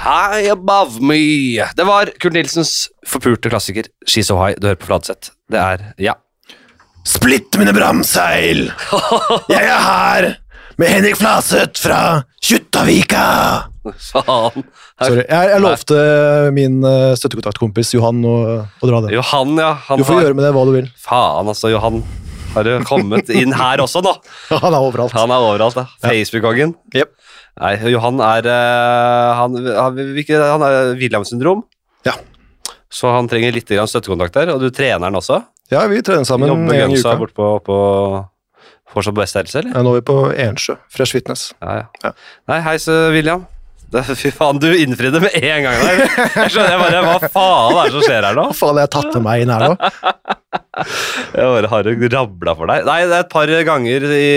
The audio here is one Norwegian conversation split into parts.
High Above Me. Det var Kurt Nilsens forpulte klassiker She's So High. Du hører på Fladseth. Det er Ja. Splitt mine bramseil! Jeg er her med Henrik Flaseth fra Kjuttaviga! Faen. Sorry, jeg, jeg lovte min uh, støttekontaktkompis Johan å, å dra det. Johan, ja. Han Du får har, gjøre med det hva du vil. Faen, altså. Johan har jo kommet inn her også nå. Han er overalt. Han er overalt, da. Facebook-kongen. Jep. Nei, Johan er eh, Han, han, han er Williams syndrom. Ja. Så han trenger litt støttekontakt der. Og du trener han også? Ja, vi trener sammen en gang i uka. bort på, på Fortsatt best helse, eller? Ja, nå er vi på Ensjø. Fresh Fitness. Ja, ja. Ja. Nei, hei, så William. Det, fy faen, du innfridde med en gang der. Jeg skjønner jeg bare, Hva faen er det som skjer her nå? Hva faen, jeg har tatt med meg inn her nå? Jeg bare har rabla for deg. Nei, det er et par ganger i,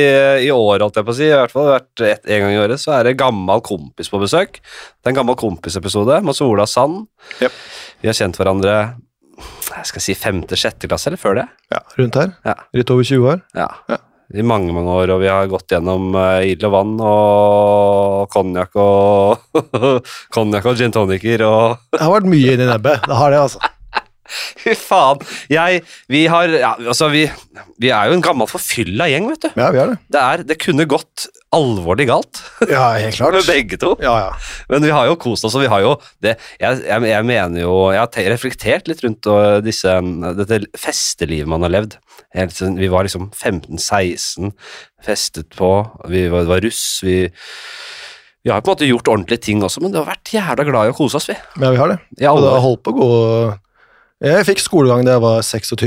i år, holdt jeg på å si. I hvert fall hvert et, en gang i året så er det gammel kompis på besøk. Det er en gammel kompisepisode med Ola Sand. Yep. Vi har kjent hverandre jeg skal si femte-sjette klasse, eller før det. Ja, rundt her. Ja. Litt over 20 år. Ja. Ja. I mange, mange år, og vi har gått gjennom uh, ild og vann og konjakk og Konjakk og gin tonicer og Det har vært mye inni nebbet. Det har det, altså. Fy faen. Jeg Vi har Ja, altså, vi, vi er jo en gammel forfylla gjeng, vet du. Ja, vi er det. Det, er, det kunne gått alvorlig galt Ja, helt klart. med begge to. Ja, ja. Men vi har jo kost oss, og vi har jo det Jeg, jeg, jeg mener jo Jeg har te- reflektert litt rundt uh, disse, dette festelivet man har levd. Vi var liksom 15-16, festet på, vi var, var russ, vi vi har på en måte gjort ordentlige ting også, men det har vært jævla glad i å kose oss, vi. Ja, vi har det. Og det har holdt på å gå Jeg fikk skolegang da jeg var 26,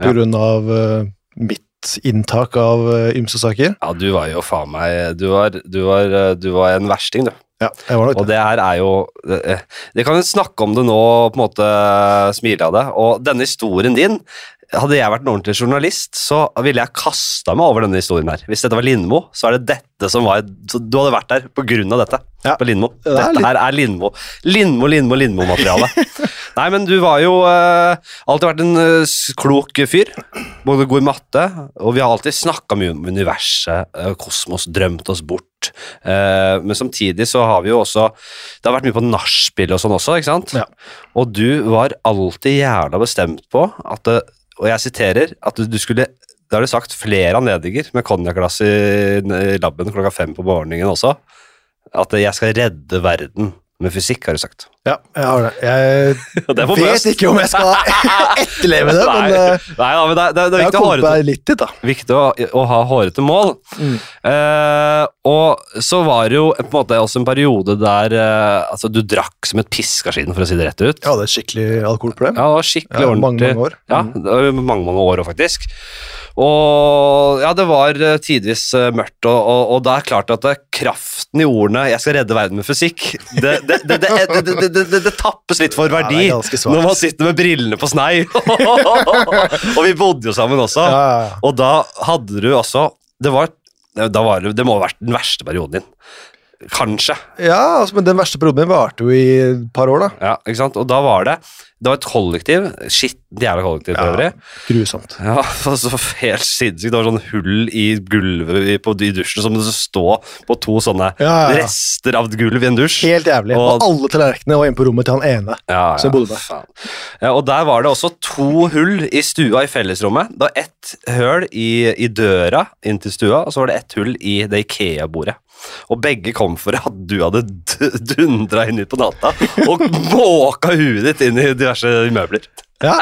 på Ja. av eh, mitt inntak av uh, ymse saker. Ja, du var jo faen meg Du var, du var, uh, du var en versting, du. Ja, jeg var nok Og det. det her er jo Det, det kan jo snakke om det nå, på en måte smile av det. Og denne historien din Hadde jeg vært en ordentlig journalist, så ville jeg kasta meg over denne historien her. Hvis dette var Lindmo, så er det dette som var Du hadde vært der på grunn av dette. Ja. På Lindmo. Det er Dette litt- her er Lindmo. Lindmo, Lindmo, Lindmo-materiale. Nei, men du var jo uh, alltid vært en uh, klok fyr. Både god i matte, og vi har alltid snakka mye om universet, uh, kosmos, drømt oss bort. Men samtidig så har vi jo også Det har vært mye på nachspiel og sånn også, ikke sant? Ja. Og du var alltid jævla bestemt på at det, Og jeg siterer at du, skulle Det har du sagt flere anledninger med konjakkglass i laben klokka fem på morgenen også. At jeg skal redde verden med fysikk, har du sagt. Ja, jeg har det. Jeg det er vet ikke om jeg skal etterleve det, men Nei, eh, nei men det, er- det, er- det er viktig å litt dit, da. viktig å, å ha hårete mål. Mm. Uh, og så var det jo på en måte også en periode der uh, altså, du drakk som et piskaskin, for å si det rett ut. Ja, det et skikkelig alkoholproblem. Ja, det var skikkelig Ja, ordentlig. mange, mange år. Ja, Mm. det var mange, mange år òg, faktisk. Og ja, det var tidvis mørkt, og, og, og det er klart at det, kraften i ordene 'jeg skal redde verden med fysikk', det, det, det, det tappes litt for verdi ja, når man sitter med brillene på snei. og vi bodde jo sammen også, og da hadde du altså det var, det, det må ha vært den verste perioden din. Kanskje. ja altså, men den verste perioden min varte jo i et par år, da. Ja, ikke sant? Og da var det Det var et kollektiv. Skittent jævla kollektiv for Ja. øvrig. Grusomt. Ja, altså helt sinnssykt. Det var sånn hull i gulvet i, på, i dusjen som det stå på to sånne Ja, ja, rester av gulv i en dusj. Helt jævlig. Og- Og alle tallerkenene var inne på rommet til han ene. Som bodde der. Ja, og der var det også to hull i stua i fellesrommet. Det var ett høl i, i døra inn til stua, og så var det ett hull i det Ikea-bordet. Og begge kom for at du hadde dundra inn ut på natta og måka huet ditt inn i diverse møbler. Ja.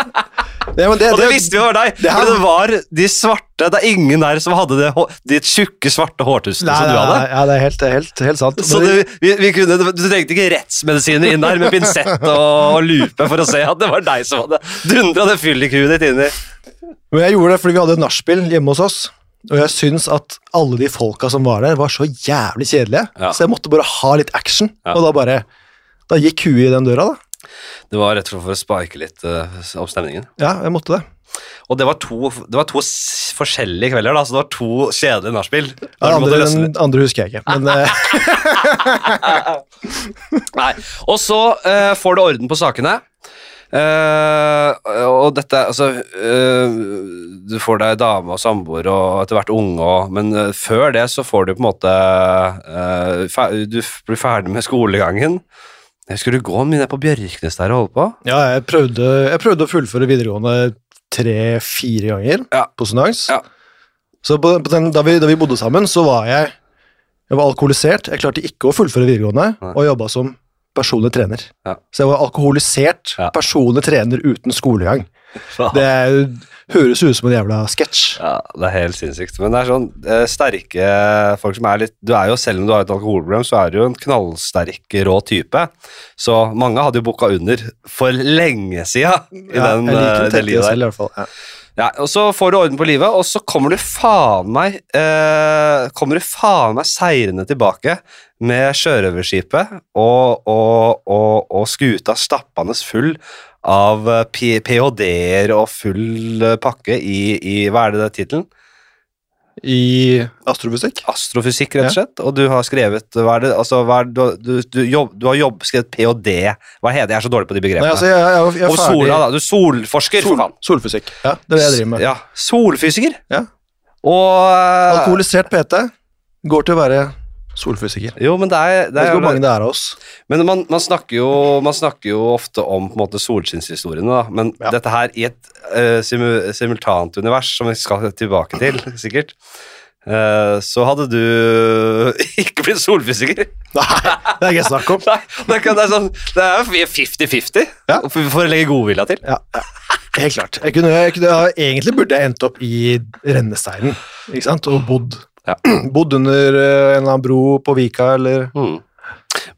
ja det, Og det visste vi var deg! det For det var de svarte Det er ingen der som hadde det, de tjukke, svarte hårtusene som du hadde. ja, det er helt, helt, helt sant. Så det, vi, vi kunne, du trengte ikke rettsmedisiner inn der med pinsett og lupe for å se at det var deg som hadde dundra det fyllikhuet ditt inn i Men jeg gjorde det fordi vi hadde nachspiel hjemme hos oss. Og jeg syns at alle de folka som var der, var så jævlig kjedelige. Ja. Så jeg måtte bare ha litt action. Ja. Og da bare Da gikk huet i den døra, da. Det var rett og slett for å spike litt uh, opp stemningen. Ja, jeg måtte det. Og det var to, det var to forskjellige kvelder, da, så det var to kjedelige nachspiel. Ja, andre, den andre husker jeg ikke. Men eh, Nei. Og så uh, får du orden på sakene. Eh, og dette altså uh, Du får deg dame og samboer og etter hvert unge, og, men uh, før det så får du på en måte Du blir ferdig med skolegangen. Jeg skulle gå mye på Bjørknes der og holde på. Ja, jeg prøvde, jeg prøvde å fullføre videregående tre-fire ganger Ja. på Sunnaas. Ja. Så på, på den, da, vi, da vi bodde sammen, så var jeg Jeg var alkoholisert. Jeg klarte ikke å fullføre videregående, Nei. og jobba som personlig trener. Ja. Så jeg var alkoholisert Ja. personlig trener uten skolegang. Det høres ut som en jævla sketsj. Ja, det er helt sinnssykt. Men det er sånn eh, sterke folk som er litt Du er jo, selv om du har et alkoholproblem, så er du jo en knallsterk, rå type. Så mange hadde jo booka under for lenge sida i Ja, den, jeg liker eh, å tenke det livet der. selv, i hvert fall. Ja. Ja, og så får du orden på livet, og så kommer du faen meg eh, Kommer du faen meg seirende tilbake med sjørøverskipet og, og, og, og skuta stappende full av eh, ph.d.-er og full eh, pakke i, i Hva er det det tittelen? I astrofysikk. Astrofysikk, rett og slett. Og du har skrevet Hva er det altså, hva er du, du, du, jobb, du har jobb, skrevet ph.d. Hva heter det? Jeg er så dårlig på de Nei, begrepene. altså, jeg, jeg, jeg, og sola, da. Du er solforsker, Sol, solfysikk. Ja, det er det jeg driver med. Ja, Solfysiker. Ja. Og eh, Alkoholisert PT går til å være solfysiker. Jo, men det er, det vet er ikke hvor mange det er av oss. Men man, man, snakker jo, man snakker jo ofte om på en måte solskinnshistoriene, da. Men Ja. dette her i et uh, simu, simultant univers, som vi skal tilbake til, sikkert, uh, så hadde du ikke blitt solfysiker. Nei, det er ikke snakk om. Nei, det, kan, det er sånn Det er jo 50-50, Ja. for å legge godvilja til. Ja, ja. Helt klart. Jeg kunne, jeg kunne, egentlig burde jeg endt opp i rennesteinen ikke sant? og bodd. Ja. Bodd under eh, en eller annen bro på Vika, eller Mm.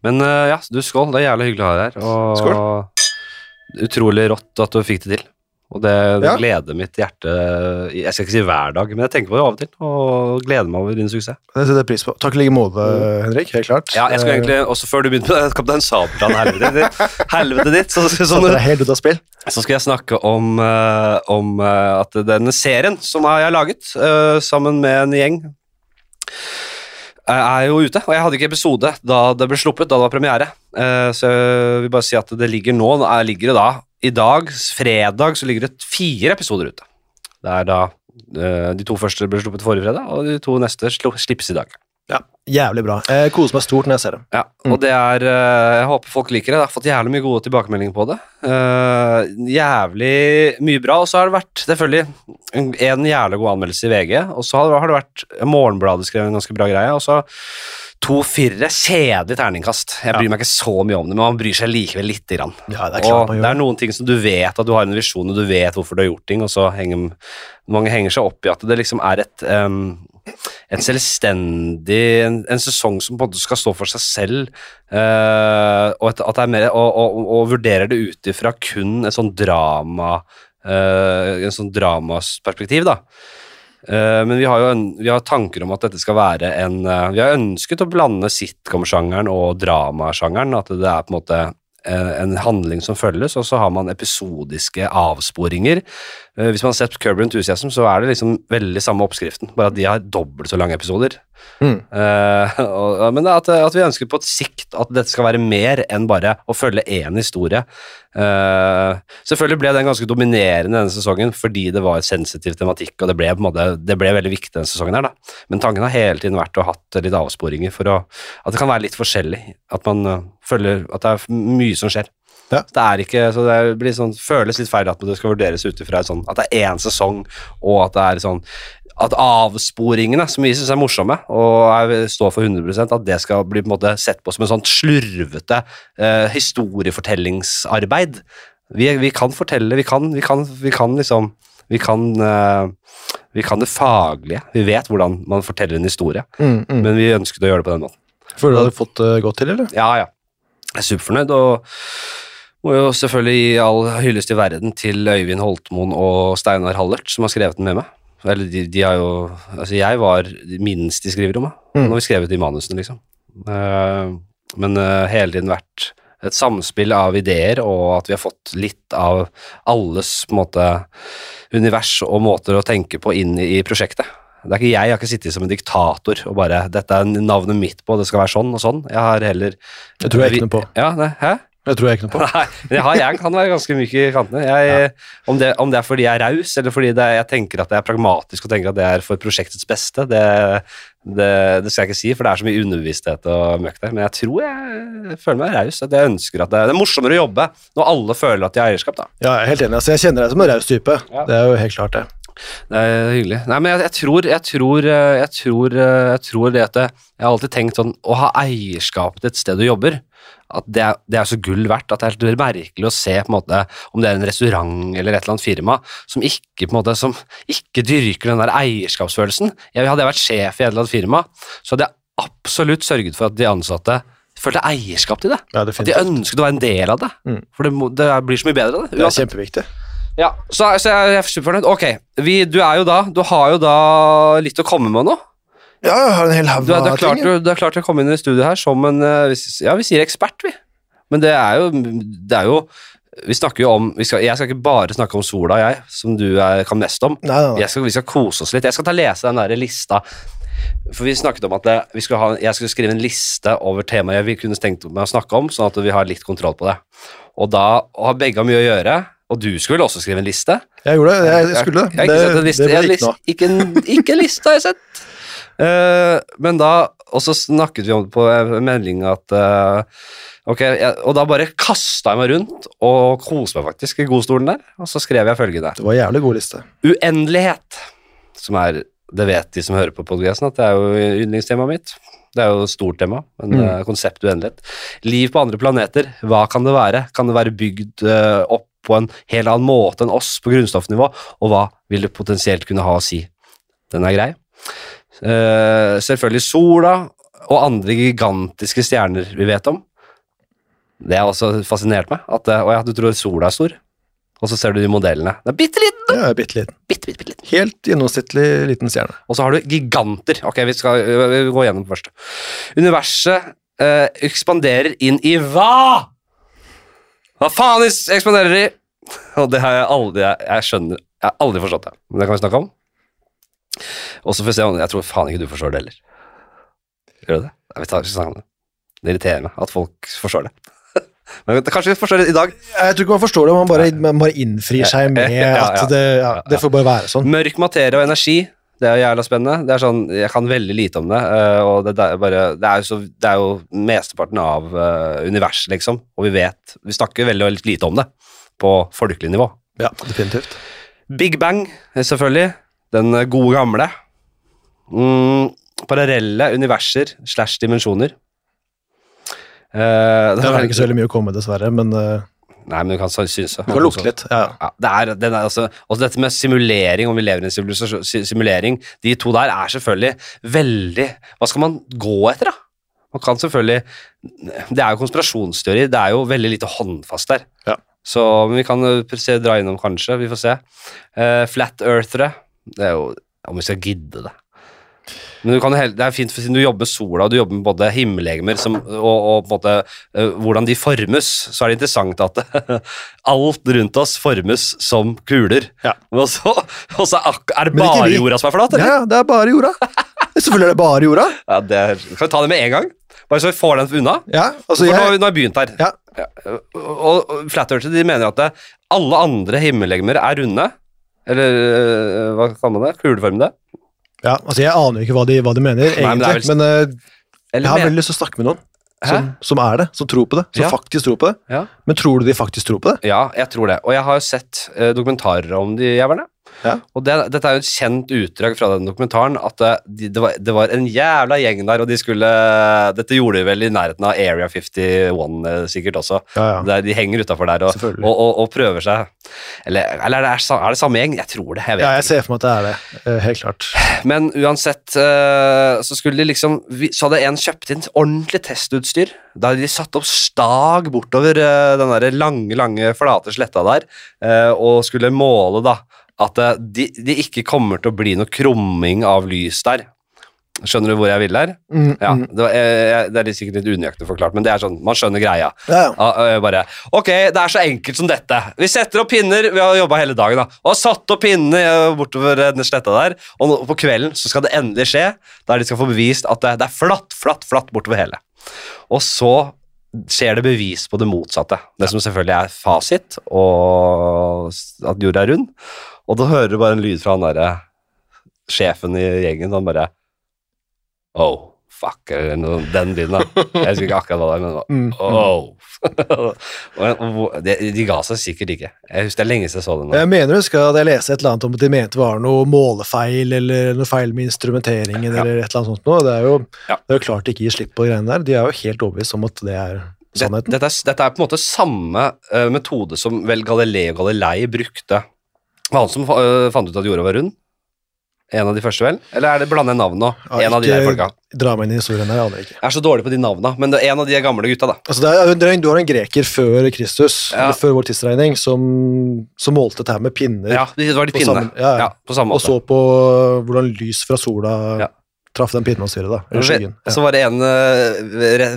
Men eh, ja, du skål. Det er jævlig hyggelig å ha deg her. Og Skål. utrolig rått at du fikk det til. Og det, det Ja. gleder mitt hjerte Jeg skal ikke si hver dag, men jeg tenker på det av og til. Og gleder meg over din suksess. Det setter jeg pris på. Takk i like måte, Henrik. Helt klart. Ja, jeg skal Eh, egentlig, også Før du begynte med Kaptein Sabeltann-helvetet ditt, helvete ditt så, så, Satte helt ut av spill. så skal jeg snakke om, eh, om at denne serien som jeg har laget sammen med en gjeng, er jo ute. Og jeg hadde ikke episode da det ble sluppet, da det var premiere. Eh, så jeg vil bare si at det ligger nå er, ligger det da I dag, fredag, så ligger det fire episoder ute. Det er da eh, De to første ble sluppet forrige fredag, og de to neste slippes i dag. Ja, Jævlig bra. Jeg koser meg stort når jeg ser dem. Ja, Mm. og det er eh, Jeg håper folk liker det. Jeg har fått jævlig mye gode tilbakemeldinger på det. Eh, jævlig mye bra. Og så har det vært selvfølgelig en, jævlig god anmeldelse i VG, og så har, det vært Morgenbladet skrev en ganske bra greie, og så to firere. Kjedelig terningkast. Jeg bryr meg ikke så mye om det, men man bryr seg likevel lite grann. Ja, det er klart Og det er noen ting som du vet at du har en visjon, og du vet hvorfor du har gjort ting, og så henger mange henger seg opp i at det liksom er et em, et selvstendig en, en sesong som en måte skal stå for seg selv, uh, og et, at det er mer og, og, og vurderer det ut ifra kun et sånn drama uh, en sånn dramasperspektiv, da. Eh, men vi har jo vi har tanker om at dette skal være en Vi har ønsket å blande sitcom-sjangeren og dramasjangeren. At det er på en måte en handling som følges, og så har man episodiske avsporinger. Eh, Hvis man har sett Curb Enthusiasm, så er det liksom veldig samme oppskriften, bare at de har dobbelt så lange episoder. Mm. Uh, og, men at, at vi ønsker på et sikt at dette skal være mer enn bare å følge én historie. Uh, selvfølgelig ble den ganske dominerende denne sesongen fordi det var sensitiv tematikk, og det ble, måte, det ble veldig viktig denne sesongen her, da. Men tanken har hele tiden vært å ha hatt litt avsporinger for å At det kan være litt forskjellig. At man føler at det er mye som skjer. Ja. Så Det er ikke, så det blir sånn, føles litt feil at det skal vurderes ut ifra sånn, at det er én sesong, og at det er sånn at avsporingene, som vi syns er morsomme, og jeg står for 100% at det skal bli på en måte sett på som en sånn slurvete eh, historiefortellingsarbeid. Vi, vi kan fortelle, vi kan, vi kan, vi kan liksom vi kan, eh, vi kan det faglige. Vi vet hvordan man forteller en historie, Mm, mm. men vi ønsket å gjøre det på den måten. Føler du hadde fått det godt til, eller? Ja, ja. Jeg er superfornøyd, og må jo selvfølgelig gi all hyllest i verden til Øyvind Holtmoen og Steinar Hallert, som har skrevet den med meg. Eller de, de har jo Altså, jeg var minst i skriverommet Mm. når vi skrev ut de manusene, liksom. Uh, men uh, hele tiden vært et samspill av ideer, og at vi har fått litt av alles på en måte univers og måter å tenke på inn i, i prosjektet. Det er ikke Jeg jeg har ikke sittet som en diktator og bare 'Dette er navnet mitt på, det skal være sånn og sånn'. Jeg har heller Det tror jeg ikke noe på. Ja, det, hæ? Det tror jeg ikke noe på. Nei, det har, jeg kan være ganske myk i kantene. Jeg, om, det, om det er fordi jeg er raus, eller fordi er, jeg tenker at det er pragmatisk og tenker at det er for prosjektets beste, det, det, det skal jeg ikke si, for det er så mye underbevissthet og møkk der. Men jeg tror jeg føler meg raus. At jeg ønsker at det, er morsommere å jobbe når alle føler at de har eierskap. da. Ja, jeg er helt enig. Altså, jeg kjenner deg som en raus type. Ja. Det er jo helt klart det. Det er hyggelig. Nei, men jeg, jeg tror Jeg tror eh, Jeg tror, eh, jeg tror det at Jeg har alltid tenkt sånn Å ha eierskap til et sted du jobber, at det er, det er så gull verdt at det er helt merkelig å se på en måte om det er en restaurant eller et eller annet firma som ikke på en måte som ikke dyrker den der eierskapsfølelsen. Jeg, hadde jeg vært sjef i et eller annet firma, så hadde jeg absolutt sørget for at de ansatte følte eierskap til det. Ja, At de ønsket å være en del av det. Mm. For det, må- det blir så mye bedre av det. Det er kjempeviktig. Ja, så, så jeg, jeg er superfornøyd. Ok, vi, du er jo da Du har jo da litt å komme med nå. Ja, jeg har en hel haug av ting. du, du er klar til å komme inn i studio her som en eh, Ja, vi sier ekspert, vi. Men det er jo Det er jo Vi snakker jo om vi skal, Jeg skal ikke bare snakke om sola, jeg, som du er, kan mest om. Nei, nei, nei. Skal, vi skal kose oss litt. Jeg skal ta lese den der lista. For vi snakket om at det, vi skulle ha, jeg skulle skrive en liste over temaer vi kunne tenkt meg å snakke om, sånn at vi har litt kontroll på det. Og da har begge mye å gjøre. Og du skulle vel også skrive en liste? Jeg gjorde det. Jeg skulle det. Jeg det, ikke det ble ikke. Ikke, en, ikke en liste har jeg sett. Eh, men da Og så snakket vi om det på melding at uh, Ok, jeg, og da bare kasta jeg meg rundt og koste meg faktisk i godstolen der. Og så skrev jeg følgende. Det var en jævlig god liste. Uendelighet, som er Det vet de som hører på podcasten, at det er jo yndlingstemaet mitt. Det er jo et stort tema, men Mm. uh, konsept uendelighet. Liv på andre planeter, hva kan det være? Kan det være bygd uh, opp på en helt annen måte enn oss på grunnstoffnivå, og hva vil det potensielt kunne ha å si? Den er grei. Eh, selvfølgelig sola og andre gigantiske stjerner vi vet om. Det har også fascinert meg. At, eh, å ja, du tror sola er stor, og så ser du de modellene. Det er bitte liten! Ja, bitte liten. Bitte, bitte, liten. Helt gjennomsnittlig liten stjerne. Og så har du giganter. Ok, vi skal vi gå gjennom det først. Universet øh, ekspanderer inn i hva? Hva faen ekspanderer de? Og det har jeg aldri Jeg, jeg skjønner Jeg har aldri forstått det. Men det kan vi snakke om. Og så får vi se om Jeg tror faen ikke du forstår det heller. Gjør du det? Nei, vi tar ikke snakke om det. Det irriterer meg at folk forstår det. Men kanskje vi forstår det i dag. Jeg tror ikke man forstår det, man bare, man bare innfrir seg med Ja, ja, at det, ja, det får bare være sånn. Mørk materie og energi, det er jævla spennende. Det er sånn, Jeg kan veldig lite om det, øh, og det, det, er bare, det, er jo så, det er jo mesteparten av øh, universet, liksom. Og vi vet Vi snakker veldig, veldig lite om det på folkelig nivå. Ja, definitivt. Big Bang, selvfølgelig. Den øh, gode gamle. Mm, parallelle universer slash dimensjoner. Uh, Det er ikke så veldig mye å komme dessverre, men uh, Nei, men du kan synse. du kan lukte litt. Ja. Ja, det er, den er også, også dette med simulering, om vi lever i en simulering, de to der er selvfølgelig veldig Hva skal man gå etter, da? Man kan selvfølgelig Det er jo konspirasjonsteori, det er jo veldig lite håndfast der. Ja. Så men vi kan se, dra innom, kanskje. Vi får se. Uh, flat earthere. Det er jo Om vi skal gidde det. Men du kan, det er fint, for siden du jobber med sola, og du jobber med både himmellegemer som, og, og på en måte eh, hvordan de formes, så er det interessant at alt rundt oss formes som kuler. Ja. Og så, og så er det bare jorda som er flat, eller? ja, det er bare jorda. Selvfølgelig er det bare jorda. Ja, det er, kan vi ta det med en gang? Bare så vi får den unna? Ja, altså For nå, nå har jeg begynt her. Ja. Og, og Flat Earth de mener at alle andre himmellegemer er runde. Eller øh, hva kaller man det? Kuleformede? ja, altså jeg aner jo ikke hva de, hva de mener, Nei, men det er egentlig. Men, eh, jeg har veldig lyst til å snakke med noen som, som er det, som tror på det. Som Ja. faktisk tror på det. Ja. Men tror du de faktisk tror på det? Ja, jeg tror det. Og jeg har jo sett eh, dokumentarer om de jævlene. Ja. Og det, dette er jo et kjent utdrag fra den dokumentaren, at det, det, var, det var en jævla gjeng der, og de skulle Dette gjorde de vel i nærheten av Area 51 eh, sikkert også. Ja, ja. Der de henger utafor der og, og, og, og prøver seg. Eller, eller er, det, er det samme gjeng? Jeg tror det. Jeg Ja, jeg ser for meg at det er det. eh, Helt klart. Men uansett eh, så skulle de liksom Så hadde en kjøpt inn ordentlig testutstyr. Da hadde de satt opp stag bortover eh, den der lange, lange, flate sletta der eh, og skulle måle da at det de, ikke kommer til å bli noe krumming av lys der. Skjønner du hvor jeg vil der? Mm, Ja, mm. det, var, jeg, det er sikkert litt unøyaktig forklart, men det er sånn, man skjønner greia. ja, og bare, ok, det er så enkelt som dette. Vi setter opp pinner, vi har jobba hele dagen, da. Og har satt opp pinnene eh, bortover den sletta der, og på kvelden så skal det endelig skje, der de skal få bevist at det, det er flatt, flatt, flatt bortover hele. Og så skjer det bevis på det motsatte. Det som selvfølgelig er fasit, og at jorda er rund. Og da hører du bare en lyd fra han derre sjefen i gjengen, han bare Oh, fuck, eller noe, den lyden, da. Jeg husker ikke akkurat hva det var, men Mm. oh. og, og, de, de ga seg sikkert ikke. Jeg husker det er lenge siden jeg så det nå. Jeg mener jeg husker at jeg leste et eller annet om at de mente det var noe målefeil eller noe feil med instrumenteringen Ja. eller et eller annet sånt noe. Det er jo, Ja. det er jo klart de ikke gir slipp på greiene der. De er jo helt overbevist om at det er sannheten. Dette, er, dette er på en måte samme uh, metode som vel Galileo Galilei brukte. Var han som uh, fant ut at jorda var rund? En av de første, vel? Eller er det blande navn nå? Ja, en av de der folka. Dra meg inn i historien der, jeg aner ikke. Jeg er så dårlig på de navna, men det er en av de gamle gutta, da. Altså er, du har en greker før Kristus, Ja. eller før vår tidsregning, som, som målte dette her med pinner, Ja, det var de På pinnene. samme- ja, på samme og så på hvordan lys fra sola. Traff den styret, da. Eller skyggen. Ja. Så var det en eh,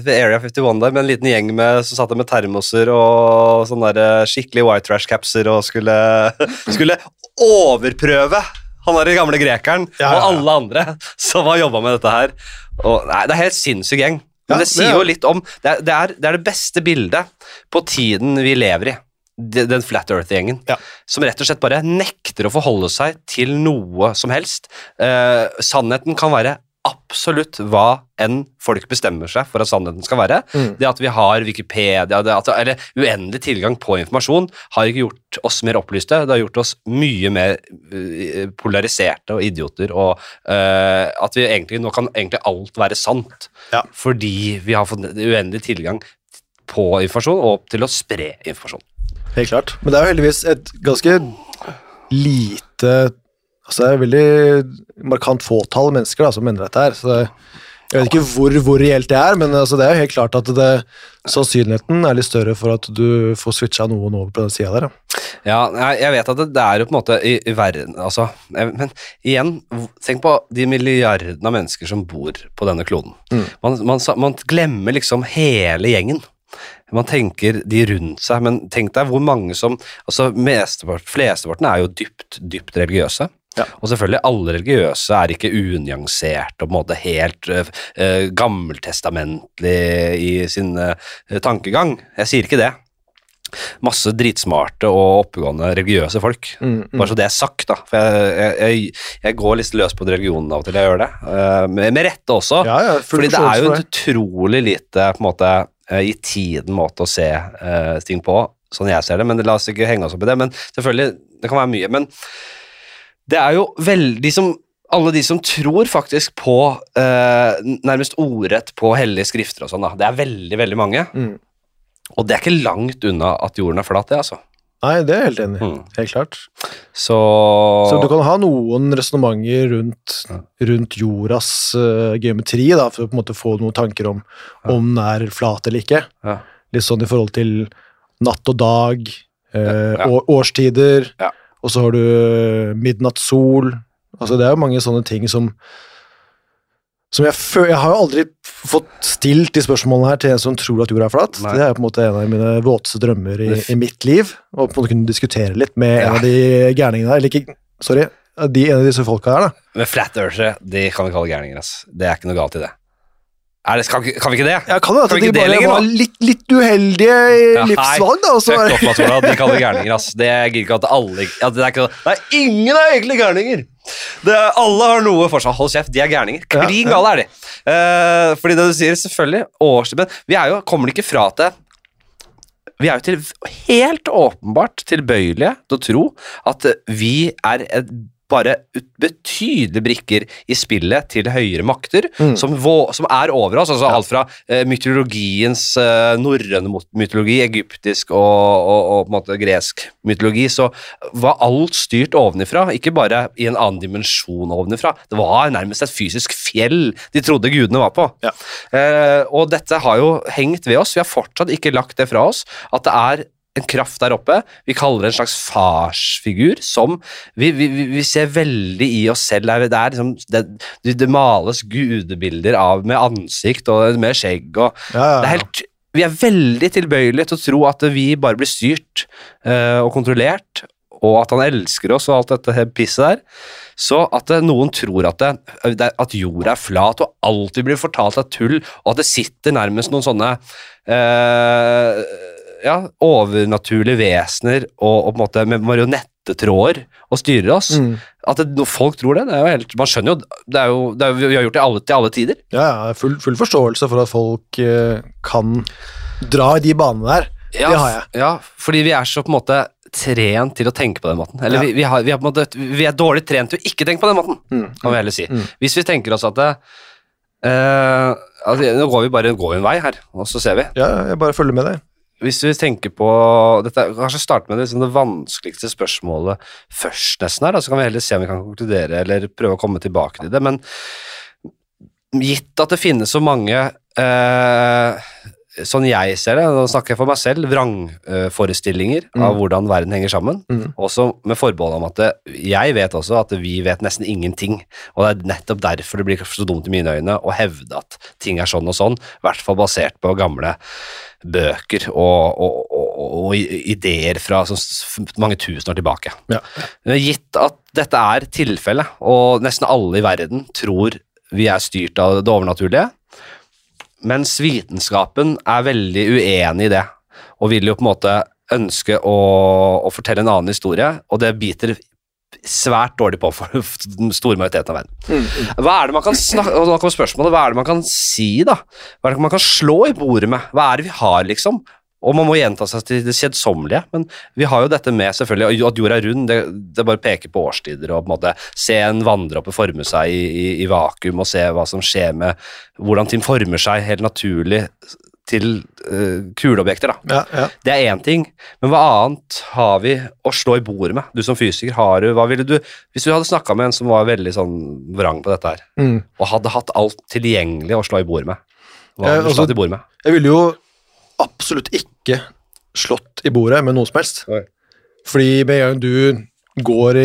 ved Area 51 der med en liten gjeng med, som satt der med termoser og sånne der, eh, skikkelig white trash-capser og skulle, skulle overprøve han der gamle grekeren Ja, ja, og alle andre som har jobba med dette her. Og, nei, det er helt sinnssyk gjeng. Men det sier er- jo litt om det er, det, er, det er det beste bildet på tiden vi lever i. Den Flat Earth-gjengen. Ja. Som rett og slett bare nekter å forholde seg til noe som helst. Eh, sannheten kan være absolutt hva enn folk bestemmer seg for at sannheten skal være. Mm. Det at vi har Wikipedia, at, eller uendelig tilgang på informasjon, har ikke gjort oss mer opplyste, det har gjort oss mye mer eh, polariserte og idioter, og uh, at vi egentlig, nå kan egentlig alt være sant, Ja. fordi vi har fått uendelig tilgang på informasjon og til å spre informasjon. Helt klart. Men det er jo heldigvis et ganske lite Altså det er veldig markant fåtall mennesker da, som mener dette her. Så det, jeg vet ikke hvor, hvor reelt det er, men altså det er jo helt klart at det, sannsynligheten er litt større for at du får switcha noen over på den sida der. Ja. Ja, jeg vet at det, det er jo på en måte i, i verden altså, Men igjen, tenk på de milliardene av mennesker som bor på denne kloden. Mm. Man, man, man glemmer liksom hele gjengen. Man tenker de rundt seg, men tenk deg hvor mange som altså Flesteparten er jo dypt, dypt religiøse. Ja. Og selvfølgelig, alle religiøse er ikke unyanserte og på en måte helt uh, gammeltestamentlig i sin uh, tankegang. Jeg sier ikke det masse dritsmarte og oppegående religiøse folk. Mm, mm. Bare så det er sagt, da. For jeg, jeg, jeg, går litt løs på religionen av og til, jeg gjør det. Uh, med, med rette også. Ja, ja, fordi det er jo en utrolig lite på en måte, i tiden måte å se ting på, sånn jeg ser det. Men la oss ikke henge oss opp i det. Men selvfølgelig, det kan være mye. Men det er jo veldig som alle de som tror faktisk på eh, nærmest ordrett på hellige skrifter og sånn, da. Det er veldig, veldig mange. Mm. Og det er ikke langt unna at jorden er flat, det, altså. Nei, det er jeg helt enig i. Mm. Helt klart. Så, Så du kan ha noen resonnementer rundt, rundt jordas uh, geometri, da, for å på en måte få noen tanker om Ja. om den er flat eller ikke. Ja. Litt sånn i forhold til natt og dag, eh, Ja, årstider, Ja. Og så har du eh, midnattssol. Altså, det er jo mange sånne ting som som jeg, føler, jeg har jo aldri fått stilt de spørsmålene her til en som tror at jorda er flat. Nei. Det er på en måte en av mine våteste drømmer i, i mitt liv. Å på en måte kunne diskutere litt med Ja. en av de gærningene her. Eller ikke, sorry, de, en av disse folka her, da. Men flat earthere, de kan vi kalle gærninger, ass. Det er ikke noe galt i det. Det kan, kan vi ikke det? Ja, kan det Kan vi de bare lenger, var litt, litt uheldige Ja, livsvalg, da. Også. Fuck er Mats Ola, de kaller gærninger, ass. Det gidder ikke at alle at det er ikke Nei, ingen er egentlig gærninger! Det er, alle har noe for seg. Hold kjeft, de er gærninger. Klin gale er de. Uh, fordi det du sier, selvfølgelig, årsstipend vi er jo, kommer ikke fra at det vi er jo til, helt åpenbart tilbøyelige til å tro at vi er et, bare betydelige brikker i spillet til høyere makter, Mm. som, som er over oss. altså Ja. Alt fra uh, mytologiens uh, norrøne mytologi, egyptisk og, og, og på en måte gresk mytologi, så var alt styrt ovenifra, ikke bare i en annen dimensjon ovenifra. Det var nærmest et fysisk fjell de trodde gudene var på. Ja. Uh, og dette har jo hengt ved oss, vi har fortsatt ikke lagt det fra oss, at det er en kraft der oppe. Vi kaller det en slags farsfigur som vi, vi, vi- ser veldig i oss selv. Det det, liksom, det, det, males gudebilder av med ansikt og med skjegg og ja, ja, det er helt, Vi er veldig tilbøyelige til å tro at vi bare blir styrt eh, og kontrollert og at han elsker oss og alt dette pisset der, så at noen tror at, det, det, at jorda er flat og alltid blir fortalt at tull, og at det sitter nærmest noen sånne eh, ja, overnaturlige vesener og, og på en måte med marionettetråder og styrer oss. Mm. At det, folk tror det, det er jo helt, man skjønner jo, det er jo, det er, vi har gjort det alle, til alle tider. Ja, ja, full, full forståelse for at folk eh, kan dra i de banene der. Ja, Det har jeg. Ja, fordi vi er så på en måte trent til å tenke på den måten. Eller Ja. vi, vi, har, vi, har måte, vi er dårlig trent til å ikke tenke på den måten, Mm. kan vi heller si. Mm. Hvis vi tenker oss at det, eh, altså, Nå går vi bare går en vei her, og så ser vi. Ja, jeg bare følger med deg. Hvis vi tenker på dette, Kanskje starte med det, liksom det vanskeligste spørsmålet først, nesten her, da, så kan vi heller se om vi kan konkludere eller prøve å komme tilbake til det. Men gitt at det finnes så mange eh, Sånn jeg ser det, nå snakker jeg for meg selv, vrangforestillinger Mm. av hvordan verden henger sammen. Mm. Også med forbehold om at det, jeg vet også at vi vet nesten ingenting. Og det er nettopp derfor det blir så dumt i mine øyne å hevde at ting er sånn og sånn, i hvert fall basert på gamle bøker og, og, og, og ideer fra så mange tusen år tilbake. Ja. Gitt at dette er tilfellet, og nesten alle i verden tror vi er styrt av det overnaturlige, mens vitenskapen er veldig uenig i det, og vil jo på en måte ønske å, å fortelle en annen historie, og det biter svært dårlig på for den store majoriteten av verden. Mm. Hva er det man kan snakke, og da kommer spørsmålet, hva er det man kan si da? Hva er det man kan slå i bordet med? Hva er det vi har liksom? Og man må gjenta seg til det kjedsommelige, men vi har jo dette med selvfølgelig, at jorda er rund, det, det bare peker på årstider, og på en måte se en vanndråpe forme seg i, i, i vakuum, og se hva som skjer med hvordan ting former seg helt naturlig til uh, kuleobjekter da. Ja, ja. Det er én ting, men hva annet har vi å slå i bordet med? Du som fysiker, har du, hva ville du Hvis du hadde snakka med en som var veldig sånn vrang på dette her, Mm. og hadde hatt alt tilgjengelig å slå i bordet med, hva ville du altså- slått i bordet med? Jeg ville jo absolutt ikke slått i bordet med noe som helst. Oi. Fordi med en gang du går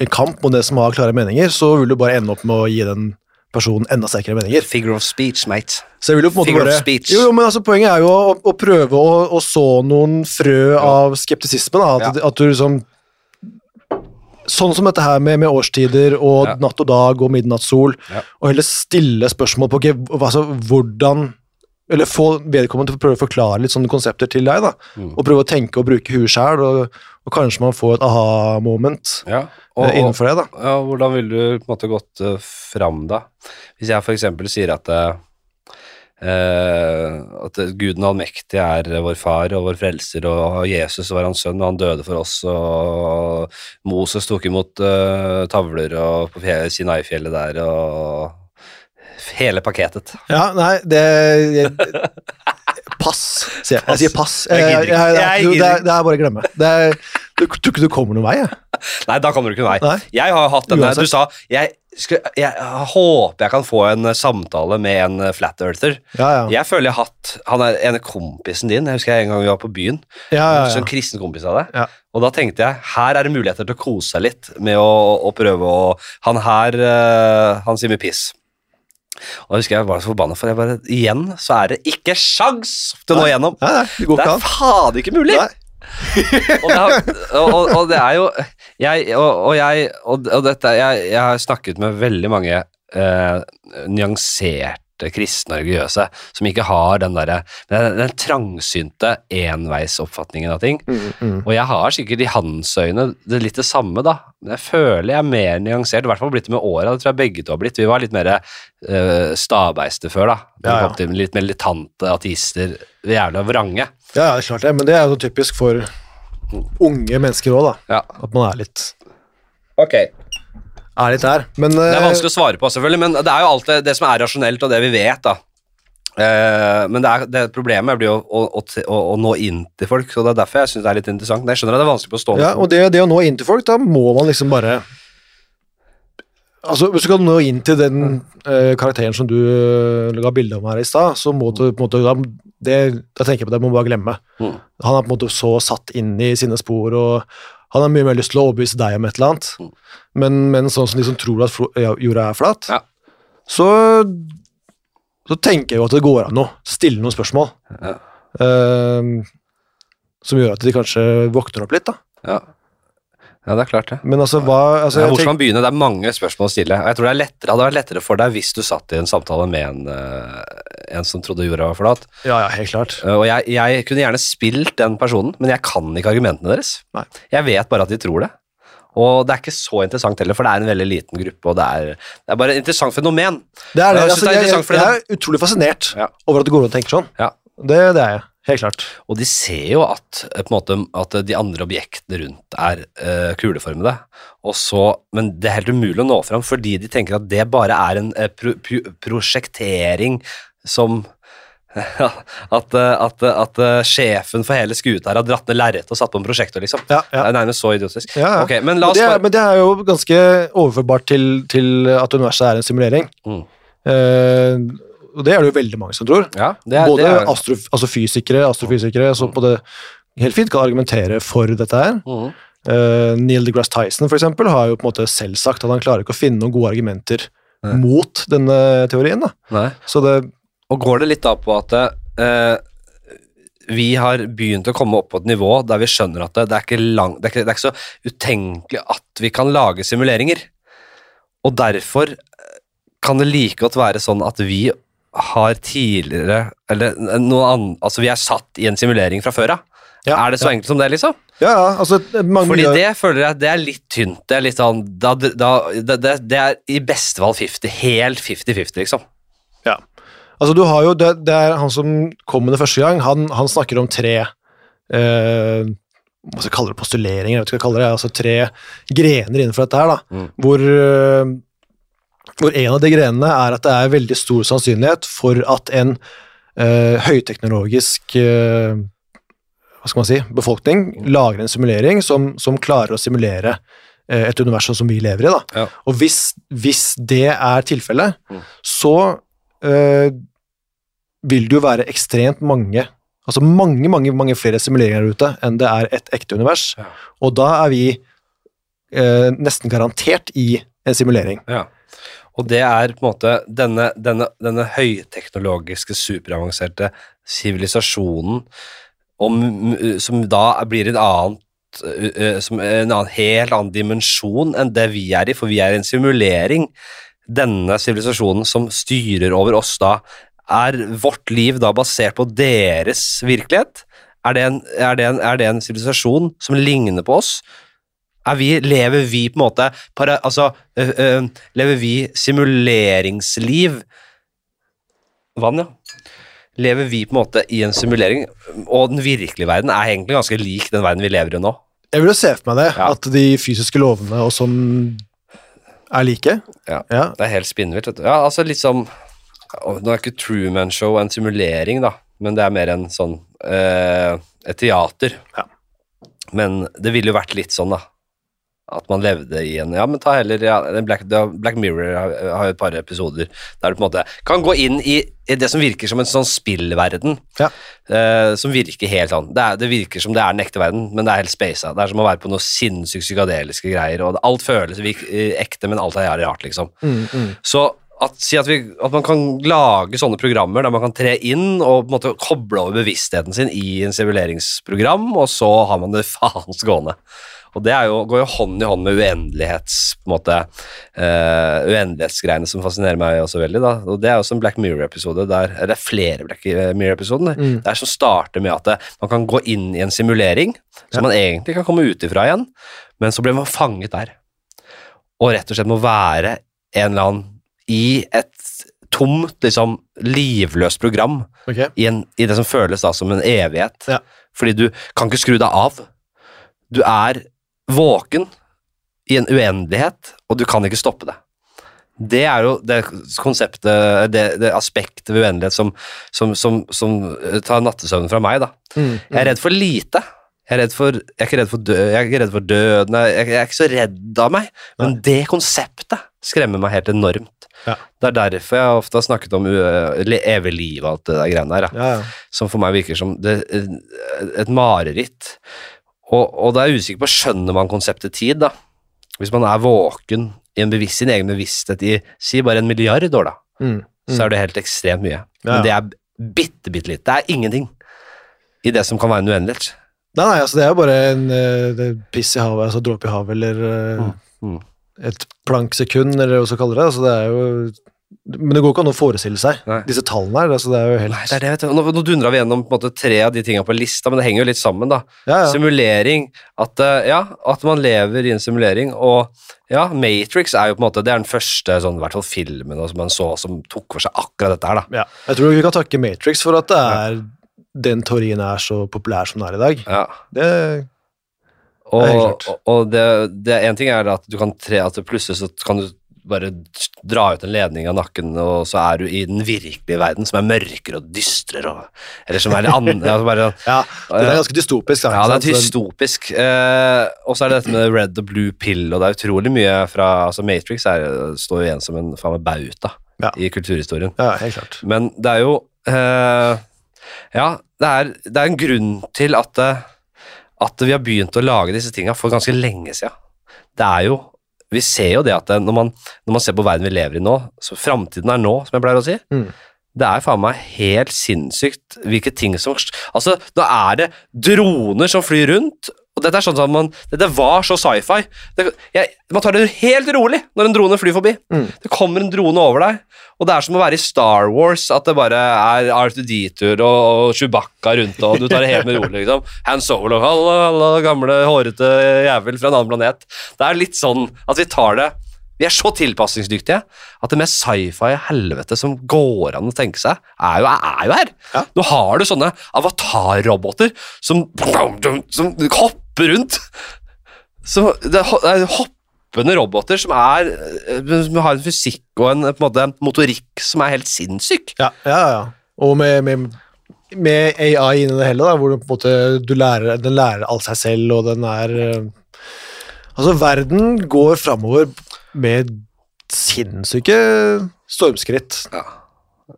i kamp mot det som har klare meninger, så vil du bare ende opp med å gi den personen enda sterkere meninger. Figure of speech, mate. Så jeg vil jo på en måte Figure bare. Jo, jo, men altså Poenget er jo å, å prøve å, å så noen frø av skeptisisme. Da, at, at du liksom Sånn som dette her med, med årstider og Ja. natt og dag og midnattssol, Ja. og heller stille spørsmål på okay, altså, hvordan Eller få vedkommende til å prøve å forklare litt sånne konsepter til deg, da. Mm. Og prøve å tenke og bruke huet sjæl, og, og kanskje man får et aha-moment Ja, eh, innenfor det, da. ja, hvordan ville du på en måte gått uh, fram da? Hvis jeg eksempel sier at eh, at Guden allmektig er vår far og vår frelser, og Jesus var hans sønn, og han døde for oss, og Moses tok imot uh, tavler og på Sinai-fjellet der, og hele pakketet. Ja, nei, det jeg, Pass, sier jeg. Jeg sier pass. Jeg Jeg, jeg, jeg, det, er, det bare å glemme. Det er, du tror ikke du kommer noen vei, jeg. Nei, da kommer du ikke noen vei. Nei. Jeg har hatt denne, du sa, jeg, skal, håper jeg kan få en eh, samtale med en eh, flat earther. Ja, ja. Jeg føler jeg har hatt Han er en kompisen din. Jeg husker jeg en gang vi var på byen. ja, ja, ja. kristen kompis av deg. Ja. Og da tenkte jeg her er det muligheter til å kose seg litt med å, å prøve å Han her eh, Han sier mye piss. Og jeg husker jeg var så forbanna, for jeg bare Igjen så er det ikke sjans til å nå igjennom. Nei, nei, det Det er fader ikke mulig! Og, det har, og, og, det er jo Jeg og, og jeg og, og dette jeg, jeg har snakket med veldig mange eh, nyanserte kristne og religiøse som ikke har den derre den, den trangsynte enveisoppfatningen av ting. Mm, mm. Og jeg har sikkert i hans øyne det er litt det samme, da. Men jeg føler jeg er mer nyansert, i hvert fall blitt det med åra. Det tror jeg begge to har blitt. Vi var litt mer uh, stabeiste før, da. Vi Ja, ja. kom til Litt militante ateister. Jævla vrange. Ja, det er klart det, men det er jo typisk for unge mennesker òg, da. Ja. At man er litt, Ok. Er litt der. Men Det er eh, vanskelig å svare på, selvfølgelig, men det er jo alt det, det som er rasjonelt, og det vi vet, da. Eh, men det, er, det problemet blir jo å, å, å, å nå inn til folk, så det er derfor jeg syns det er litt interessant. Jeg skjønner at det er vanskelig på stående ja, og det, det å nå inn til folk, da må man liksom bare Altså, Hvis du skal nå inn til den eh, karakteren som du uh, ga bilde om her i stad, så må du på en måte da, det, da tenker jeg på det, må man bare glemme. Mm. Han er på en måte så satt inn i sine spor, og han har mye mer lyst til å overbevise deg om et eller annet. Mm. Men, men sånn som de som tror at jorda er flat, Ja. så, så tenker jeg jo at det går an å stille noen spørsmål. Ja. Uh, som gjør at de kanskje våkner opp litt, da. Ja. Ja, det er klart det. Men altså, hva altså, Ja, hvor skal man begynne? Det er mange spørsmål å stille. Jeg tror det er lettere, hadde vært lettere for deg hvis du satt i en samtale med en, eh, en som trodde jorda var flat. Ja, ja, helt klart. Eh, Og jeg, jeg kunne gjerne spilt den personen, men jeg kan ikke argumentene deres. Nei. Jeg vet bare at de tror det. Og det er ikke så interessant heller, for det er en veldig liten gruppe, og det er, det er bare et interessant fenomen. Det er det. Jeg Altså, det er jeg, jeg, interessant, jeg er utrolig fascinert Ja. over at det går an å tenke sånn. Ja. Det, det er jeg. Helt klart. Og de ser jo at, eh, måte, at de andre objektene rundt er uh, kuleformede, og så, men det er helt umulig å nå fram, fordi de tenker at det bare er en uh, pro, pro, prosjektering som at, eh, at, at eh, sjefen for hele skuta her har dratt ned lerretet og satt på en prosjektor, liksom. Ja, Det er nærmest så idiotisk. Ja, ja. Ok, men Men det, er, men det er jo ganske overførbart til, til at universet er en simulering. Mm. Eh, og det er det jo veldig mange som tror. Ja, det er, Både det er, astro, altså fysikere, astrofysikere, som på det helt fint kan argumentere for dette her. Mm. Uh, Neil deGrasse Tyson for eksempel, har jo på en måte selv sagt at han klarer ikke å finne noen gode argumenter Nei. mot denne teorien. Da. Så det Og går det litt da på at uh, vi har begynt å komme opp på et nivå der vi skjønner at det, det, er, ikke lang, det, er, ikke, det er ikke så utenkelig at vi kan lage simuleringer. Og derfor kan det like godt være sånn at vi har tidligere Eller noe annet Altså, vi er satt i en simulering fra før av. Ja, er det så enkelt som det, liksom? Ja, ja, altså mange Fordi miljøer- det føler jeg det er litt tynt. Det er litt sånn da, da, det, det, det er i beste fall 50. Helt 50-50, liksom. Ja. Altså, du har jo, det, det er han som kom med det første gang, han, han snakker om tre eh, Hva skal jeg kalle det? Postuleringer? Jeg vet ikke hva jeg kaller det. Altså tre grener innenfor dette her, da. Mm. Hvor, eh, hvor en av de grenene er at det er veldig stor sannsynlighet for at en eh, høyteknologisk eh, hva skal man si, befolkning lager en simulering som, som klarer å simulere eh, et univers sånn som vi lever i. da. Ja. Og hvis, hvis det er tilfellet, Mm. så eh, vil det jo være ekstremt mange Altså mange, mange, mange flere simuleringer der ute enn det er et ekte univers. Ja. Og da er vi eh, nesten garantert i en simulering. Ja. Og det er på en måte denne, denne, denne høyteknologiske, superavanserte sivilisasjonen om- som da blir en annen en annen, helt annen dimensjon enn det vi er i, for vi er i en simulering. Denne sivilisasjonen som styrer over oss da, er vårt liv da basert på deres virkelighet? Er det en sivilisasjon som ligner på oss? Er vi, lever vi på en måte para, altså, ø, ø, Lever vi simuleringsliv Vann, ja. Lever vi på en måte i en simulering, og den virkelige verden er egentlig ganske lik den verden vi lever i nå? Jeg vil jo se for meg det, Ja. at de fysiske lovene og sånn er like. Ja. Ja. Det er helt spinnvilt. vet du. Ja, altså litt som Nå er ikke Truman Show en simulering, da, men det er mer en sånn øh, et teater. Ja. Men det ville jo vært litt sånn, da. At man levde i en Ja, men ta heller ja, Black, Black Mirror har, jo et par episoder der du på en måte kan gå inn i, i det som virker som en sånn spillverden. Ja. eh, som virker helt sånn det, er, det virker som det er den ekte verden, men det er helt spasa. Det er som å være på noe sinnssykt psykadeliske greier, og alt føles eh, ekte, men alt er rart, liksom. Mm, mm. Så at, si at, vi, at man kan lage sånne programmer der man kan tre inn og på en måte koble over bevisstheten sin i en simuleringsprogram, og så har man det faens gående. Og det er jo, går jo hånd i hånd med uendelighets, på en måte, uh, uendelighetsgreiene som fascinerer meg også veldig. da, og Det er også en Black Mirror-episode, det er flere Black Mirror-episoder, Mm. der som starter med at man kan gå inn i en simulering, som Ja. man egentlig kan komme ut ifra igjen, men så blir man fanget der. Og rett og slett må være en eller annen i et tomt, liksom livløst program okay. i, en, i det som føles da som en evighet. Ja. Fordi du kan ikke skru deg av. Du er våken i en uendelighet, og du kan ikke stoppe det. Det er jo det konseptet, det, det aspektet ved uendelighet som, som, som, som tar nattesøvnen fra meg, da. Mm, Jeg er redd for lite. Jeg er, for, jeg er ikke redd for, død, jeg er ikke redd for døden, jeg, jeg er ikke så redd av meg, men det konseptet skremmer meg helt enormt. Ja. Det er derfor jeg ofte har snakket om uh, evig liv og alt det der greiene der. Ja, ja. som for meg virker som det, et mareritt. Og, og da er jeg usikker på, skjønner man konseptet tid, da? Hvis man er våken i en bevisst, sin egen bevissthet i, si bare en milliard år, da, Mm, mm. så er det helt ekstremt mye. Ja. Men det er bitte, bitte litt. Det er ingenting i det som kan være en uendelighet. Nei, nei, altså det er jo bare en uh, piss i havet, altså dråpe i havet, eller uh, Mm. et planksekund, eller hva man skal kalle det. Altså det er jo Men det går ikke an å forestille seg Nei. disse tallene her. Altså det er jo helt Nei, det er det, vet du. Nå, nå dundra vi gjennom måte, tre av de tinga på lista, men det henger jo litt sammen, da. Ja, ja. Simulering. At, eh, ja, at man lever i en simulering. Og ja, Matrix er jo på en måte Det er den første sånn, i hvert fall filmen som man så som tok for seg akkurat dette her, da. Ja. Jeg tror vi kan takke Matrix for at det er den teorien er så populær som den er i dag. Ja. Det, Og, og, det, det en ting er at du kan tre at plutselig så kan du bare dra ut en ledning av nakken, og så er du i den virkelige verden, som er mørkere og dystrere, og, eller som er litt annen altså ja, det er ganske dystopisk. Da, Ja, det er dystopisk. Eh, og så er det dette med red og blue pill, og det er utrolig mye fra altså Matrix er, står jo igjen som en faen meg bauta Ja. i kulturhistorien. Ja, helt klart. Men det er jo eh, Ja, det er, det er en grunn til at, eh, at vi har begynt å lage disse tinga for ganske lenge siden. Det er jo Vi ser jo det at når, man, når man ser på verden vi lever i nå, så framtiden er nå, som jeg pleier å si. Mm. Det er faen meg helt sinnssykt hvilke ting som Altså, da er det droner som flyr rundt. Og dette er sånn som man, dette var så sci-fi. Man tar det helt rolig når en drone flyr forbi. Mm. Det kommer en drone over deg, og det er som å være i Star Wars, at det bare er R2D-tur og, og Chewbacca rundt, og du tar det helt med rolig, liksom. Han Solo, alle, halla, gamle hårete jævel fra en annen planet. Det er litt sånn at vi tar det Vi er så tilpasningsdyktige at det mest sci-fi helvete som går an å tenke seg, er jo, er jo her. Ja. Nå har du sånne avatar-roboter som, som hopper rundt. Så det er hoppende roboter som, er, eh, som har en fysikk og en, på en måte, en motorikk som er helt sinnssyk. Ja, ja, ja. Og med, med, med AI inni det hele, da, hvor du måte, du lærer, den lærer alt seg selv, og den er eh, Altså, verden går framover med sinnssyke stormskritt Ja,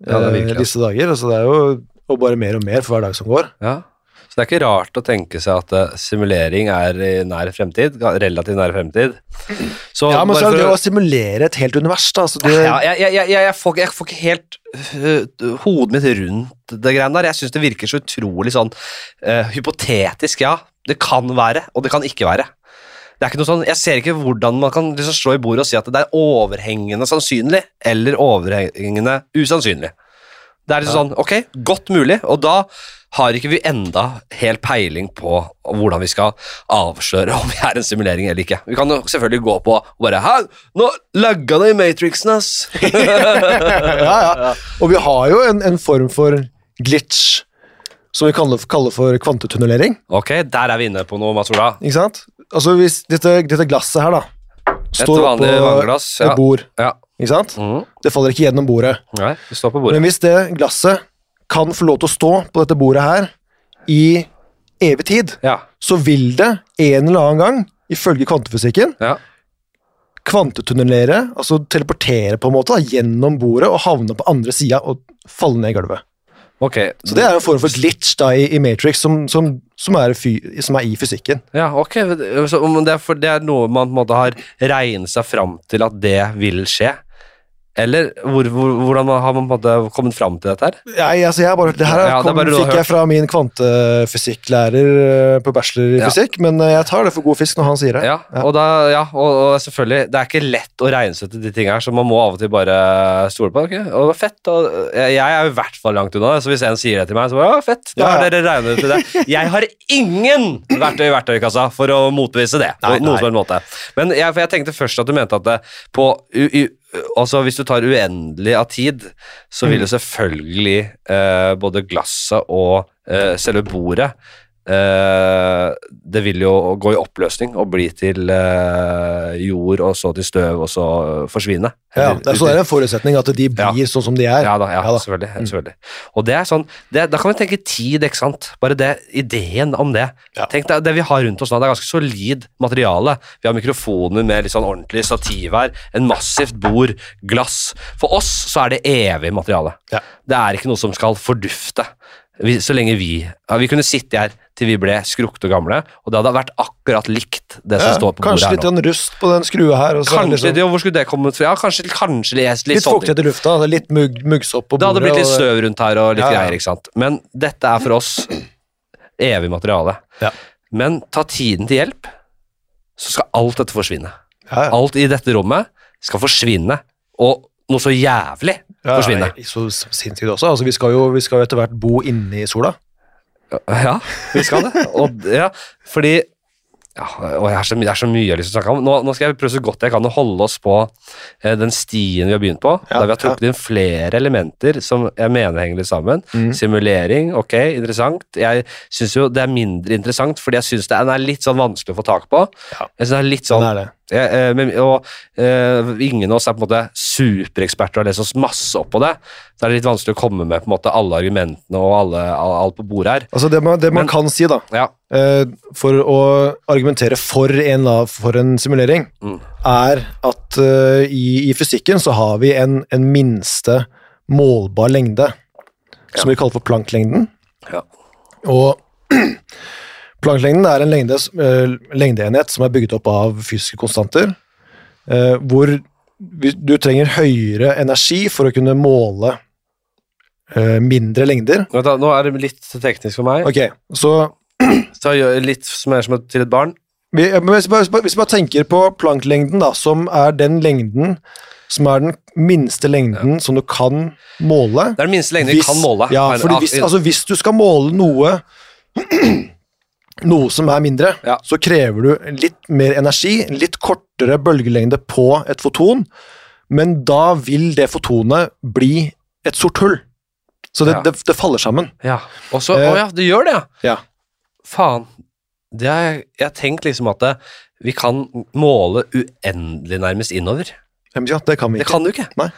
ja det eh, virkelig. disse dager. Altså, det er jo og bare mer og mer for hver dag som går. Ja. Så det er ikke rart å tenke seg at eh, simulering er i nær fremtid, relativt nær fremtid. Så Ja, men så er det å- simulere et helt univers, da. Altså, det, ja, jeg, jeg, jeg, jeg, får, jeg får ikke helt øh, hodet mitt rundt det greiene der. Jeg syns det virker så utrolig sånn uh, hypotetisk, ja. Det kan være, og det kan ikke være. Det er ikke noe sånn, Jeg ser ikke hvordan man kan liksom slå i bordet og si at det er overhengende sannsynlig eller overhengende usannsynlig. Det er liksom sånn, ok, godt mulig, og da har ikke vi enda helt peiling på hvordan vi skal avsløre om vi er en simulering eller ikke. Vi kan jo selvfølgelig gå på og bare Hæ, nå lagga det i Matrixen, ass! ja, ja. Og vi har jo en, en form for glitch som vi kaller, kaller for kvantetunnelering. ok, der er vi inne på noe, Mats Ola. Ikke sant? Altså hvis dette, dette glasset her da Et står vanlig oppå. Ja. et bord, ja. Ikke sant? Mm. Det faller ikke gjennom bordet. Nei, det står på bordet. Men hvis det glasset kan få lov til å stå på dette bordet her i evig tid, Ja. så vil det en eller annen gang, ifølge kvantefysikken, ja. kvantetunnelere, altså teleportere på en måte, da, gjennom bordet og havne på andre sida og falle ned i gulvet. Okay. Så det er en form for glitch da i, Matrix som, som, som, er, fy, som er i fysikken. Ja, ok. Så, det, er for, det er noe man på en måte har regnet seg fram til at det vil skje? Eller hvor, hvor, hvordan har man på kommet fram til dette her? Nei, altså jeg bare, det her Ja, det kom, bare fikk jeg fra min kvantefysikklærer eh, på bachelor i Ja. fysikk, men eh, jeg tar det for god fisk når han sier det. Ja, og, da, ja og, og selvfølgelig, det er ikke lett å regnsette de tingene her, så man må av og til bare stole på okay? Og det var fett, og jeg, jeg er i hvert fall langt unna det, så hvis en sier det til meg, så bare, ja, fett, da Ja, har dere regnet ut det. Jeg har ingen verktøy i verktøykassa for å motbevise det, på Nei, noen nei. måte. Men jeg, jeg tenkte først at du mente at det på u, u, Altså Hvis du tar uendelig av tid, så Mm. vil jo selvfølgelig eh, både glasset og eh, selve bordet eh, Det vil jo gå i oppløsning og bli til eh, jord, og så til støv, og så forsvinne. Ja, det er, så det er en forutsetning at de blir Ja. sånn som de er. ja da, ja, Ja da. Mm. selvfølgelig. selvfølgelig. Og det er sånn, det, Da kan vi tenke tid, ikke sant. Bare det, ideen om det. Tenk deg, Det vi har rundt oss nå, det er ganske solid materiale. Vi har mikrofoner med litt sånn ordentlig stativ her, en massivt bord, glass. For oss så er det evig materiale. Det er ikke noe som skal fordufte. Vi, så lenge vi Vi kunne sitte her til vi ble skrukte og gamle, og det hadde vært akkurat likt det som Ja, står på bordet her nå. Kanskje litt rust på den skrua her. Og så er det Kanskje, liksom, jo, Hvor skulle det kommet fra? Ja, kanskje, kanskje litt, litt, sånn- fuktighet i lufta, altså litt mugg, muggsopp på det hadde blitt litt støv rundt her og litt Ja, ja. greier, ikke sant. Men dette er for oss evig materiale. Ja. Men ta tiden til hjelp, så skal alt dette forsvinne. Ja, ja. Alt i dette rommet skal forsvinne, og noe så jævlig forsvinne. Ja, Så sinnssykt også. Altså, vi, skal jo, vi skal jo etter hvert bo inne i sola. Ja, vi skal det. Og, ja, fordi ja, og jeg har så, det er så mye jeg har lyst til å snakke om. Nå, nå skal jeg prøve så godt jeg kan å holde oss på eh, den stien vi har begynt på. Ja, der vi har trukket inn flere elementer som jeg mener henger litt sammen. Mm. Simulering, ok, interessant. Jeg syns jo det er mindre interessant, fordi jeg syns den er litt sånn vanskelig å få tak på. Ja. Jeg synes det er litt Sånn Det er det. Jeg, eh, og eh, ingen av oss er på en måte supereksperter og har lest oss masse opp på det. Så er det litt vanskelig å komme med på en måte alle argumentene og alle, all- alt på bordet her. Altså, det man, det man Men- kan si, da, Ja, eh, for å argumentere for en, for en simulering, Mm. er at eh, i, i fysikken så har vi en, en minste målbar lengde, som vi kaller for planklengden. ja. Og planklengden er en lengde, eh, lengdeenhet som er bygget opp av fysiske konstanter, eh, hvor du trenger høyere energi for å kunne måle eh, mindre lengder. Nå er det litt teknisk for meg. Ok, så Så jeg gjør litt som er som til et barn. hvis, vi bare, hvis tenker på planklengden, da, som er den lengden som er den minste lengden som du kan måle Det er den minste lengden du kan måle. Ja, fordi hvis, altså, hvis du skal måle noe noe som er mindre, Ja. så krever du litt mer energi, litt kortere bølgelengde på et foton, men da vil det fotonet bli et sort hull. Så det, Ja. det, det faller sammen. ja. Og så, Eh, Å ja, det gjør det, ja. Faen. Det er, jeg har tenkt liksom at det, vi kan måle uendelig nærmest innover. Ja, det kan vi Det kan du ikke. Nei,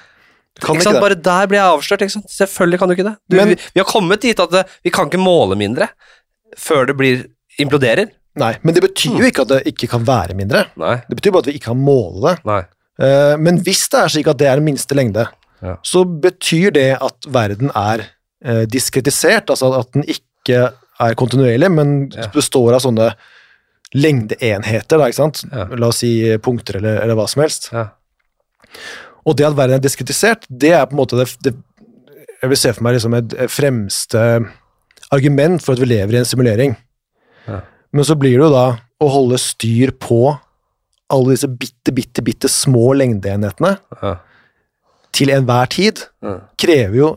kan ikke ikke sant? Ikke Bare der blir jeg avslørt. Ikke sant? Selvfølgelig kan du ikke det. Du, Men- vi, vi har kommet dit at vi kan ikke måle mindre før det blir imploderer. Nei, men det betyr jo ikke at det ikke kan være mindre. Nei. Det betyr bare at vi ikke kan måle det. Nei. Eh, Men hvis det er slik at det er minste lengde, Ja. så betyr det at verden er eh, diskretisert, altså at den ikke er kontinuerlig, men Ja. består av sånne lengdeenheter, da, ikke sant? Ja. La oss si punkter eller, eller hva som helst. Ja. Og det at verden er diskretisert, det er på en måte det, det Jeg vil se for meg liksom et fremste argument for at vi lever i en simulering. Ja. Men så blir det jo da å holde styr på alle disse bitte, bitte, bitte små lengdeenhetene Ja. til enhver tid, Ja. krever jo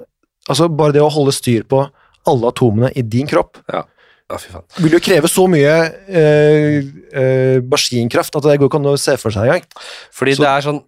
Altså, bare det å holde styr på alle atomene i din kropp Ja. ja, fy faen. vil jo kreve så mye eh, eh, maskinkraft at det går ikke an å se for seg engang. Fordi Så- det er sånn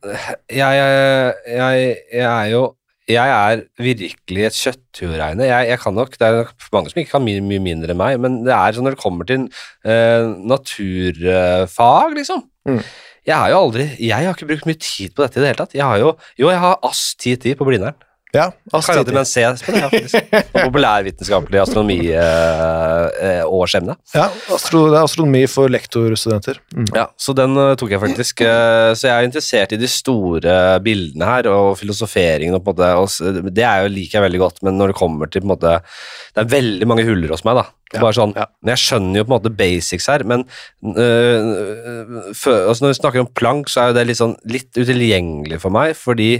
jeg, jeg, jeg, jeg er jo Jeg er virkelig et kjøtthureine. Jeg, jeg kan nok Det er nok mange som ikke kan mye, mye mindre enn meg, men det er sånn når det kommer til uh, naturfag, liksom Mm. Jeg har jo aldri Jeg har ikke brukt mye tid på dette i det hele tatt. Jeg har jo Jo, jeg har ASS ti på Blindern. Ja, Karate med en C på det, ja, faktisk. Og populærvitenskapelig astronomi eh, eh, ja astro, det er astronomi for lektorstudenter. Mm. Ja, så den eh, tok jeg faktisk. eh, så jeg er interessert i de store bildene her, og filosoferingen og på en måte, og Det er jo liker jeg veldig godt, men når det kommer til på en måte Det er veldig mange huller hos meg, da. Bare sånn, ja. Jeg skjønner jo på en måte basics her, men øh, for, altså når vi snakker om plank, så er jo det litt sånn litt utilgjengelig for meg, fordi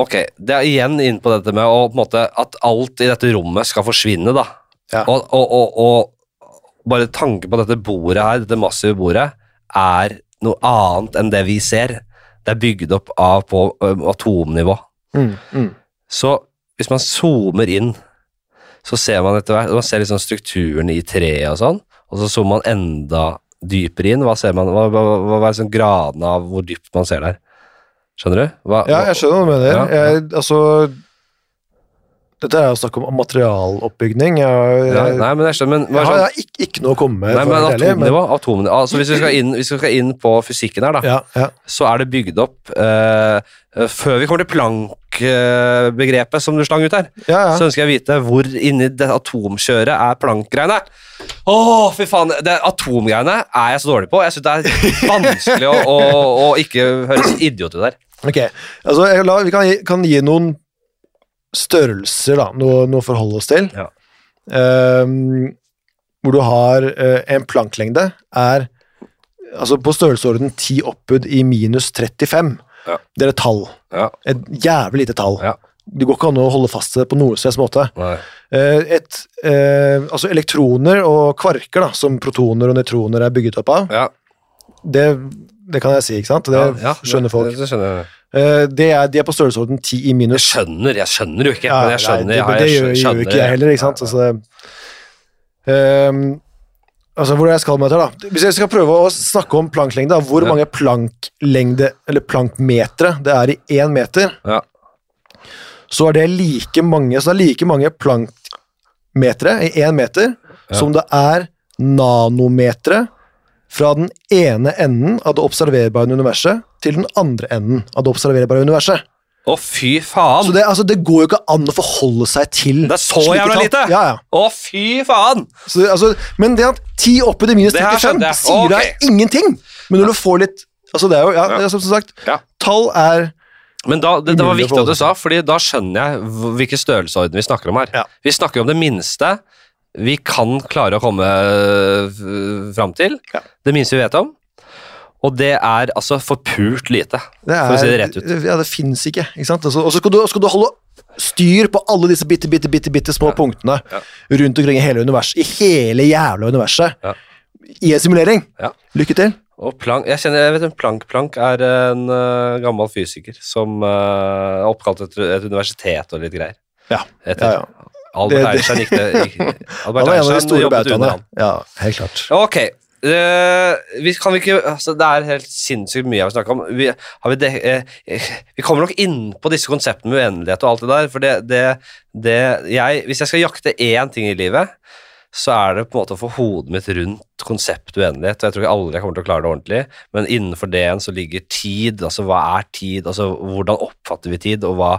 Ok, det er igjen inn på dette med å, på en måte, at alt i dette rommet skal forsvinne, da. Ja. Og, og, og, og bare tanken på dette bordet her, dette massive bordet, er noe annet enn det vi ser. Det er bygd opp av på um, atomnivå. Mm, mm. Så hvis man zoomer inn, så ser man etter hvert Man ser liksom strukturen i treet og sånn, og så zoomer man enda dypere inn. Hva ser man? Hva, hva, hva er sånn gradene av hvor dypt man ser der? Skjønner du? Hva, Ja, jeg skjønner hva du mener. Ja, ja. Jeg, altså Dette er jo snakk om materialoppbygning. Jeg, ja, Nei, men jeg skjønner, men, er sånn, jeg har ikke, ikke noe å komme med. Nei, men atomnivå, men atomnivå. Altså, hvis, vi inn, hvis vi skal inn på fysikken her, da, Ja, ja. så er det bygd opp eh, Før vi kommer til Planck-begrepet som du slang ut her, så ønsker jeg å vite hvor inni det atomkjøret er Planck-greiene. Å, fy faen! Det atomgreiene er jeg så dårlig på. Jeg syns det er vanskelig å, å, å ikke høres idiot ut der. Ok, altså la, vi kan gi, kan gi noen størrelser, da, noe, noe å forholde oss til. Ja. Um, hvor du har uh, en planklengde er altså på størrelsesorden 10 oppbud i minus 35. Ja. Det er et tall. Ja, Et jævlig lite tall. ja. Det går ikke an å holde fast på noen slags måte. Eh, et, eh, altså elektroner og kvarker, da, som protoner og nøytroner er bygget opp av, Ja, det, det kan jeg si, ikke sant? Det ja, ja, skjønner folk. Det, det skjønner. Eh, er, de er på størrelsesorden 10 i minus. Jeg skjønner, jeg skjønner jo ikke, men jeg skjønner. nei, det, det gjør, jo ikke jeg heller, ikke sant? Altså, um, altså, hvor jeg skal med dette, da? Hvis jeg skal prøve å snakke om planklengde, hvor mange planklengde, eller plankmetere det er i én meter, Ja. så er det like mange, så det er like mange plankmetere i én meter Ja. som det er nanometere fra den ene enden av det observerbare universet til den andre enden av det observerbare universet. Å, fy faen! Så det, altså, det går jo ikke an å forholde seg til Det er så slike jævla tall. lite! Ja, ja. Å, fy faen! Så, altså, men det at 10 oppi det minus Det her 35 skjønte jeg. sier Ok. deg ingenting. Men når du får litt Altså, det er jo ja, Ja. det er som sagt Ja. Tall er Men da, det, det var Umulig å viktig at du sa, fordi da skjønner jeg hv- hvilken størrelsesorden vi snakker om her. Ja. Vi snakker om det minste vi kan klare å komme øh, fram til. Ja. Det minste vi vet om. Og det er altså forpult lite, det er, for å si det rett ut. Ja, det fins ikke. ikke sant? Og så skal, du- skal du holde styr på alle disse bitte, bitte, bitte, bitte små punktene Ja. rundt omkring i hele universet, i hele jævla universet, Ja. i en simulering. Ja. Lykke til. Og Planck, jeg kjenner, jeg vet en Planck Planck er en uh, gammel fysiker som uh, er oppkalt etter et universitet og litt greier. Ja. Ja, ja. Albert Einstein gikk det Albert er Einstein jobbet under han. Ja, helt klart. Ok. Uh, vi kan vi ikke, altså Det er helt sinnssykt mye jeg vil snakke om. Vi, har vi, de, uh, vi kommer nok inn på disse konseptene med uendelighet og alt det der. For det, det, det jeg, Hvis jeg skal jakte én ting i livet, så er det på en måte å få hodet mitt rundt konseptet uendelighet. og Jeg tror ikke aldri jeg kommer til å klare det ordentlig, men innenfor det igjen så ligger tid. altså Hva er tid? altså Hvordan oppfatter vi tid, og hva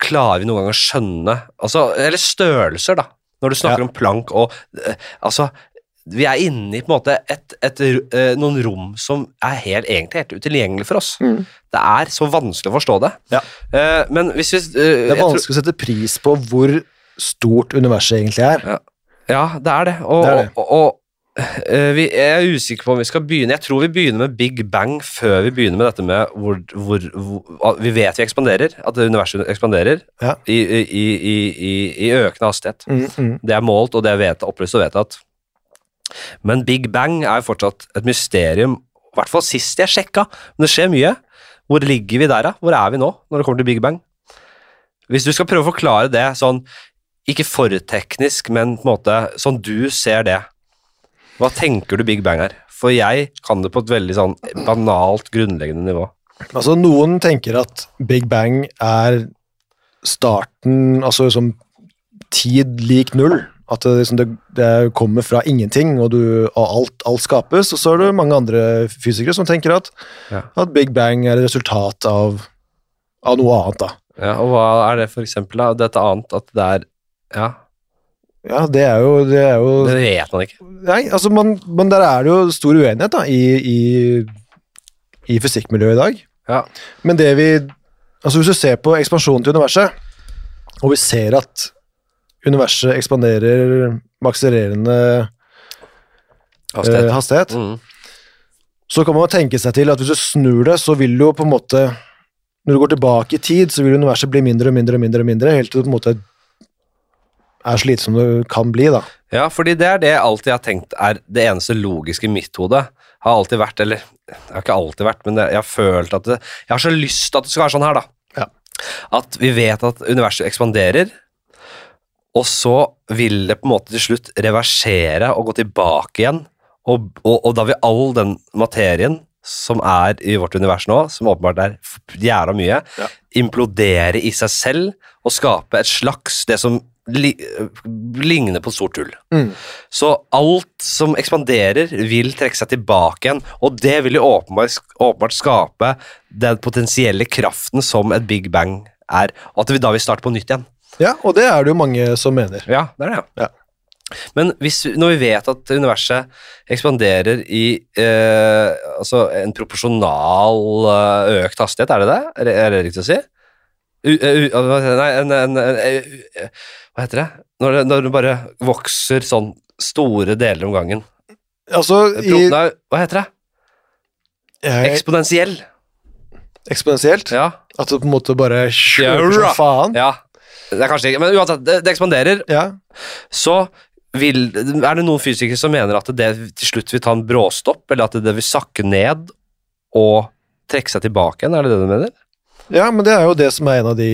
klarer vi noen gang å skjønne? altså Eller størrelser, da. Når du snakker Ja. om plank og eh, altså vi er inne i på en måte et, et, eh, noen rom som er helt, egentlig helt utilgjengelig for oss. Mm. Det er så vanskelig å forstå det. Ja. Eh, men hvis vi Det er vanskelig å sette pris på hvor stort universet egentlig er. Tror, ja, det er det. Og, Det er det. og, og eh, vi, er usikker på om vi skal begynne Jeg tror vi begynner med Big Bang før vi begynner med dette med hvor, hvor, hvor Vi vet vi ekspanderer, at universet ekspanderer Ja. i, i, i, i, i økende hastighet. Mm, mm. Det er målt, og det er vet, opplyst og vedtatt. Men Big Bang er jo fortsatt et mysterium, i hvert fall sist jeg sjekka. Men det skjer mye. Hvor ligger vi der, da? Hvor er vi nå, når det kommer til Big Bang? Hvis du skal prøve å forklare det sånn, ikke for teknisk, men på en måte sånn du ser det, hva tenker du Big Bang er? For jeg kan det på et veldig sånn banalt, grunnleggende nivå. Altså, noen tenker at Big Bang er starten, altså som tid lik null. At det, liksom, det, det kommer fra ingenting, og, du, og alt, alt skapes. Og så er det mange andre fysikere som tenker at, Ja. at Big Bang er et resultat av, av noe annet. da. Ja, og hva er det for eksempel, da? Dette annet, at det er Ja, Ja, det er jo, det er jo det vet man ikke. Nei, altså, man, men der er det jo stor uenighet da, i, i, i fysikkmiljøet i dag. Ja. Men det vi Altså, hvis du ser på ekspansjonen til universet, og vi ser at universet ekspanderer med akselererende Hastighet. eh, hastighet, Mm. så kan man jo tenke seg til at hvis du snur det, så vil jo på en måte Når du går tilbake i tid, så vil universet bli mindre og mindre og mindre, og mindre helt til det på en måte er så lite som det kan bli, da. Ja, fordi det er det jeg alltid har tenkt er det eneste logiske i mitt hode. Har alltid vært, eller det har ikke alltid vært, men jeg har følt at det Jeg har så lyst til at det skal være sånn her, da. Ja. At vi vet at universet ekspanderer, og så vil det på en måte til slutt reversere og gå tilbake igjen. Og, og, og da vil all den materien som er i vårt univers nå, som åpenbart er jævla mye, Ja. implodere i seg selv og skape et slags det som li, på et stort hull. Mm. Så alt som ekspanderer, vil trekke seg tilbake igjen, og det vil jo åpenbart, åpenbart skape den potensielle kraften som et big bang er, og at vi da vil starte på nytt igjen. Ja, og det er det jo mange som mener. Ja, det er det. Ja. Men hvis, når vi vet at universet ekspanderer i eh, altså en proporsjonal eh, økt hastighet, er det det? Er det, riktig å si? U, eh, u, det? nei, en, en, en, eh, Hva heter det? Når, det? når det bare vokser sånn store deler om gangen. Altså, Pro, i, nei, hva heter det? jeg, Eksponentiell. eksponentielt. Ja. At det på en måte bare skjører kjører som faen. ja. Det er kanskje ikke Men uansett, det, det ekspanderer. Ja. Så vil, er det noen fysikere som mener at det til slutt vil ta en bråstopp, eller at det vil sakke ned og trekke seg tilbake igjen? Er det det du mener? Ja, men det er jo det som er en av de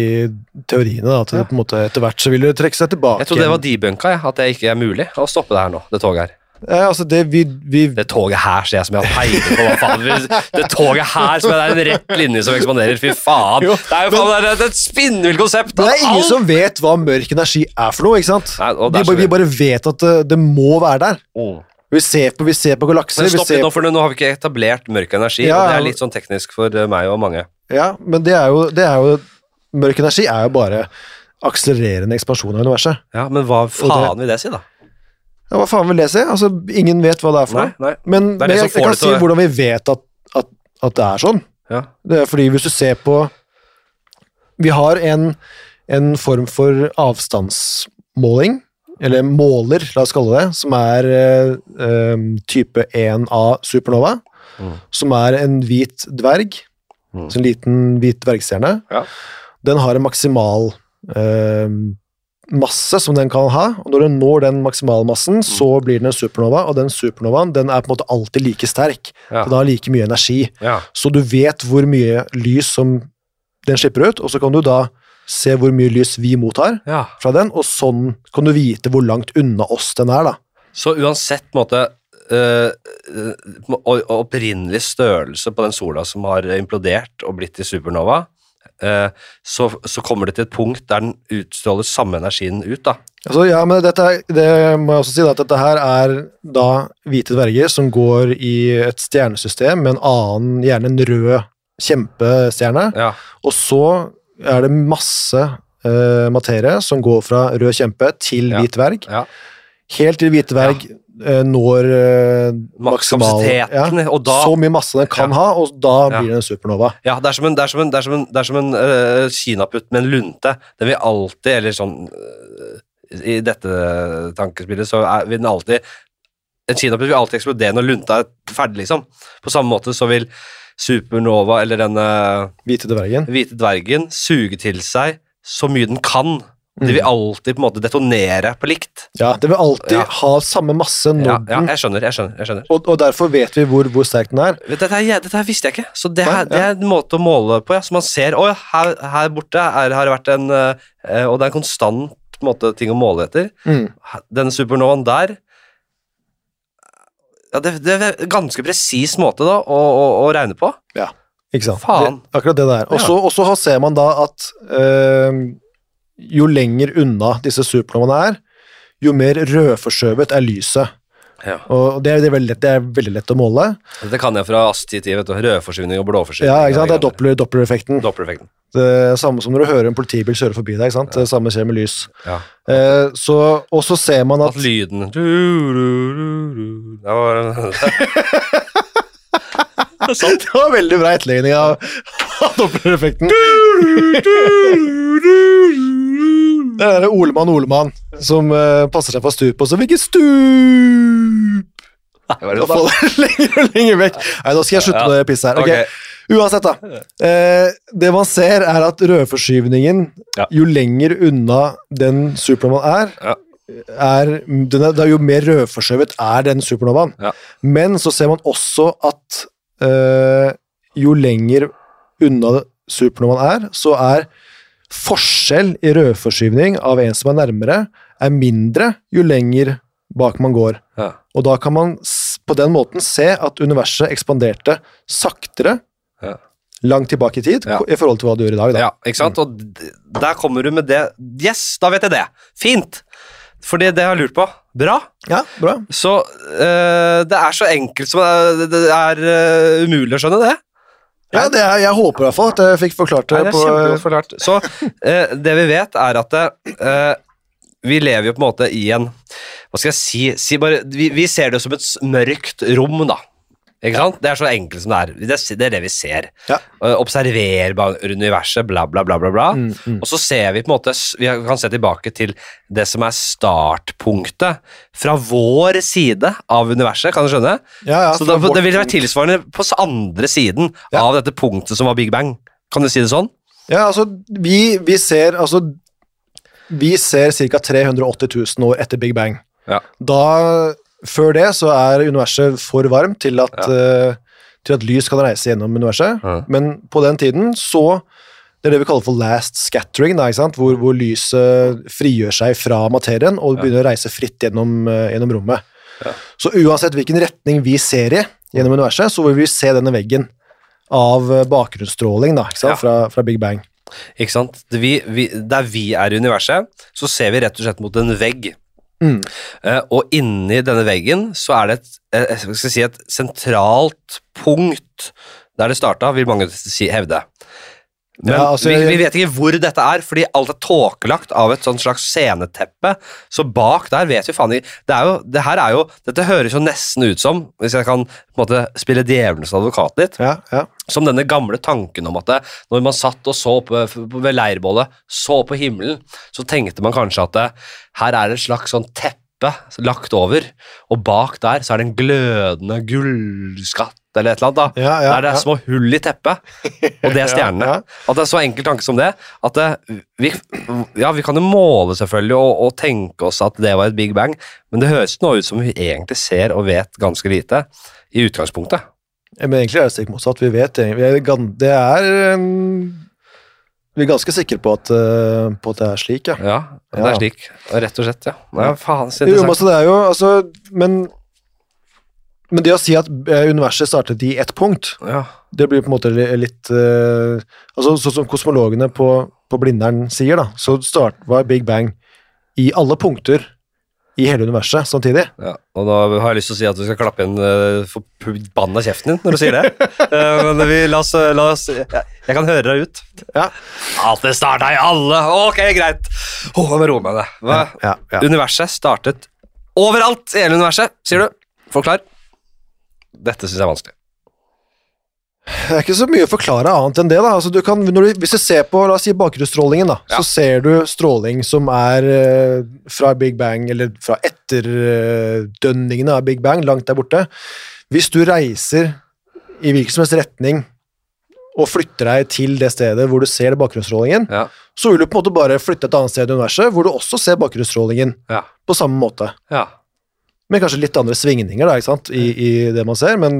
teoriene. Da, at det Ja. på en måte etter hvert så vil det trekke seg tilbake. Jeg trodde det var debunka, ja, at det ikke er mulig å stoppe det her nå, det toget her. Ja, altså det vi, vi Det toget her ser jeg som jeg har peiling på, hva faen. Det toget her som er en rett linje som ekspanderer, fy faen. Jo, det er jo faen, det er et spinnvilt konsept. Det er ingen som vet hva mørk energi er for noe, ikke sant? Nei, og Vi bare, vet at det, det må være der. Mm. Vi ser på, vi ser på galakser. Men stopp litt nå, for nå har vi ikke etablert mørk energi, Ja, og det er litt sånn teknisk for eh, meg og mange. Ja, men det er, jo, det er jo Mørk energi er jo bare akselererende ekspansjon av universet. Ja, Men hva faen vil det si, da? Ja, hva faen vil det si? Altså, ingen vet hva det er for noe. nei. Men, Det er men det jeg, jeg kan si å- hvordan vi vet at, at, at det er sånn. Ja. Det er fordi hvis du ser på Vi har en, en form for avstandsmåling, eller måler, la oss kalle det, som er eh, type 1A supernova, Mm. som er en hvit dverg, Mm. så en liten hvit dvergstjerne. Ja. Den har en maksimal eh, masse som den kan ha, og når den når den maksimalmassen, Mm. så blir den en supernova, og den supernovaen den er på en måte alltid like sterk. Ja. Den har like mye energi. Ja. Så du vet hvor mye lys som den slipper ut, og så kan du da se hvor mye lys vi mottar ja. fra den, og sånn kan du vite hvor langt unna oss den er, da. Så uansett måte eh, opprinnelig størrelse på den sola som har implodert og blitt til supernova, eh, så, så kommer det til et punkt der den utstråler samme energien ut, da. Altså, ja, men dette, det må jeg også si, da, at dette her er da hvite dverger som går i et stjernesystem med en annen, gjerne en rød kjempestjerne, Ja. og så er det masse eh, materie som går fra rød kjempe til Ja. hvit dverg, ja. helt til hvite dverg eh, når eh, maksimal ja, og da Så mye masse den kan Ja. ha, og da Ja. blir det en supernova. Ja, det er som en, det er som en, det er som en, det er som en øh, kinaputt med en lunte. Den vil alltid, eller sånn uh, I dette tankespillet så er, vil den alltid En kinaputt vil alltid eksplodere når lunta er ferdig, liksom. På samme måte så vil supernova eller denne Hvite dvergen. hvite dvergen suge til seg så mye den kan. Mm. Det vil alltid på en måte detonere på likt. Ja, det vil alltid Ja. ha samme masse når Ja, ja, jeg skjønner. jeg skjønner, jeg skjønner. og, og derfor vet vi hvor, hvor sterk den er. Dette, her- dette her visste jeg ikke, så det, Nei, ja. det er en måte å måle på. Ja. Så man ser å, her, her borte er, har det vært en eh, Og det er en konstant måte, ting å måle etter. Mm. Denne supernovaen der ja, det, det er en ganske presis måte da, å, å, å regne på. Ja, Ikke sant? Faen. Det, akkurat det der. Og så og så ser man da at eh, jo lenger unna disse supernovaene er, jo mer rødforskjøvet er lyset. Ja. Og det er, det er, veldig, det er veldig lett å måle. Det kan jeg fra AST10, vet og blåforskyvning. Ja, ikke sant? Det er doppler, dopplereffekten. Dopplereffekten. Det er samme som når du hører en politibil kjøre forbi deg. ikke sant? Det samme skjer med lys. Ja. Eh, så, og så ser man At at lyden du, du, du, du. Det var Det. Det var veldig bra etterligning av, dopplereffekten. Det er Olemann Olemann som uh, passer seg for stupet, og så hvilket stup! Nei, Da faller det lenger og lenger vekk. Nei, nå skal jeg slutte med det pisset her. Okay. Ok. Uansett, da. Eh, det man ser, er at rødforskyvningen, Ja. jo lenger unna den Supermann er, Ja. er, den er, jo mer rødforskjøvet er den supernovaen. Ja. Men så ser man også at eh, jo lenger unna supernovaen er, så er forskjell i rødforskyvning av en som er nærmere, er mindre jo lenger bak man går. Ja. Og da kan man på den måten se at universet ekspanderte saktere Ja. langt tilbake i tid Ja. i forhold til hva det gjør i dag. Da. Ja, ikke sant? Og der kommer du med det. Yes, da vet jeg det. Fint! Fordi det har jeg lurt på. Bra. Ja, bra. Så eh, det er så enkelt som det er, det er eh, umulig å skjønne det. Ja, det er, jeg håper i hvert fall at jeg fikk forklart det. Nei, det er på, forklart. Så eh, det vi vet, er at eh, vi lever jo på en måte i en Hva skal jeg si? si bare, vi, vi ser det som et mørkt rom, da. Ikke sant? Det er så enkelt som det er. Det, er- det er det vi ser. Ja. Uh, Observerbar universet, bla, bla, bla, bla. bla. Mm, mm. Og så ser vi på en måte Vi kan se tilbake til det som er startpunktet fra vår side av universet, kan du skjønne? Ja, ja, så da, det, vil være tilsvarende på andre siden Ja. av dette punktet som var Big Bang. Kan du si det sånn? Ja, altså, vi, vi ser altså Vi ser ca. 380 000 år etter Big Bang. Ja. Da, før det så er universet for varmt til at, eh, til at lys kan reise gjennom universet. Ja. Men på den tiden så Det er det vi kaller for last scattering, da, ikke sant? Hvor, hvor lyset frigjør seg fra materien og begynner å reise fritt gjennom, uh, gjennom rommet. Ja. Så uansett hvilken retning vi ser i gjennom universet, så vil vi se denne veggen av eh, bakgrunnsstråling da, ikke sant? Ja. Fra, fra Big Bang. Ikke sant? Vi, vi, der vi er i universet, så ser vi rett og slett mot en vegg. Mm. Uh, og inni denne veggen så er det et, eh, si, et sentralt punkt der det starta, vil mange hevde. Men Ja, altså, vi, vi vet ikke hvor dette er, fordi alt er tåkelagt av et slags sceneteppe. Så bak der vet vi faen ikke det, det her er jo Dette høres jo nesten ut som, hvis jeg kan måte spille djevelens advokat litt, Ja, ja. som denne gamle tanken om at det, når man satt og så på, ved leirbålet, så på himmelen, så tenkte man kanskje at det, her er det et slags sånn teppe lagt over, og bak der så er det en glødende gullskatt eller et eller annet da. Ja, ja, der det er ja. små hull i teppet, og det er stjernene. Ja, ja. At det er så enkel tanke som det, at det, vi, ja, vi kan jo måle selvfølgelig og, og tenke oss at det var et big bang, men det høres nå ut som vi egentlig ser og vet ganske lite i utgangspunktet. Ja, Men egentlig er det stikk motsatt. Vi vet egentlig vi er, Det er um, Vi er ganske sikre på at, uh, på at det er slik, ja. Ja, det Ja. er slik. Rett og slett, ja. ja faen, så Jo, men altså, det er jo altså Men, men det å si at eh, universet startet i ett punkt, Ja, det blir på en måte litt uh, altså Sånn som kosmologene på, på Blindern sier, da, så start, var Big Bang i alle punkter i hele universet samtidig. ja. Og da har jeg lyst til å si at du skal klappe igjen uh, for forbanna kjeften din når du sier det. Eh, men vi, la oss, la oss jeg, jeg kan høre deg ut. Ja, At det starta i alle! Ok, greit. Oh, jeg må roe meg ned. Ja, ja. Universet startet overalt i hele universet, sier du. Forklar. Dette syns jeg er vanskelig. Det er ikke så mye å forklare annet enn det. da. Altså, du kan, når du, hvis du ser på la oss si bakgrunnsstrålingen, da, Ja. så ser du stråling som er uh, fra Big Bang, eller fra etterdønningene av Big Bang, langt der borte. Hvis du reiser i hvilken som helst retning og flytter deg til det stedet hvor du ser bakgrunnsstrålingen, Ja. så vil du på en måte bare flytte et annet sted i universet hvor du også ser bakgrunnsstrålingen Ja. på samme måte. ja. Med kanskje litt andre svingninger da, ikke sant, i, i det man ser, men,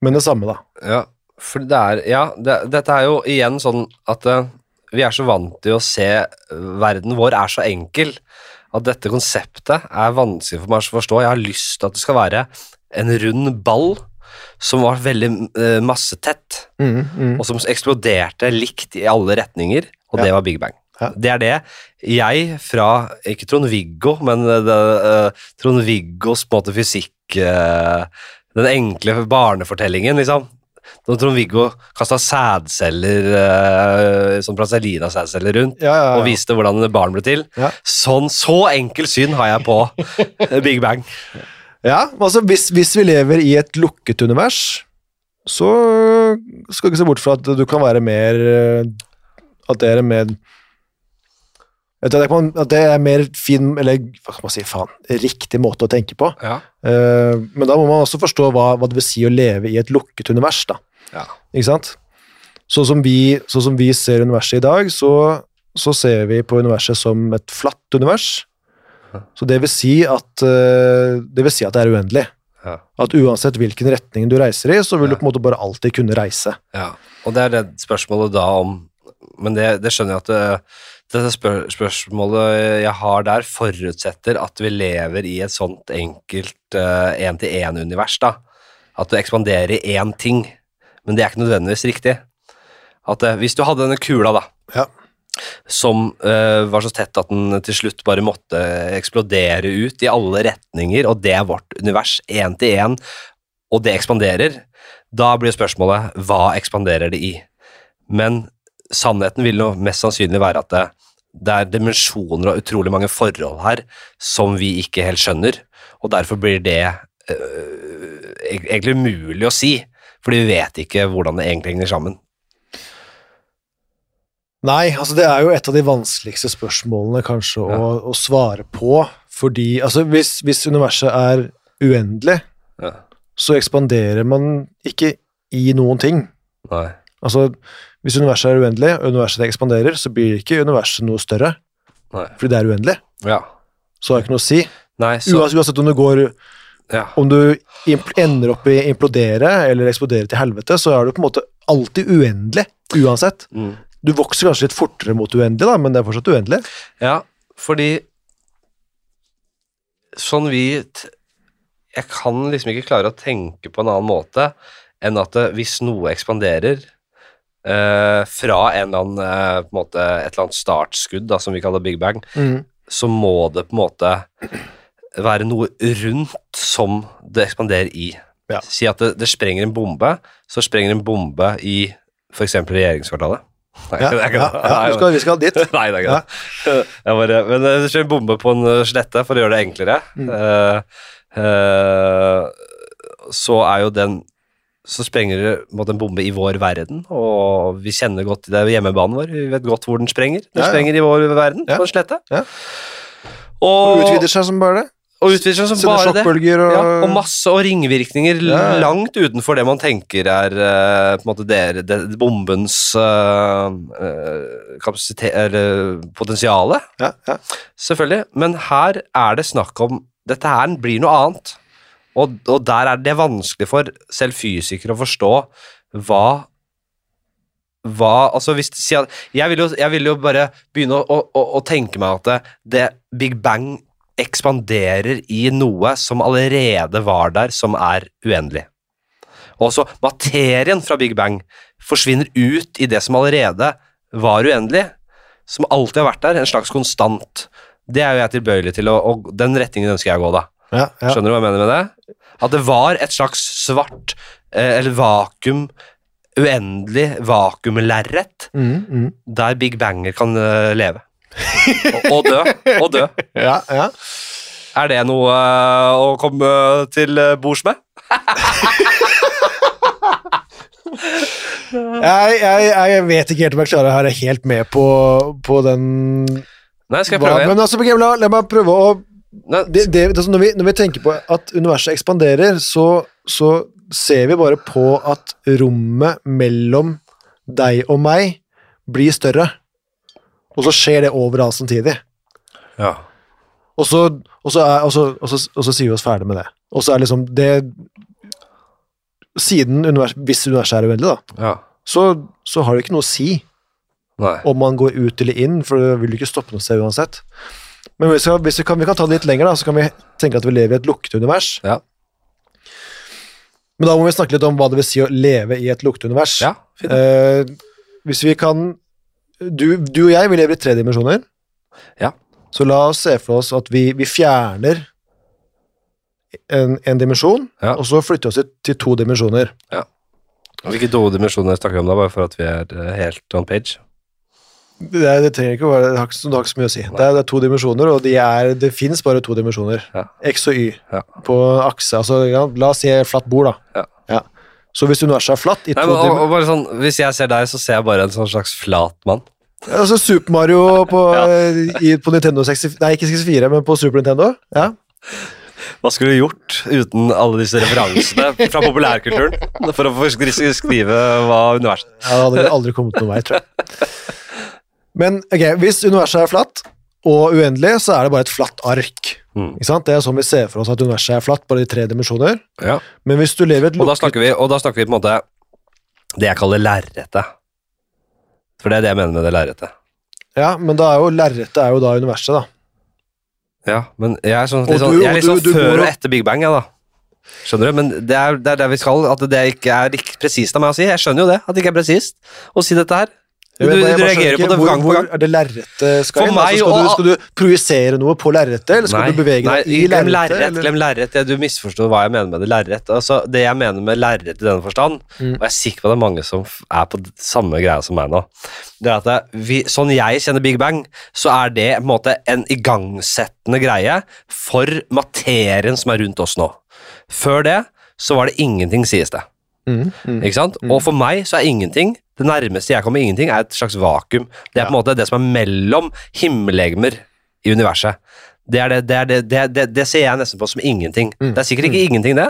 men det samme, da. Ja, for det er Ja, det, dette er jo igjen sånn at uh, vi er så vant til å se Verden vår er så enkel at dette konseptet er vanskelig for meg å forstå. Jeg har lyst til at det skal være en rund ball som var veldig uh, massetett, Mm, mm. og som eksploderte likt i alle retninger, og Ja. det var Big Bang. Ja. Det er det jeg fra, ikke Trond-Viggo, men eh, eh, Trond-Viggos på en måte fysikk eh, Den enkle barnefortellingen, liksom. Når Trond-Viggo kasta sædceller, uh, sånn Brazelina-sædceller rundt, Ja, ja, og viste hvordan barn ble til. Sånn, så enkel syn har jeg på Big Bang. Ja, altså hvis, hvis vi lever i et lukket univers, så skal du ikke se bort fra at du kan være mer At det er mer du, det er mer fin, eller hva skal man si, faen, riktig måte å tenke på. Ja. Uh, men da må man også forstå hva, hva det vil si å leve i et lukket univers, da. Ja. Ikke sant? Sånn som vi, sånn som vi ser universet i dag, så, så ser vi på universet som et flatt univers. Så det vil si at, uh, det, vil si at det er uendelig. Ja. At uansett hvilken retning du reiser i, så vil du på en måte bare alltid kunne reise. Ja, og det er det spørsmålet da om Men det, det skjønner jeg at det, dette spør, spørsmålet jeg har der, forutsetter at vi lever i et sånt enkelt én-til-én-univers, da. At du ekspanderer i én ting. Men det er ikke nødvendigvis riktig. At uh, hvis du hadde denne kula, da, Ja. som uh, var så tett at den til slutt bare måtte eksplodere ut i alle retninger, og det er vårt univers, én til én, og det ekspanderer, da blir spørsmålet hva ekspanderer det i? Men sannheten vil jo mest sannsynlig være at det, er dimensjoner og utrolig mange forhold her som vi ikke helt skjønner, og derfor blir det øh, egentlig umulig å si, fordi vi vet ikke hvordan det egentlig henger sammen. Nei, altså det er jo et av de vanskeligste spørsmålene kanskje å, å svare på, fordi altså hvis, hvis universet er uendelig, Ja. så ekspanderer man ikke i noen ting. Nei. Altså, hvis universet er uendelig, og universet ekspanderer, så blir ikke universet noe større, Nei. fordi det er uendelig. Ja. Så har det ikke noe å si. Nei, så Uansett, uansett om du går ja. Om du ender opp i implodere eller eksplodere til helvete, så er du på en måte alltid uendelig, uansett. Mm. Du vokser kanskje litt fortere mot uendelig, da, men det er fortsatt uendelig. Ja, fordi sånn vi Jeg kan liksom ikke klare å tenke på en annen måte enn at hvis noe ekspanderer eh, fra en eller annen eh, på en måte, et eller annet startskudd, da, som vi kaller big bang, så må det på en måte være noe rundt som det ekspanderer i. Ja. Si at det, det sprenger en bombe, så sprenger en bombe i f.eks. regjeringskvartalet. Nei, Ja, det er ikke det. ja, ja. vi, skal, vi skal dit. Nei, det er ikke det. Jeg bare, men det skjer en bombe på en eh, slette for å gjøre det enklere. Mm. Uh, uh, så er jo den Så sprenger det en bombe i vår verden, og vi kjenner godt det er hjemmebanen vår. Vi vet godt hvor den sprenger. Den Ja, sprenger i vår verden, på en slette. Ja. Og, Og utvider seg som bare det. og utvider seg som bare det. og Ja, og masse og ringvirkninger Ja, langt utenfor det man tenker er uh, på en måte der, det, bombens uh, kapasitet Eller potensialet, ja, ja. selvfølgelig. Men her er det snakk om Dette her blir noe annet. Og, og der er det vanskelig for selv fysikere å forstå hva hva, altså hvis, jeg, vil jo, jeg vil jo bare begynne å, å, å, tenke meg at det, det Big Bang ekspanderer i noe som allerede var der, som er uendelig. Og så materien fra Big Bang forsvinner ut i det som allerede var uendelig, som alltid har vært der, en slags konstant. Det er jo jeg tilbøyelig til, og, og den retningen ønsker jeg å gå, da. Ja, ja. Skjønner du hva jeg mener med det? At det var et slags svart, eh, eller vakuum, uendelig vakuumlerret, Mm, mm. der Big Banger kan eh, leve. og, og dø. Og dø. ja, ja. Er det noe eh, å komme til eh, bords med? Jeg, jeg, jeg vet ikke helt om jeg klarer å være helt med på, på den Nei, skal jeg prøve igjen? Men altså, la, la meg prøve å det, det, altså når, vi, når vi tenker på at universet ekspanderer, så, så ser vi bare på at rommet mellom deg og meg blir større. Og så skjer det overalt samtidig. ja. Og så, og så, er, og så, og så, sier vi oss ferdig med det. Og så er liksom det Siden univers, hvis universet er uendelig, da, ja. så, så har det ikke noe å si Nei. om man går ut eller inn, for det vil ikke stoppe noe sted uansett. Men hvis vi, hvis vi, kan, vi kan ta det litt lenger, da, så kan vi tenke at vi lever i et lukket univers. Ja. Men da må vi snakke litt om hva det vil si å leve i et lukket univers. Ja. Eh, hvis vi kan du, du og jeg, vi lever i tre dimensjoner. Ja. Så la oss se for oss at vi, vi fjerner en, en dimensjon, Ja. og så flytter vi oss til, til to dimensjoner. Ja. Hvilke to dimensjoner snakker vi om da, bare for at vi er eh, helt on page? Det, er, det trenger ikke å være, det har det har ikke så mye å si. Det er, det er to dimensjoner, og de er, det fins bare to dimensjoner. Ja. X og Y Ja. på akse. Altså, ja, la oss si flatt bord, da. Ja. Så hvis universet er flatt i Nei, to men, og, og bare sånn, Hvis jeg ser deg, så ser jeg bare en sånn slags flat mann. Altså Super Mario på, Ja. i, på Nintendo 64 Nei, ikke 64, men på Super Nintendo. Ja. Hva skulle du gjort uten alle disse referansene fra populærkulturen for å skrive hva universet Jeg hadde aldri kommet noen vei, tror jeg. Men ok, hvis universet er flatt og uendelig, så er det bare et flatt ark. Mm. Ikke sant? Det er sånn vi ser for oss at universet er flatt, bare i tre dimensjoner. Ja. Men hvis du lever et et Og da snakker vi, og da snakker vi på en måte det jeg kaller lerretet. For det er det jeg mener med det lerretet. Ja, men da er jo lerretet er jo da universet, da. Ja, men jeg er sånn, sånn, du- jeg er litt sånn du- du før og etter Big Bang, jeg, da. Skjønner du? Men det er, det er der vi skal, at det ikke er presist av meg å si. Jeg skjønner jo det, at det ikke er presist å si dette her. Du, du, du, reagerer på det hvor, gang på gang. Er det lerretet skal inn? Altså, skal, og- du, skal du projisere noe på lerretet, eller skal Nei, du bevege deg i lerretet? Glem lerret. Du misforstår hva jeg mener med det lerret. Altså, det jeg mener med lerret i denne forstand, Mm. og jeg er sikker på at det er mange som er på samme greia som meg nå, det er at vi, sånn jeg kjenner Big Bang, så er det en måte en igangsettende greie for materien som er rundt oss nå. Før det så var det ingenting, sies det. Mm, mm. Ikke sant? Og for meg så er ingenting Det nærmeste jeg kommer ingenting, er et slags vakuum. Det er på en måte det som er mellom himmellegemer i universet. Det, det, det, det, er ser jeg nesten på som ingenting. Mm. Det er sikkert ikke ingenting, det,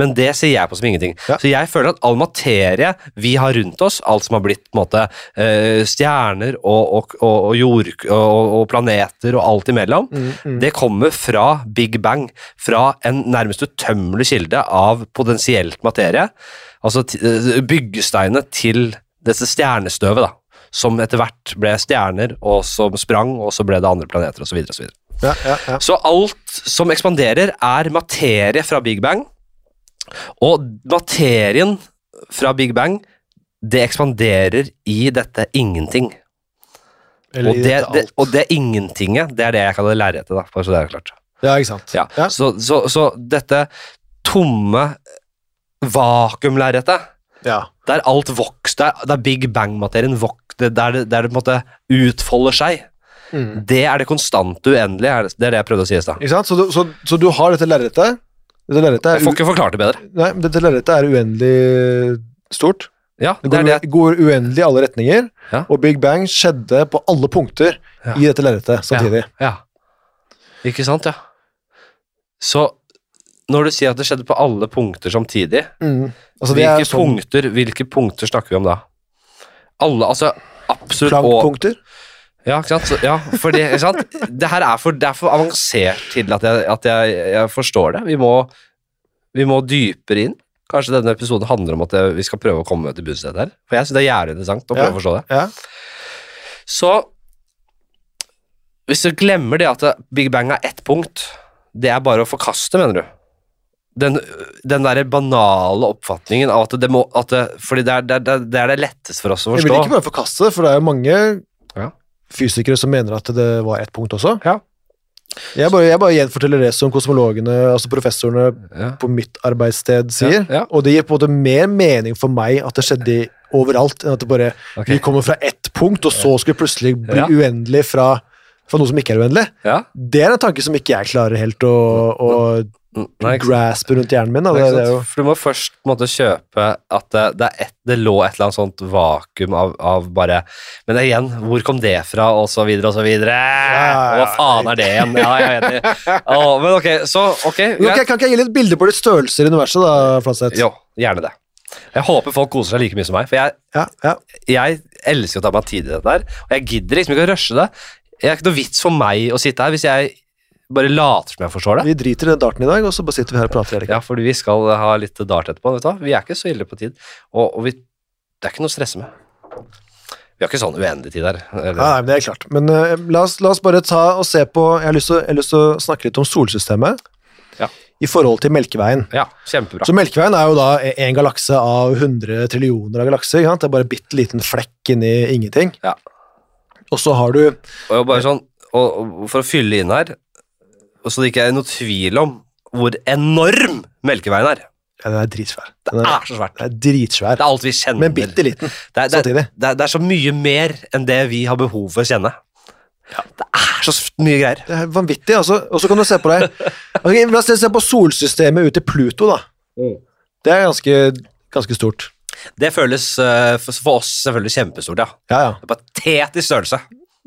men det ser jeg på som ingenting. Ja. Så jeg føler at all materie vi har rundt oss, alt som har blitt på en måte, eh, stjerner og, og, og jord og, og planeter og alt imellom, Mm, mm. det kommer fra Big Bang, fra en nærmest utømmelig kilde av potensielt materie. Altså eh, byggesteinene til dette stjernestøvet, da. Som etter hvert ble stjerner, og som sprang, og så ble det andre planeter, osv. Så, videre. Ja, ja, ja. så alt som ekspanderer, er materie fra Big Bang. Og materien fra Big Bang, det ekspanderer i dette ingenting. Eller Og i det, dette det, og det ingentinget, det er det jeg kaller lerretet, da. Så det er klart. Ja, ikke sant. Ja. Ja. Så, så, så dette tomme vakuumlerretet, Ja. der alt vokser, der, der Big Bang-materien vokser, der det, der det på en måte utfolder seg, Mm. det er det konstante uendelige. det- Det er det jeg prøvde å si i stad. Så så, så du har dette lerretet. Er, Jeg får ikke forklart det bedre. nei, men dette lerretet er uendelig stort. Ja, Det det går, det. går uendelig i alle retninger, Ja. og Big Bang skjedde på alle punkter Ja. i dette lerretet samtidig. Ja. Ikke sant, ja. Så når du sier at det skjedde på alle punkter samtidig, Mm. Altså, hvilke, sånn punkter, hvilke punkter snakker vi om da? Alle, altså absolutt plankpunkter. Ja, ikke sant? Så, ja, for det, ikke sant? det her er for, det er for avansert til at, jeg, at jeg, jeg forstår det. Vi må, vi må dypere inn. Kanskje denne episoden handler om at vi skal prøve å komme til bunns i dette her. For jeg synes det er jævlig interessant å prøve Ja. å forstå det. Ja. Så hvis du glemmer det at Big Bang er ett punkt, det er bare å forkaste, mener du? Den, den der banale oppfatningen av at det må at det, Fordi det er det, er- det er det letteste for oss å Jeg vil forstå. ikke bare forkaste det, for det er jo mange Ja. fysikere som mener at det var ett punkt også. Ja. Jeg bare, jeg bare gjenforteller det som kosmologene, altså professorene Ja. på mitt arbeidssted sier, Ja, ja. og det gir på en måte mer mening for meg at det skjedde overalt, enn at det bare okay. vi kommer fra ett punkt, og så skulle det plutselig bli Ja. uendelig fra, fra noe som ikke er uendelig. Ja. Det er en tanke som ikke jeg klarer helt å, å Nei, grasp rundt hjernen min. Da. Det, det jo, For du må først måte kjøpe at det, det, et, det lå et eller annet sånt vakuum av, av bare Men igjen, hvor kom det fra, og så videre og så videre? ja, Og hva faen er det igjen? Ja, jeg er enig. Å, men ok, så ok, greit. kan ikke jeg gi litt bilder på litt størrelser i universet, da, Flatseth? Jo, gjerne det. Jeg håper folk koser seg like mye som meg, for jeg, Ja, ja. jeg elsker å ta meg tid i dette her, og jeg gidder liksom ikke å rushe det. Det er ikke noe vits for meg å sitte her hvis jeg bare later som jeg forstår det. Vi driter i den darten i dag, og så bare sitter vi her og prater. Erik. Ja, fordi vi skal ha litt dart etterpå. Vet du hva? Vi er ikke så ille på tid. Og, og vi, det er ikke noe å stresse med. Vi har ikke sånn uendelig tid her. Eller, Ja, nei, men det er klart. Men uh, la, oss, la oss bare ta og se på Jeg har lyst til, å- snakke litt om solsystemet Ja. i forhold til Melkeveien. ja, kjempebra. Så Melkeveien er jo da en galakse av 100 trillioner av galakser. Det er bare en bitte liten flekk inni ingenting. Ja. Og så har du Og bare sånn, og, for å fylle inn her, så det ikke er noe tvil om hvor enorm Melkeveien er. ja, Den er dritsvær. Det Den er, er så svært. den er dritsvær, Det er alt vi kjenner. men bitte liten det, er, det, er, det, er, det er så mye mer enn det vi har behov for å kjenne. Ja. Det er så mye greier. Det er vanvittig. altså. Og så kan du se på deg okay, La oss se på solsystemet ut til Pluto, da. Mm. Det er ganske, ganske stort. Det føles eh, for, for oss selvfølgelig kjempestort, ja. Ja, ja. Det er Patetisk størrelse.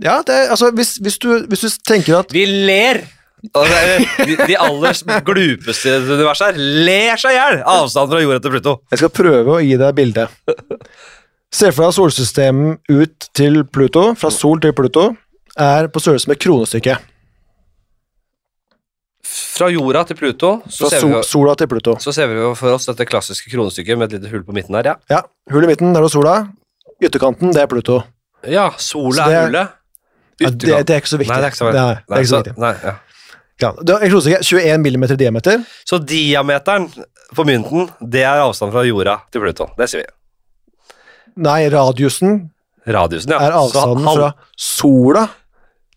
ja det er, altså, hvis, hvis, du, hvis du tenker at Vi ler! De, de aller glupeste i universet her ler seg i hjel! Avstand fra jorda til Pluto. Jeg skal prøve å gi deg bildet. Se for deg solsystemet ut til Pluto, fra Sol til Pluto, er på størrelse med kronestykket. Fra jorda til Pluto så ser, sol, vi, sola til Pluto. så ser vi for oss dette klassiske kronestykket med et lite hull på midten her, ja. Ja, Hull i midten, der er sola. Ytterkanten, det er Pluto. Ja, sola er er- hullet. Ja, det, det er ikke så viktig. Nei, det er ikke så, Nei, det er ikke så så, viktig. nei, ja. Ja, det kronestykket 21 millimeter diameter. så diameteren på mynten, det er avstand fra jorda til Pluto. Det sier vi. Nei, radiusen Radiusen, ja. er avstanden fra sola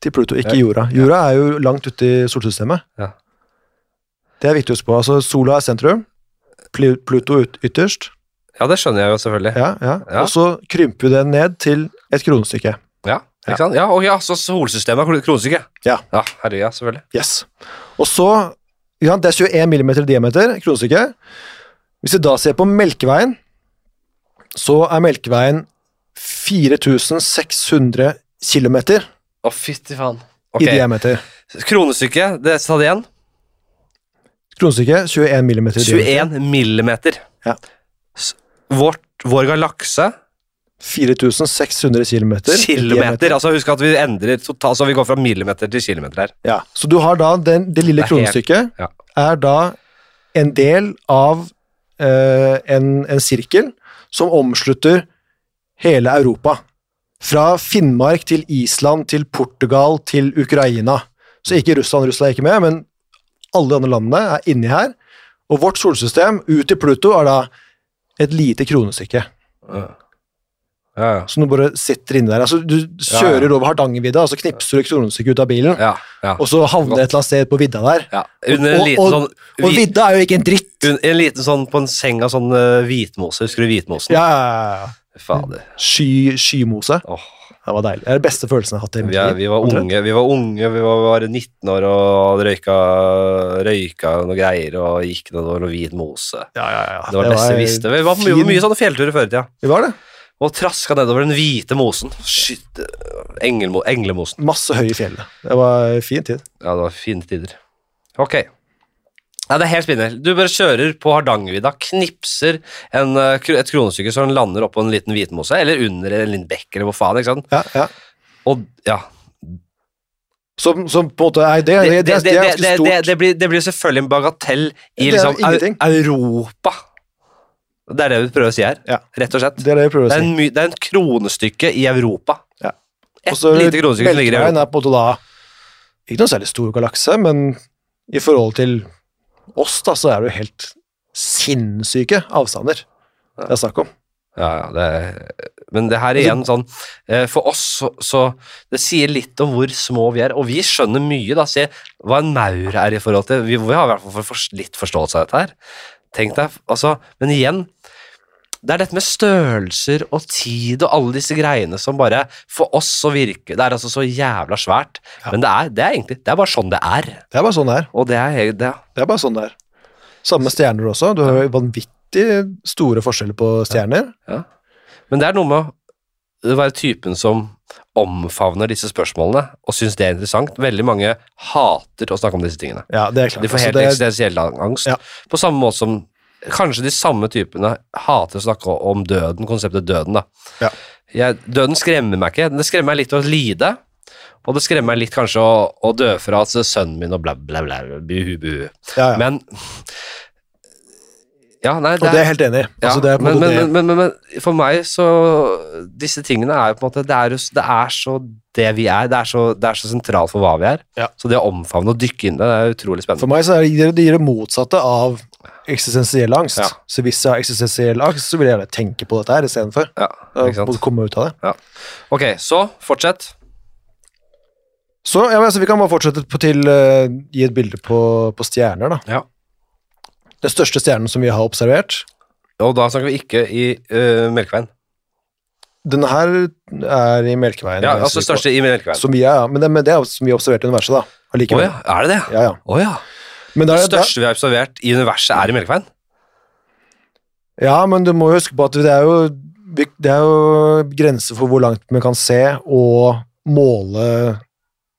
til Pluto, ikke jorda. Jorda er jo langt ute i solsystemet. Ja. Det er viktig å huske på. Altså, sola er sentrum, Plu- Pluto ut, ytterst. Ja, det skjønner jeg jo selvfølgelig. Ja, ja. Ja. Og så krymper vi den ned til et kronestykke. Ja, ikke sant? Ja, og ja, så solsystemet er kronestykket. Ja. Ja, herregud, ja, selvfølgelig. Yes. Og så ja, Det er 21 millimeter diameter, kronestykket. Hvis vi da ser på Melkeveien, så er Melkeveien 4600 km Å, fytti faen. i diameter. Kronestykket, det sa det igjen. Kronestykket 21 mm. i diameter. 21 millimeter. Ja. Vårt, vår galakse 4600 km. Kilometer. Altså Husk at vi endrer totalt, så vi går fra millimeter til kilometer her. Ja, så du har da den, det lille Det er helt- kronestykket ja. er da en del av eh, en, en sirkel som omslutter hele Europa. Fra Finnmark til Island til Portugal til Ukraina. Så ikke Russland, Russland er ikke med, men alle de andre landene er inni her. Og vårt solsystem ut til Pluto er da et lite kronestykke Ja, ja. som du bare sitter inni der. Altså, du kjører over Hardangervidda, og så knipser du kronestykket ut av bilen, ja, ja. og så havner det et eller annet sted på vidda der. ja. En Og- liten og- sånn Og vidda er jo ikke en dritt! un- En liten sånn på en seng av sånn uh, hvitmose. Husker du hvitmosen? Ja, ja, ja. Fader. Sky, skymose. Oh. Det var deilig. Det er den beste følelsen jeg har hatt i mitt liv. vi var unge, vi var unge, vi var bare 19 år og røyka, røyka noe greier og gikk nedover noe hvit mose. Ja, ja, ja. Det var det beste vi visste. Vi var på mye, mye sånne fjellturer før i tida. Vi var det. Og traska nedover den hvite mosen. Shit, engelmo, englemosen. Masse høye fjell. Det var fin tid. Ja, det var fine tider. Ok. Ja, det er helt spinnvilt. Du bare kjører på Hardangervidda, knipser en, eh, et kronestykke så den lander oppå en liten hvitmose, eller under en liten bekk, eller hvor faen, ikke sant? Ja, ja. Og ja, Som, som på en måte er det, det, det, det, er ganske stort. det, blir, det blir selvfølgelig en bagatell i liksom, Europa. Det er det vi prøver å si her, Ja. rett og slett. Det er det vi prøver Det å er, si. en, my- det er en kronestykke i Europa. Ja. Et Også, lite kronestykke som ligger i Europa. er på en måte da ikke noe særlig stor galakse, men i forhold til oss da, så er det jo helt sinnssyke avstander det er snakk om. Ja, ja, det er, men det her er igjen sånn eh, For oss så, så Det sier litt om hvor små vi er, og vi skjønner mye, da. Se hva en maur er i forhold til Vi, vi har i hvert fall for, for, litt forståelse av dette her. Tenk deg, altså Men igjen, det er dette med størrelser og tid og alle disse greiene som bare For oss så virker Det er altså så jævla svært, Ja. men det er, det er egentlig Det er bare sånn det er. Det er bare sånn det er. Og det er, det, Det er bare sånn det er. Samme med stjerner også. Du har jo vanvittig store forskjeller på stjerner. Men det er noe med å være typen som omfavner disse spørsmålene og syns det er interessant. Veldig mange hater å snakke om disse tingene. Ja, det er klart. De får Altså, helt det er- eksistensiell angst. Ja. På samme måte som kanskje de samme typene hater å snakke om døden, konseptet døden. da. Ja. Jeg, døden skremmer meg ikke. Det skremmer meg litt å lide. Og det skremmer meg litt kanskje å, å dø fra at sønnen min og bla, bla, bla, buhu, buhu. ja, ja. Men Ja, nei, Og det er jeg helt enig i. Altså, ja, men, men, men, men, men for meg så Disse tingene er jo på en måte Det er, jo det er så det vi er. Det er så, det er så sentralt for hva vi er. Ja. Så det å omfavne og dykke inn i det, det er utrolig spennende. For meg så er det, det gir det motsatte av eksistensiell angst. Ja. Så hvis jeg har eksistensiell angst, så vil jeg gjerne tenke på dette her istedenfor. Ja, sant? Komme ut av det. Ok, så fortsett. Så ja, men altså, vi kan bare fortsette på til uh, gi et bilde på, på stjerner, da. Ja. Den største stjernen som vi har observert, Og da snakker vi ikke i uh, Melkeveien. denne her er i Melkeveien. Ja, altså største i Melkeveien. Som vi er, ja. Men det, men det er som vi har observert i universet, da. Allikevel. Oh, ja, er det det? ja, ja. Oh, ja. Men Det da, største vi har observert i universet, er i Melkeveien? ja, men du må jo huske på at det er jo, det er jo grenser for hvor langt vi kan se og måle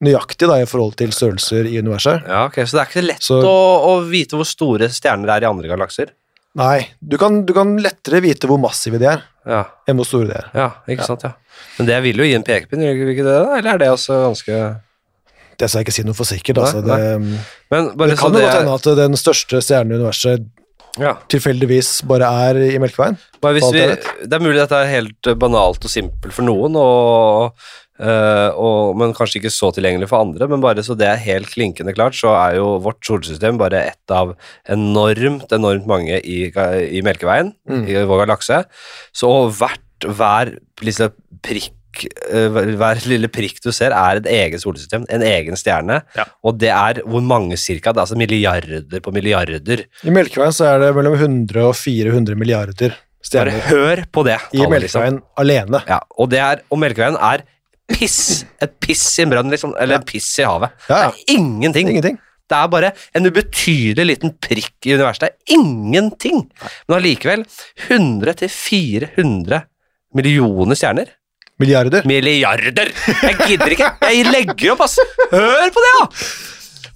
nøyaktig da, i forhold til størrelser i universet. Ja, ok, Så det er ikke lett Så- å, å vite hvor store stjerner er i andre galakser? Nei, du kan, du kan lettere vite hvor massive de er, Ja, enn hvor store de er. ja ikke Ja. sant, ja. Men det vil jo gi en pekepinn, gjør ikke det? da? Eller er det også ganske Det skal jeg ikke si noe for sikkert. Nei, Altså. Det, Men bare det kan jo godt hende at den største stjernen i universet ja. tilfeldigvis bare er i Melkeveien. Bare hvis vi, det er mulig at dette er helt banalt og simpelt for noen, og, eh, og, men kanskje ikke så tilgjengelig for andre. Men bare så det er helt klinkende klart, så er jo vårt solsystem bare ett av enormt, enormt mange i, i Melkeveien, Mm. i vår galakse. Så hvert, hver liksom, prikk eh, hver hver lille prikk du ser, er et eget solsystem, en egen stjerne. Ja. Og det er hvor mange cirka? Det er altså milliarder på milliarder. I Melkeveien så er det mellom 100 og 400 milliarder Bare hør på det. i liksom. Melkeveien alene. Ja, og, det er, og Melkeveien er piss. Et piss i en brønn, liksom. Eller Ja. en piss i havet. Ja, ja. Det er ingenting. Ingenting. Det er bare en ubetydelig liten prikk i universet. Det er ingenting. Men allikevel 100-400 millioner stjerner. Milliarder. Milliarder! Jeg gidder ikke. Jeg legger opp, ass. Hør på det, da!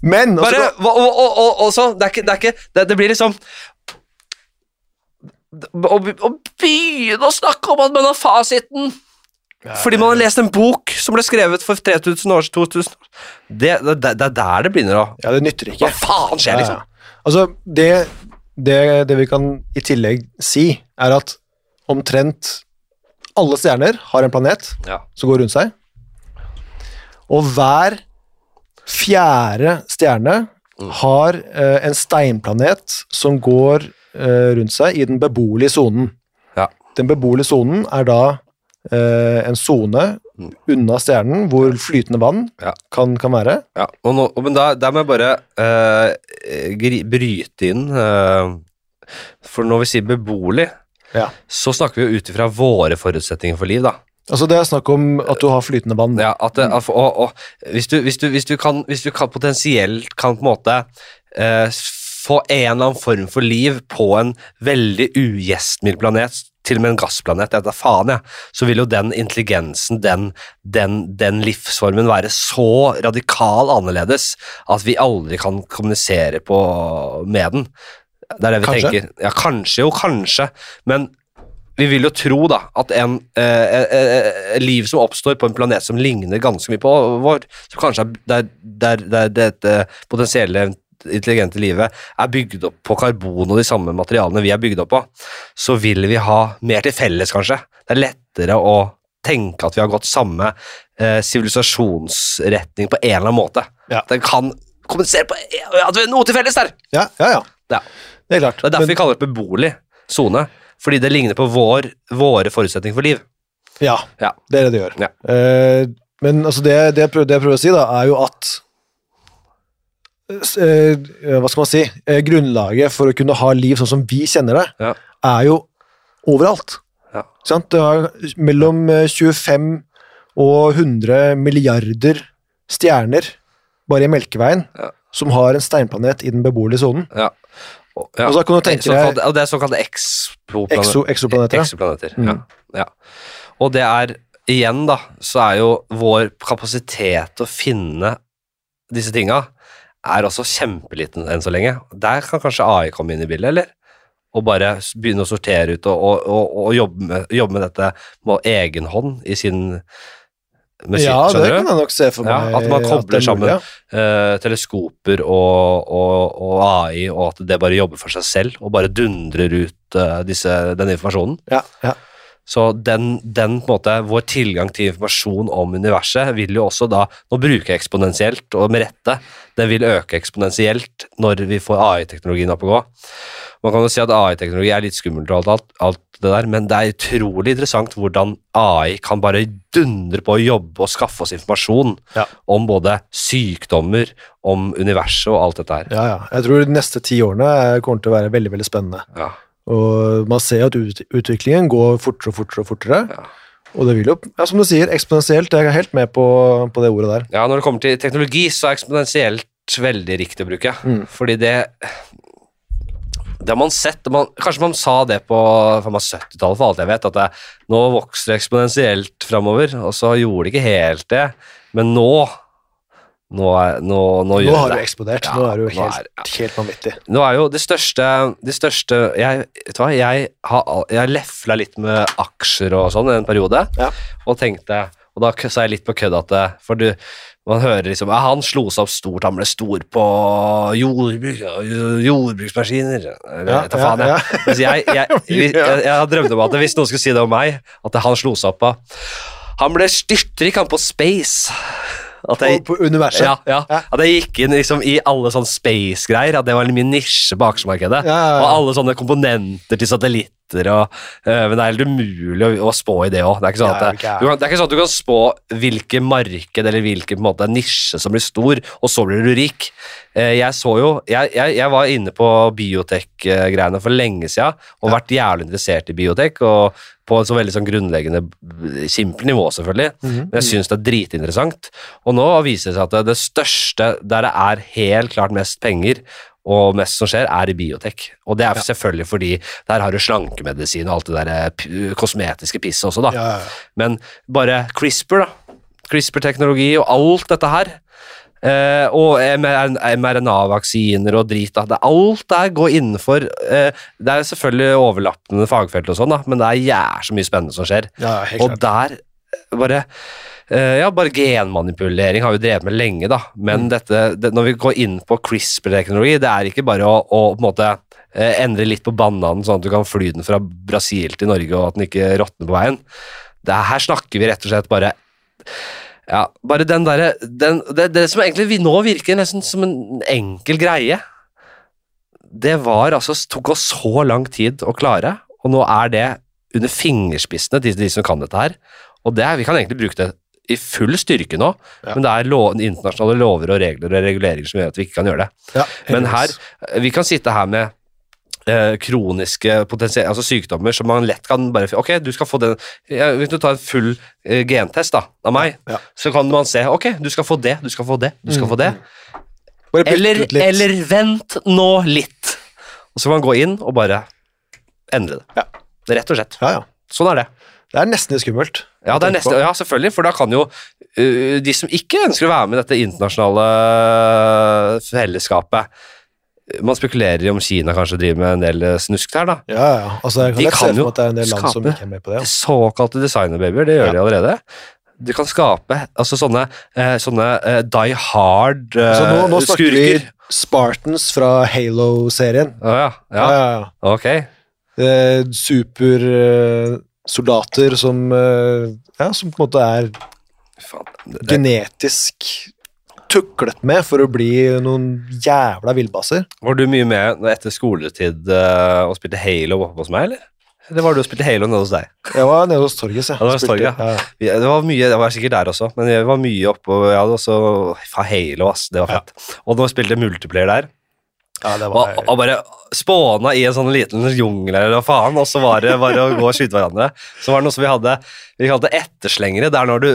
Men også, Bare, og, og, og, og, så, det, er ikke, det, er ikke, det, det blir liksom å, å begynne å snakke om at man har fasiten fordi man har lest en bok som ble skrevet for 3000 år 2000 år. Det, det, det, er der det begynner å Ja, det nytter Hva ikke. faen skjer, liksom? Ja. Altså, det, det, det vi kan i tillegg si, er at omtrent alle stjerner har en planet Ja. som går rundt seg, og hver fjerde stjerne Mm. har uh, en steinplanet som går uh, rundt seg i den beboelige sonen. Ja. Den beboelige sonen er da en sone Mm. unna stjernen hvor flytende vann Ja. kan, kan være. Ja, og nå, men da, der må jeg bare eh, bryte inn eh, For når vi sier beboelig, Ja. så snakker vi jo ut ifra våre forutsetninger for liv, da. Altså Det er snakk om at du har flytende vann. Ja, det, og, og hvis, du, hvis, du, hvis, du kan, hvis du kan potensielt kan på en måte eh, få en eller annen form for liv på en veldig ugjestmild planet, til og med en gassplanet, jeg vet da faen, jeg, så vil jo den intelligensen, den, den, den livsformen være så radikal annerledes at vi aldri kan kommunisere på, med den. Det er det vi Kanskje. tenker. Ja, kanskje, jo, kanskje, men vi vil jo tro da, at en eh, eh, eh, liv som oppstår på en planet som ligner ganske mye på vår, så kanskje er der, der, der dette potensielle intelligente livet er bygd opp på karbon og de samme materialene vi er bygd opp på, så vil vi ha mer til felles, kanskje. Det er lettere å tenke at vi har gått samme eh, sivilisasjonsretning på en eller annen måte. Ja. Den kan kommunisere på at vi har noe til felles der! Ja, ja, ja. Ja. Det er klart. Det er derfor Men- vi kaller det beboelig sone. Fordi det ligner på vår, våre forutsetninger for liv. Ja, Ja. det er det det gjør. Ja. Eh, men altså det, det, jeg prøver, det jeg prøver å si, da, er jo at eh, Hva skal man si? Eh, grunnlaget for å kunne ha liv sånn som vi kjenner det, Ja. er jo overalt. Ja. Sant? Det mellom eh, 25 og 100 milliarder stjerner bare i Melkeveien Ja. som har en steinplanet i den beboelige sonen. Ja. Og, ja. Og så kan du tenke deg det er såkalte exoplaneter. exo, exoplaneter. Exoplaneter, Mm. ja. ja. Og det er, igjen da, så er jo vår kapasitet til å finne disse tinga er også kjempeliten enn så lenge. Der kan kanskje AI komme inn i bildet, eller? Og bare begynne å sortere ut og, og, og, og jobbe, med, jobbe med dette med egen hånd i sin sin- Ja, det kan jeg nok se for Ja, meg. at man kobler er mulig, sammen ja. eh, teleskoper og, og, og AI, og at det bare jobber for seg selv og bare dundrer ut uh, disse, den informasjonen. Ja, ja. Så den, den på en måte, vår tilgang til informasjon om universet vil jo også da Nå bruker jeg eksponentielt, og med rette. Den vil øke eksponentielt når vi får AI-teknologien opp å gå. Man kan jo si at AI-teknologi er litt skummelt og alt, alt, alt det der, men det er utrolig interessant hvordan AI kan bare dundre på å jobbe og skaffe oss informasjon Ja. om både sykdommer, om universet og alt dette her. Ja, ja. Jeg tror de neste ti årene kommer til å være veldig veldig spennende. Ja. Og man ser at ut, utviklingen går fortere og fortere og fortere. Ja. Og det vil jo, ja, som du sier, eksponentielt. Jeg er helt med på, på det ordet der. Ja, når det kommer til teknologi, så er eksponentielt veldig riktig å bruke. Mm. Fordi det det har man sett, man, Kanskje man sa det på 70-tallet, for alt jeg vet, at det, nå vokser det eksponentielt framover, og så gjorde det ikke helt det. Men nå Nå, er, nå, nå, Nå har det du eksplodert. Ja, nå er du helt, er- ja. helt vanvittig. Nå er jo det største, det største jeg, vet hva, jeg har jeg lefla litt med aksjer og sånn i en periode, Ja. og tenkte Og da sa jeg litt på kødd at For du, man hører liksom ja, Han slo seg opp stort, han ble stor på jordbruk, jordbruksmaskiner eller Ja, vet faen, ja. Mens jeg, jeg, jeg, jeg, jeg har drømt om at hvis noen skulle si det om meg, at han slo seg opp på Han ble styrtrik, han på space. At jeg, på, på universet. ja, ja. Ja. At jeg gikk inn liksom i alle sånne space-greier, at det var min nisje på aksjemarkedet. Og alle sånne komponenter til satellitter renter og eh, Men det er helt umulig å, å spå i det òg. Det, er ikke sånn Ja, at det, det er ikke sånn at du kan spå hvilket marked eller hvilken måte, nisje som blir stor, og så blir du rik. Eh, Jeg så jo Jeg, jeg, jeg var inne på biotek-greiene for lenge siden og vært jævlig interessert i biotek. og på et så veldig sånn grunnleggende, b- simpelt nivå, selvfølgelig. Mhm. Men jeg syns det er dritinteressant. Og nå viser det seg at det, det største, der det er helt klart mest penger, og mest som skjer, er i biotek. Og det er selvfølgelig fordi der har du slankemedisin og alt det der eh, kosmetiske pisset også, da. Ja, ja, ja. Men bare CRISPR, da. CRISPR-teknologi og alt dette her. Eh, og mRNA-vaksiner og drit. Da. Det, alt der går innenfor eh, Det er selvfølgelig overlappende fagfelt, og sånn da, men det er jævlig så mye spennende som skjer. ja, ja, Og klart. der eh, bare ja, bare genmanipulering har vi drevet med lenge, da. Men Mm. dette, det, når vi går inn på CRISPR-teknologi, det er ikke bare å, å på en måte eh, endre litt på bananen, sånn at du kan fly den fra Brasil til Norge, og at den ikke råtner på veien. Det, her snakker vi rett og slett bare ja, bare den derre det, det som egentlig vi nå virker nesten som en enkel greie, det var altså tok oss så lang tid å klare, og nå er det under fingerspissene til de som kan dette her. Og det vi kan egentlig bruke det i full styrke nå, Ja. men det er lov, internasjonale lover og regler og reguleringer som gjør at vi ikke kan gjøre det. Ja, Men her, vi kan sitte her med eh, kroniske altså sykdommer som man lett kan bare Ok, du skal få den ja, Hvis du tar en full eh, gentest da, av meg, så kan man se Ok, du skal få det, du skal få det, du skal Mm, få det. Bare Eller, eller vent nå litt. Og så kan man gå inn og bare endre det. Ja. Rett og slett. Ja, ja. Sånn er det. Det er nesten litt skummelt. Ja, det er nesten, ja, selvfølgelig, for da kan jo uh, de som ikke ønsker å være med i dette internasjonale fellesskapet Man spekulerer i om Kina kanskje driver med en del eh, snusk der, da. Ja, ja. Altså, jeg kan De kan jo at det skape- ikke med på det. ja. Såkalte designerbabyer, det gjør Ja. de allerede. De kan skape altså sånne, eh, sånne eh, die hard eh, Så nå, nå snakker skurker. vi Spartans fra Halo-serien. Å ja, ja. Ja, ja, ja. ok. Eh, Supersoldater som eh, Ja, som på en måte er. Det, genetisk tuklet med for å bli noen jævla villbasser. var du mye med etter skoletid eh, og spilte Halo oppe hos meg, eller? Eller var du og spilte Halo nede hos deg? Jeg var nede hos Torgis, jeg. Ja, det var hos ja. Ja. Det var mye, jeg var sikkert der også, men jeg var mye oppe og jeg hadde også Halo, ass. Det var fett. Og nå spilte jeg multiplayer der, ja, det og, var og bare spåna i en sånn liten jungel eller hva faen, og så var det bare å gå og skyte hverandre. Så var det noe som vi hadde Vi kalte etterslengere. Det er når du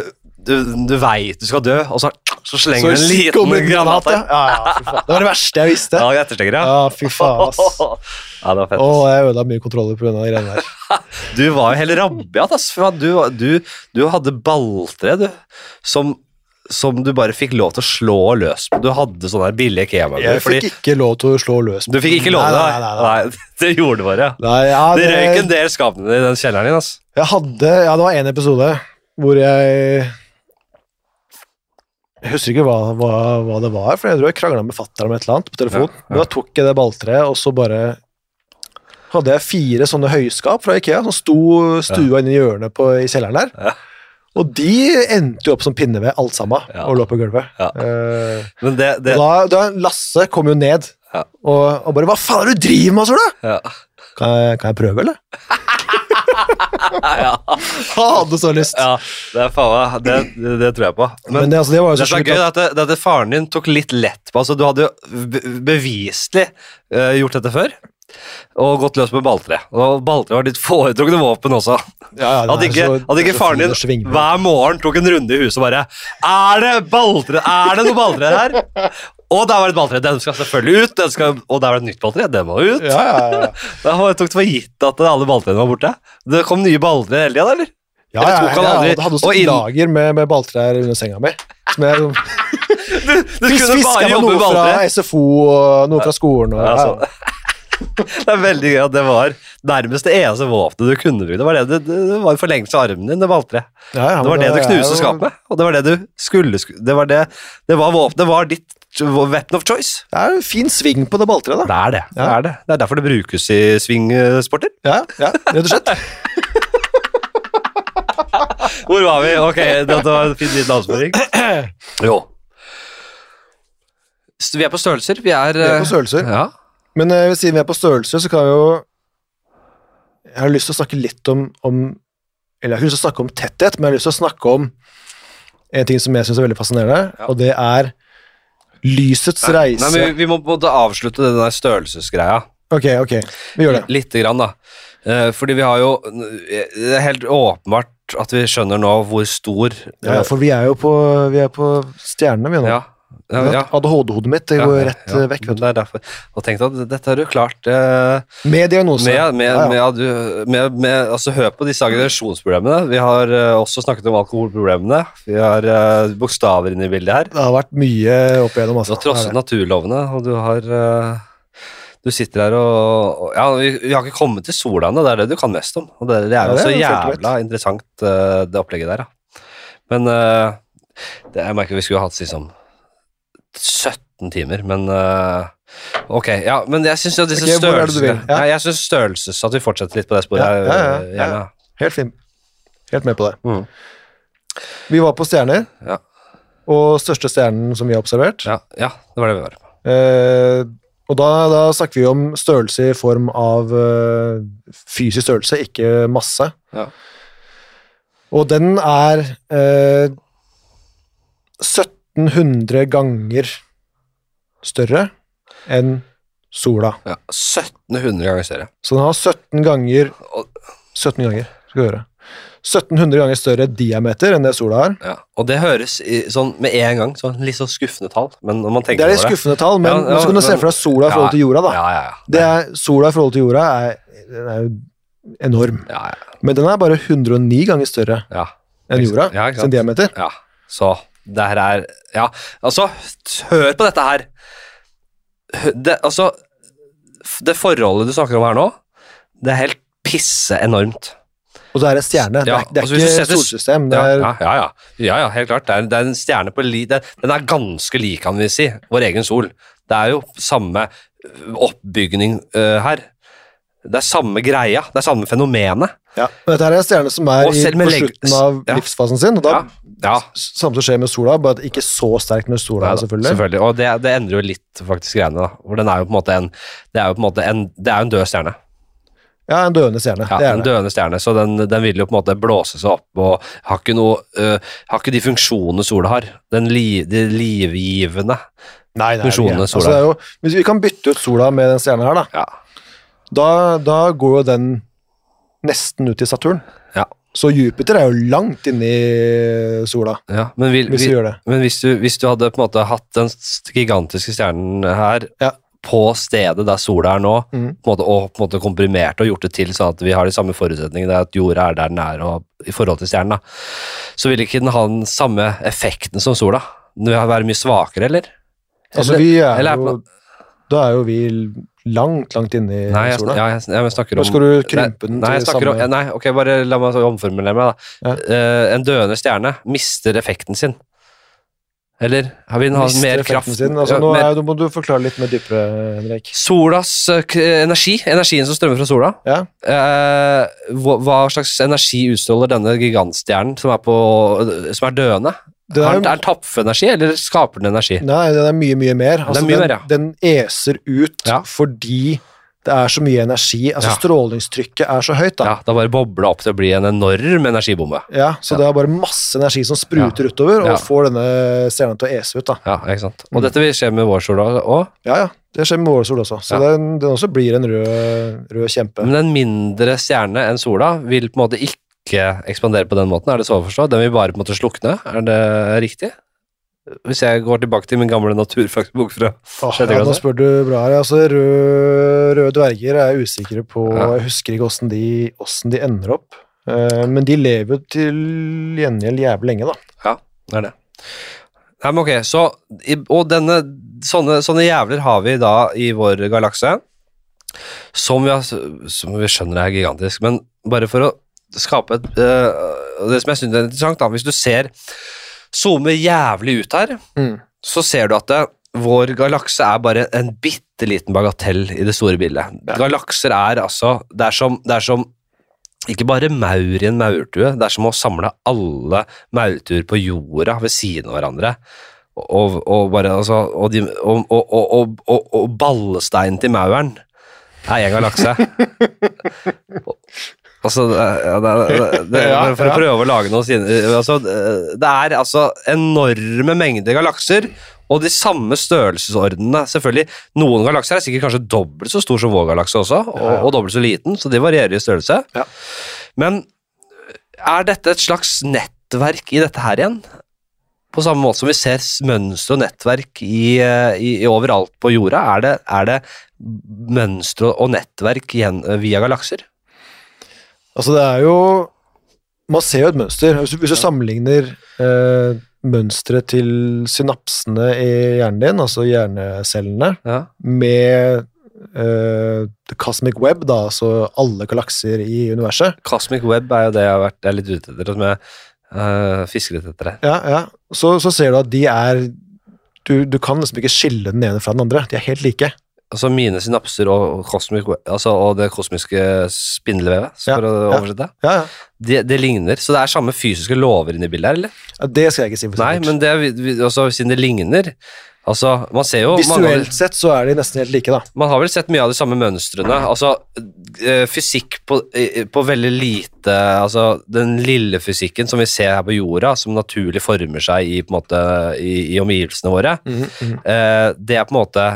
du, du veit du skal dø, og så, så slenger du en liten granat. Ja, ja. Det var det verste jeg visste. Ja, etterslengere. Ja, fy faen, ass. Ja, det var fett. Å, ass. jeg ødela mye kontroller pga. de greiene der. Du var jo helt rabiat, ass. Du, du, du hadde balltre, du, som, som du bare fikk lov til å slå løs på. Du hadde sånne her billige kebaber. Jeg fikk ikke lov til å slå løs. Du fikk ikke lov til det? nei, nei, nei. Nei, det gjorde du bare. Nei, ja, Det det, røyk en del skapene i den kjelleren din, ass. Jeg hadde Ja, det var en episode hvor jeg Jeg husker ikke hva, hva, hva det var, for jeg tror jeg krangla med fatter'n om et eller annet på telefon. Ja, ja. Men da tok jeg det balltreet, og så bare hadde jeg fire sånne høyskap fra Ikea som sto stua ja. i hjørnet på, i kjelleren der. Ja. Og de endte jo opp som pinneved, alt sammen, Ja. og lå på gulvet. Ja. Uh, Men det, det da, da Lasse kom jo ned Ja. og, og bare 'Hva faen er det du driver med, du?' ja. Kan jeg, kan jeg prøve, eller? ja. Han hadde så lyst. ja, det er faen det, det, det tror jeg på. Men, Men det, altså, det var jo så er gøy, at- at, det, det at faren din tok litt lett på altså Du hadde jo beviselig uh, gjort dette før. Og gått løs med balltre. Og balltre var ditt foretrukne våpen også. Ja, ja, Hadde ikke, så- hadde ikke faren din hver morgen tok en runde i huset og bare Er det balltre? Er det noe balltre her? Og der var det et balltre. Den skal selvfølgelig ut. Den skal, og der var det et nytt balltre. Den må ut. Ja, ja, ja. Da tok det for gitt at alle balltrene var borte. Det kom nye balltre hele tida, eller? ja, ja, jeg hadde, hadde også inn- lager med, med balltrær under senga mi. Som jeg Du, du kunne fiska bare med jobbe noe med fra. SFO og noe fra skolen. Og, ja, altså. Det er veldig gøy at det var nærmest det eneste våpenet du kunne bruke. Det var, det, det, det var en forlengelse av armen din, det balltreet. ja, ja, Det var det du knuste jo- skapet med, og det var det du skulle Det var det, det var våpenet, var ditt weapon of choice. Det er en fin sving på det balltreet, da. Det er det. Det er det. Det er derfor det brukes i svingsporter. Ja, ja, rett og slett. Hvor var vi? Ok, dette var en fin liten avsporing. Jo. Vi er på størrelser. Vi er, Vi er på eh, størrelser. Ja. Men uh, siden vi er på størrelse, så kan vi jo Jeg har lyst til å snakke litt om, om Eller jeg har ikke lyst til å snakke om tetthet, men jeg har lyst til å snakke om en ting som jeg syns er veldig fascinerende, Ja. og det er lysets reise. Nei, men vi, vi må både avslutte den der størrelsesgreia. Ok, ok, vi gjør det. Lite grann, da. Eh, fordi vi har jo Det er helt åpenbart at vi skjønner nå hvor stor Ja, for vi er jo på, vi er på stjernene, vi nå. ja, ja, ja. ADHD-hodet mitt det Ja, går ja, rett ja, vekk. Vet du. Det er derfor. Og tenkte at dette har du klart eh, Med diagnose. med, med, Ja, ja. med, med, Altså, hør på disse aggresjonsproblemene. Vi har eh, også snakket om alkoholproblemene. Vi har eh, bokstaver inne i bildet her. Det har vært mye opp igjennom. Du Altså. har trosset er naturlovene, og du har eh, Du sitter her og og- Ja, vi, vi har ikke kommet til sola ennå, det er det du kan mest om. Og det, det er jo så er jo jævla interessant, eh, det opplegget der, da. Men eh, det, jeg merker vi skulle hatt liksom 17 timer, men uh, Ok, ja, men jeg syns jo disse Ok, hvor det du vil? størrelsene Ja. Jeg syns størrelses At vi fortsetter litt på det sporet. Ja, ja, ja. Helt fin. Helt med på det. Mm. Vi var på stjerner, Ja. og største stjernen som vi har observert. Ja, ja, det var det vi var. Eh, og da, da snakker vi om størrelse i form av uh, fysisk størrelse, ikke masse. Ja. Og den er eh, 1700 ganger større enn sola. Ja, 1700 ganger større. Så den har 17 ganger 17 ganger, skal vi høre. 1700 ganger større diameter enn det sola har. Ja, og det høres i, sånn med en gang sånn litt sånn skuffende tall, men når man Det er litt skuffende tall, men, Ja, ja, så kan du se for deg sola i forhold til jorda, da. Ja, ja, ja. Det er, sola i forhold til jorda er, er enorm. ja, ja, Men den er bare 109 ganger større ja. enn jorda, Ja, sin diameter. Ja, så det her er Ja, altså, hør på dette her. Det, altså, det forholdet du snakker om her nå, det er helt pisse enormt. Og så er det stjerne. Ja, det er, det er altså, ikke setter- solsystem. Det Ja, er, ja, ja, ja, ja, ja helt klart. Det er, det er en stjerne på li... Den, den er ganske lik, kan vi si, vår egen sol. Det er jo samme oppbygning uh, her. Det er samme greia, det er samme fenomenet. ja. Men dette er en stjerne som er i, på slutten av livsfasen sin, og da Ja, ja samme som skjer med sola, bare ikke så sterkt med sola, Ja, selvfølgelig. selvfølgelig. Og det, det endrer jo litt faktisk greiene, da. For den er jo på en måte en Det er jo på en måte en Det er jo en død stjerne. Ja, en døende stjerne. Ja, det er en det. døende stjerne, så den, den vil jo på en måte blåse seg opp og har ikke noe uh, Har ikke de funksjonene sola har. Den li, de livgivende. Nei, nei, funksjonene er- sola. Altså, det er jo, hvis vi kan bytte ut sola med den stjerna her, da, Ja. da, da går jo den nesten ut i Saturn. Så Jupiter er jo langt inni sola, ja men, vil, hvis vi men hvis, du, hvis du hadde på en måte hatt den gigantiske stjernen her Ja. på stedet der sola er nå, mm. måte, og på en måte komprimert og gjort det til sånn at vi har de samme forutsetningene, at jorda er der den er og, i forhold til stjernen, da, så ville ikke den ha den samme effekten som sola. Den vil være mye svakere, eller? Altså, Eller- vi er eller er jo Da er jo vi langt, langt inni Nei, jeg, sola. ja, jeg, jeg snakker Nå om skal du krympe den nei, til samme om, nei, ok, bare la meg omformulere meg, da. Ja. Uh, en døende stjerne mister effekten sin. Eller har vi den ha mer kraft? Sin. Altså, Ja, nå, mer- er, nå må du forklare litt mer dypere, Henrik. Solas k- energi, energien som strømmer fra sola, Ja. uh, hva, hva slags energi utstråler denne gigantstjernen som er, på, som er døende? Det Har er, den- er den tappenergi, eller skaper den energi? nei, den er mye, mye mer. Altså, mye den, mer, ja. den eser ut Ja. fordi det er så mye energi. Altså Ja. Strålingstrykket er så høyt, da. Ja, da bare bobler opp til å bli en enorm energibombe. Ja, så Ja. det er bare masse energi som spruter utover, og får denne stjerna til å ese ut. da. Ja, ikke sant? Mm. Og dette vil skje med vår sol òg. Ja, ja. Det skjer med vår sol også. Så den, den også blir en rød, rød kjempe. Men en mindre stjerne enn sola vil på en måte ikke ekspandere på den måten, er det så å forstå? Den vil bare på en måte slukne, er det riktig? Hvis jeg går tilbake til min gamle naturfagsbok fra sjette ja, nå spør du bra her. Altså, røde, røde dverger er jeg usikre på Ja. Jeg husker ikke åssen de, de ender opp. Eh, men de lever jo til gjengjeld jævlig lenge, da. Ja, det er det. Nei, men ok, så Og denne sånne, sånne jævler har vi da i vår galakse, som vi, har, som vi skjønner er gigantisk, men bare for å skape et uh, Det som jeg syns er interessant, da, hvis du ser Zoomer jævlig ut her, Mm. så ser du at det, vår galakse er bare en bitte liten bagatell i det store bildet. Ja. Galakser er altså Det er som, det er som ikke bare maur i en maurtue, det er som å samle alle maurtuer på jorda ved siden av hverandre. Og, og bare, altså, og, de, og, og, ballesteinen til mauren er én galakse. Altså, det, det, det, For å prøve å lage noe sine altså, Det er altså enorme mengder galakser, og de samme størrelsesordenene. Selvfølgelig, Noen galakser er sikkert kanskje dobbelt så stor som vår galakse også, og, og dobbelt så liten, så de varierer i størrelse. Ja. Men er dette et slags nettverk i dette her igjen? På samme måte som vi ser mønstre og nettverk i, eh, i, i overalt på jorda, er det, er det mønstre og nettverk igjen, eh, via galakser? Altså, det er jo Man ser jo et mønster. Hvis du, hvis du sammenligner eh, mønsteret til synapsene i hjernen din, altså hjernecellene, Ja. med eh, the cosmic web, da, altså alle galakser i universet Cosmic Web er jo det jeg har vært jeg er litt ute etter, som jeg uh, fisker litt etter. det. Ja, ja. Så, så ser du at de er du, du kan liksom ikke skille den ene fra den andre. De er helt like. Altså mine synapser og, kosmik, altså, og det kosmiske spindelvevet, Ja, for å oversette. Ja, ja. Det, det ligner, så det er samme fysiske lover inni bildet her, eller? det skal jeg ikke si. Nei, men det, altså, siden det ligner Altså, man ser jo man har, Visuelt sett så er de nesten helt like, da. man har vel sett mye av de samme mønstrene. Altså, eh, fysikk på, på veldig lite Altså, den lille fysikken som vi ser her på jorda, som naturlig former seg i, på en måte, i, i omgivelsene våre, Eh, det er på en måte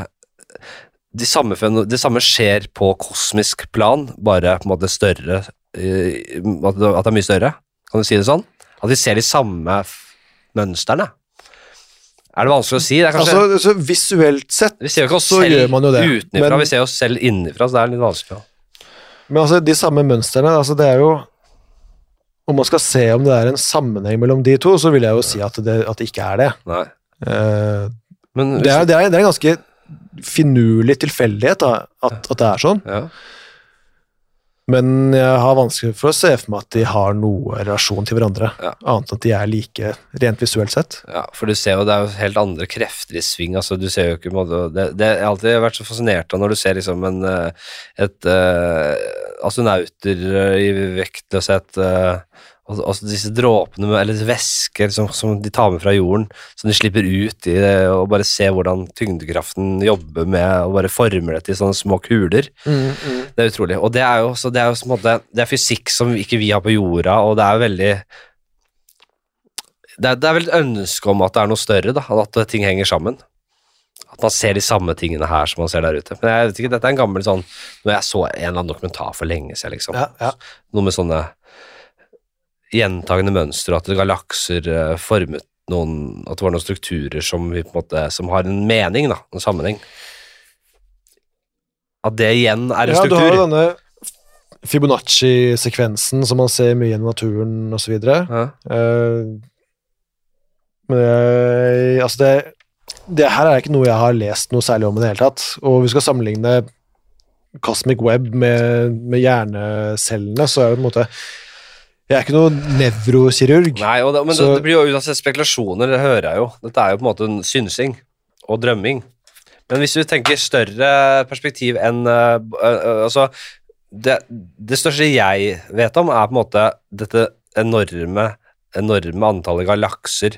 de samme, det samme skjer på kosmisk plan, bare på en måte større eh, At det er mye større. Kan du si det sånn? At vi ser de samme mønstrene. Er det vanskelig å si? Det kanskje, Altså, så visuelt sett vi ser jo ikke oss selv gjør man jo det, utenfra, men- vi ser oss selv innenfra, så det er litt vanskelig. Men altså, de samme mønstrene, altså det er jo Om man skal se om det er en sammenheng mellom de to, så vil jeg jo si at det, at det ikke er det. Nei. Uh, Men det, er, det, er, det er en ganske finurlig tilfeldighet da, at, at det er sånn, ja. men jeg har vanskelig for å se for meg at de har noe relasjon til hverandre, Ja. annet enn at de er like rent visuelt sett. Ja, for du ser jo det er jo helt andre krefter i sving. altså du ser jo ikke måte, det, det har alltid vært så fascinert av når du ser liksom en et, et eh, astronauter eh, i vektløshet eh, og, og disse dråpene, eller væsker som, som de tar med fra jorden, som de slipper ut i det, og bare se hvordan tyngdekraften jobber med og bare former det til sånne små kuler. Det er utrolig. Og det er jo, så det er jo på en måte, det er fysikk som ikke vi har på jorda, og det er jo veldig det er, det er vel et ønske om at det er noe større, da, at ting henger sammen. At man ser de samme tingene her som man ser der ute. Men jeg vet ikke, dette er en gammel sånn Når jeg så en eller annen dokumentar for lenge siden, liksom. Ja, ja. Noe med sånne gjentagende mønster, at galakser eh, formet noen At det var noen strukturer som, vi på en måte, som har en mening, da, en sammenheng. At det igjen er en Ja, du har struktur. jo denne Fibonacci-sekvensen som man ser mye i naturen osv. Ja. Uh, men jeg, altså det, det her er ikke noe jeg har lest noe særlig om i det hele tatt. Og vi skal sammenligne Cosmic Web med, med hjernecellene, så er det på en måte Jeg er ikke noen nevrokirurg. Nei, og det, men Så- det, det blir jo uansett spekulasjoner, det hører jeg jo. Dette er jo på en måte en synsing og drømming. Men hvis du tenker større perspektiv enn øh, øh, Altså, det, det største jeg vet om, er på en måte dette enorme, enorme antallet galakser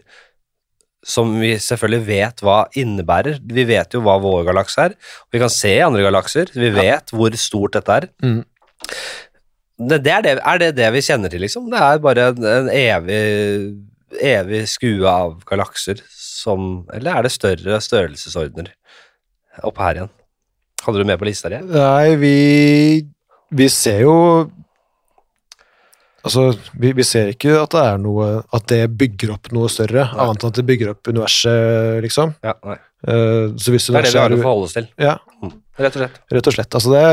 som vi selvfølgelig vet hva innebærer. Vi vet jo hva vår galakse er. Vi kan se andre galakser. Vi vet hvor stort dette er. Mm. Det, det er, det, er det det vi kjenner til, liksom? Det er bare en, en evig, evig skue av galakser som Eller er det større størrelsesordener oppe her igjen? Hadde du med på lista di? Nei, vi, vi ser jo Altså, vi, vi ser ikke at det er noe At det bygger opp noe større, Nei. annet enn at det bygger opp universet, liksom. Ja, nei. Uh, Det er det vi har å forholde oss til. Ja, Rett og slett. rett og slett. Altså, det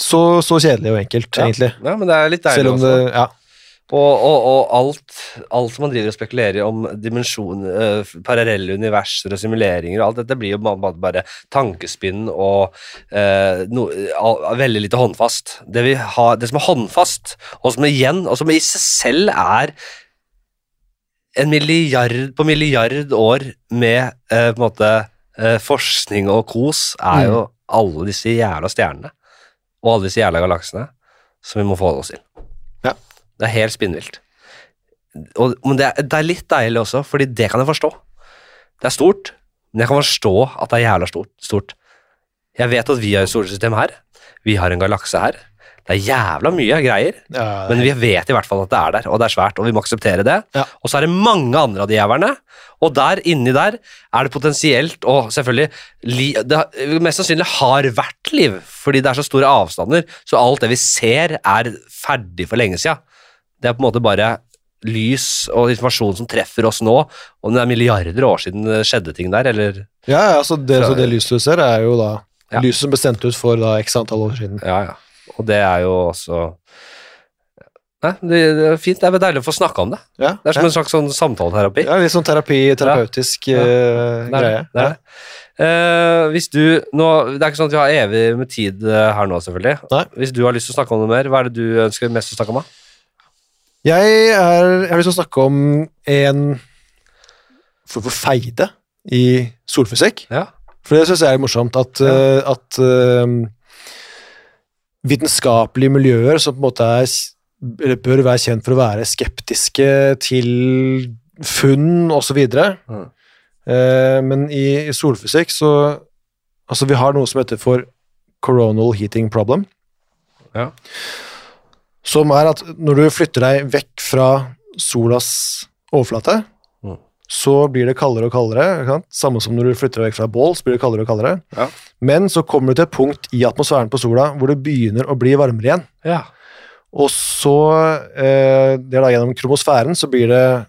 så, så kjedelig og enkelt, Ja. egentlig. Ja, men det er litt deilig også. det Ja. Og, og, og alt, alt man driver og spekulerer om dimensjon, eh, parallelle universer og simuleringer og alt dette blir jo bare, bare- tankespinn og eh, no, veldig lite håndfast. Det, vi har, det som er håndfast, og som igjen, og som i seg selv er en milliard på milliard år med eh, på en måte eh, forskning og kos, er jo alle disse jævla stjernene og alle disse jævla galaksene som vi må forholde oss til. Ja. Det er helt spinnvilt. Og, men det er, det er litt deilig også, fordi det kan jeg forstå. Det er stort, men jeg kan forstå at det er jævla stort. stort. Jeg vet at vi har et solsystem her. Vi har en galakse her. Det er jævla mye greier, Ja, men vi vet i hvert fall at det er der, og det er svært, og vi må akseptere det. Ja. Og så er det mange andre av de jævlene, og der inni der er det potensielt, og selvfølgelig li, Det mest sannsynlig har vært liv, fordi det er så store avstander, så alt det vi ser, er ferdig for lenge siden. Det er på en måte bare lys og informasjon som treffer oss nå, om det er milliarder år siden det skjedde ting der, eller ja, ja så, det, så det lyset du ser, er jo da Ja. lyset som sendt ut for da x antall år siden. Ja, ja. Og det er jo også Nei, det, det er fint. Det er deilig å få snakke om det. Ja, Det er som ja. en slags sånn samtaleterapi. ja litt sånn terapi, terapeutisk Ja. er greie. det. er. Eh, hvis du nå, det er ikke sånn at vi har evig med tid eh, her nå, selvfølgelig. Nei. Hvis du har lyst til å snakke om noe mer, hva er det du ønsker mest å snakke om? da? Jeg, er, jeg har lyst til å snakke om en form for feide i solfysikk. Ja. For det syns jeg er morsomt, at, Ja. uh, at eh, vitenskapelige miljøer som på en måte er, eller bør være kjent for å være skeptiske til funn osv. Mm. Eh, men i, i solfysikk så Altså, vi har noe som heter for coronal heating problem. Ja. Som er at når du flytter deg vekk fra solas overflate. Så blir det kaldere og kaldere. Ikke sant? Samme som når du flytter deg vekk fra bål, så blir det kaldere og kaldere. Ja. Men så kommer du til et punkt i atmosfæren på sola hvor det begynner å bli varmere igjen. ja. Og så, eh, det er da gjennom kromosfæren, så blir det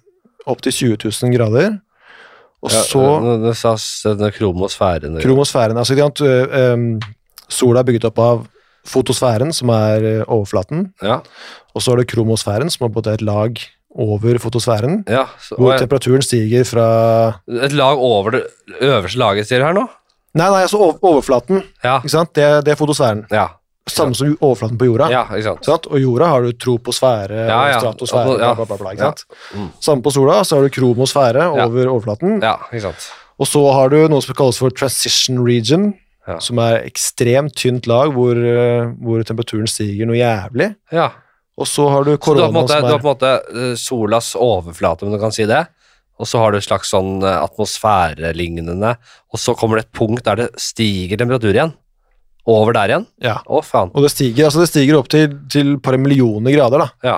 opptil 20 000 grader. Og Ja, så Det sa denne kromosfæren kromosfæren, altså sant, ø, sola er bygget opp av fotosfæren, som er overflaten, Ja. og så er det kromosfæren, som er på et lag over fotosfæren, ja så, hvor jeg, temperaturen stiger fra Et lag over det øverste laget, sier du her nå? Nei, nei, altså overflaten, Ja. ikke sant, det, det er fotosfæren. Ja. Samme som overflaten på jorda. ja ikke sant? Sant? Og jorda har du troposfære Ja, ja. og stratosfære, Ja. bla, bla, bla, ikke sant? Mm. Samme på sola, så har du kromosfære over overflaten, Ja, ikke sant? og så har du noe som kalles for transition region, som er ekstremt tynt lag, hvor, hvor temperaturen stiger noe jævlig. Ja. Og så har du korona som er du har på en måte eh, solas overflate, om du kan si det, og så har du et slags sånn eh, atmosfærelignende, og så kommer det et punkt der det stiger temperatur igjen. Over der igjen. Ja. Å, faen. Og det stiger, altså det stiger opp til, til et par millioner grader, da. Ja.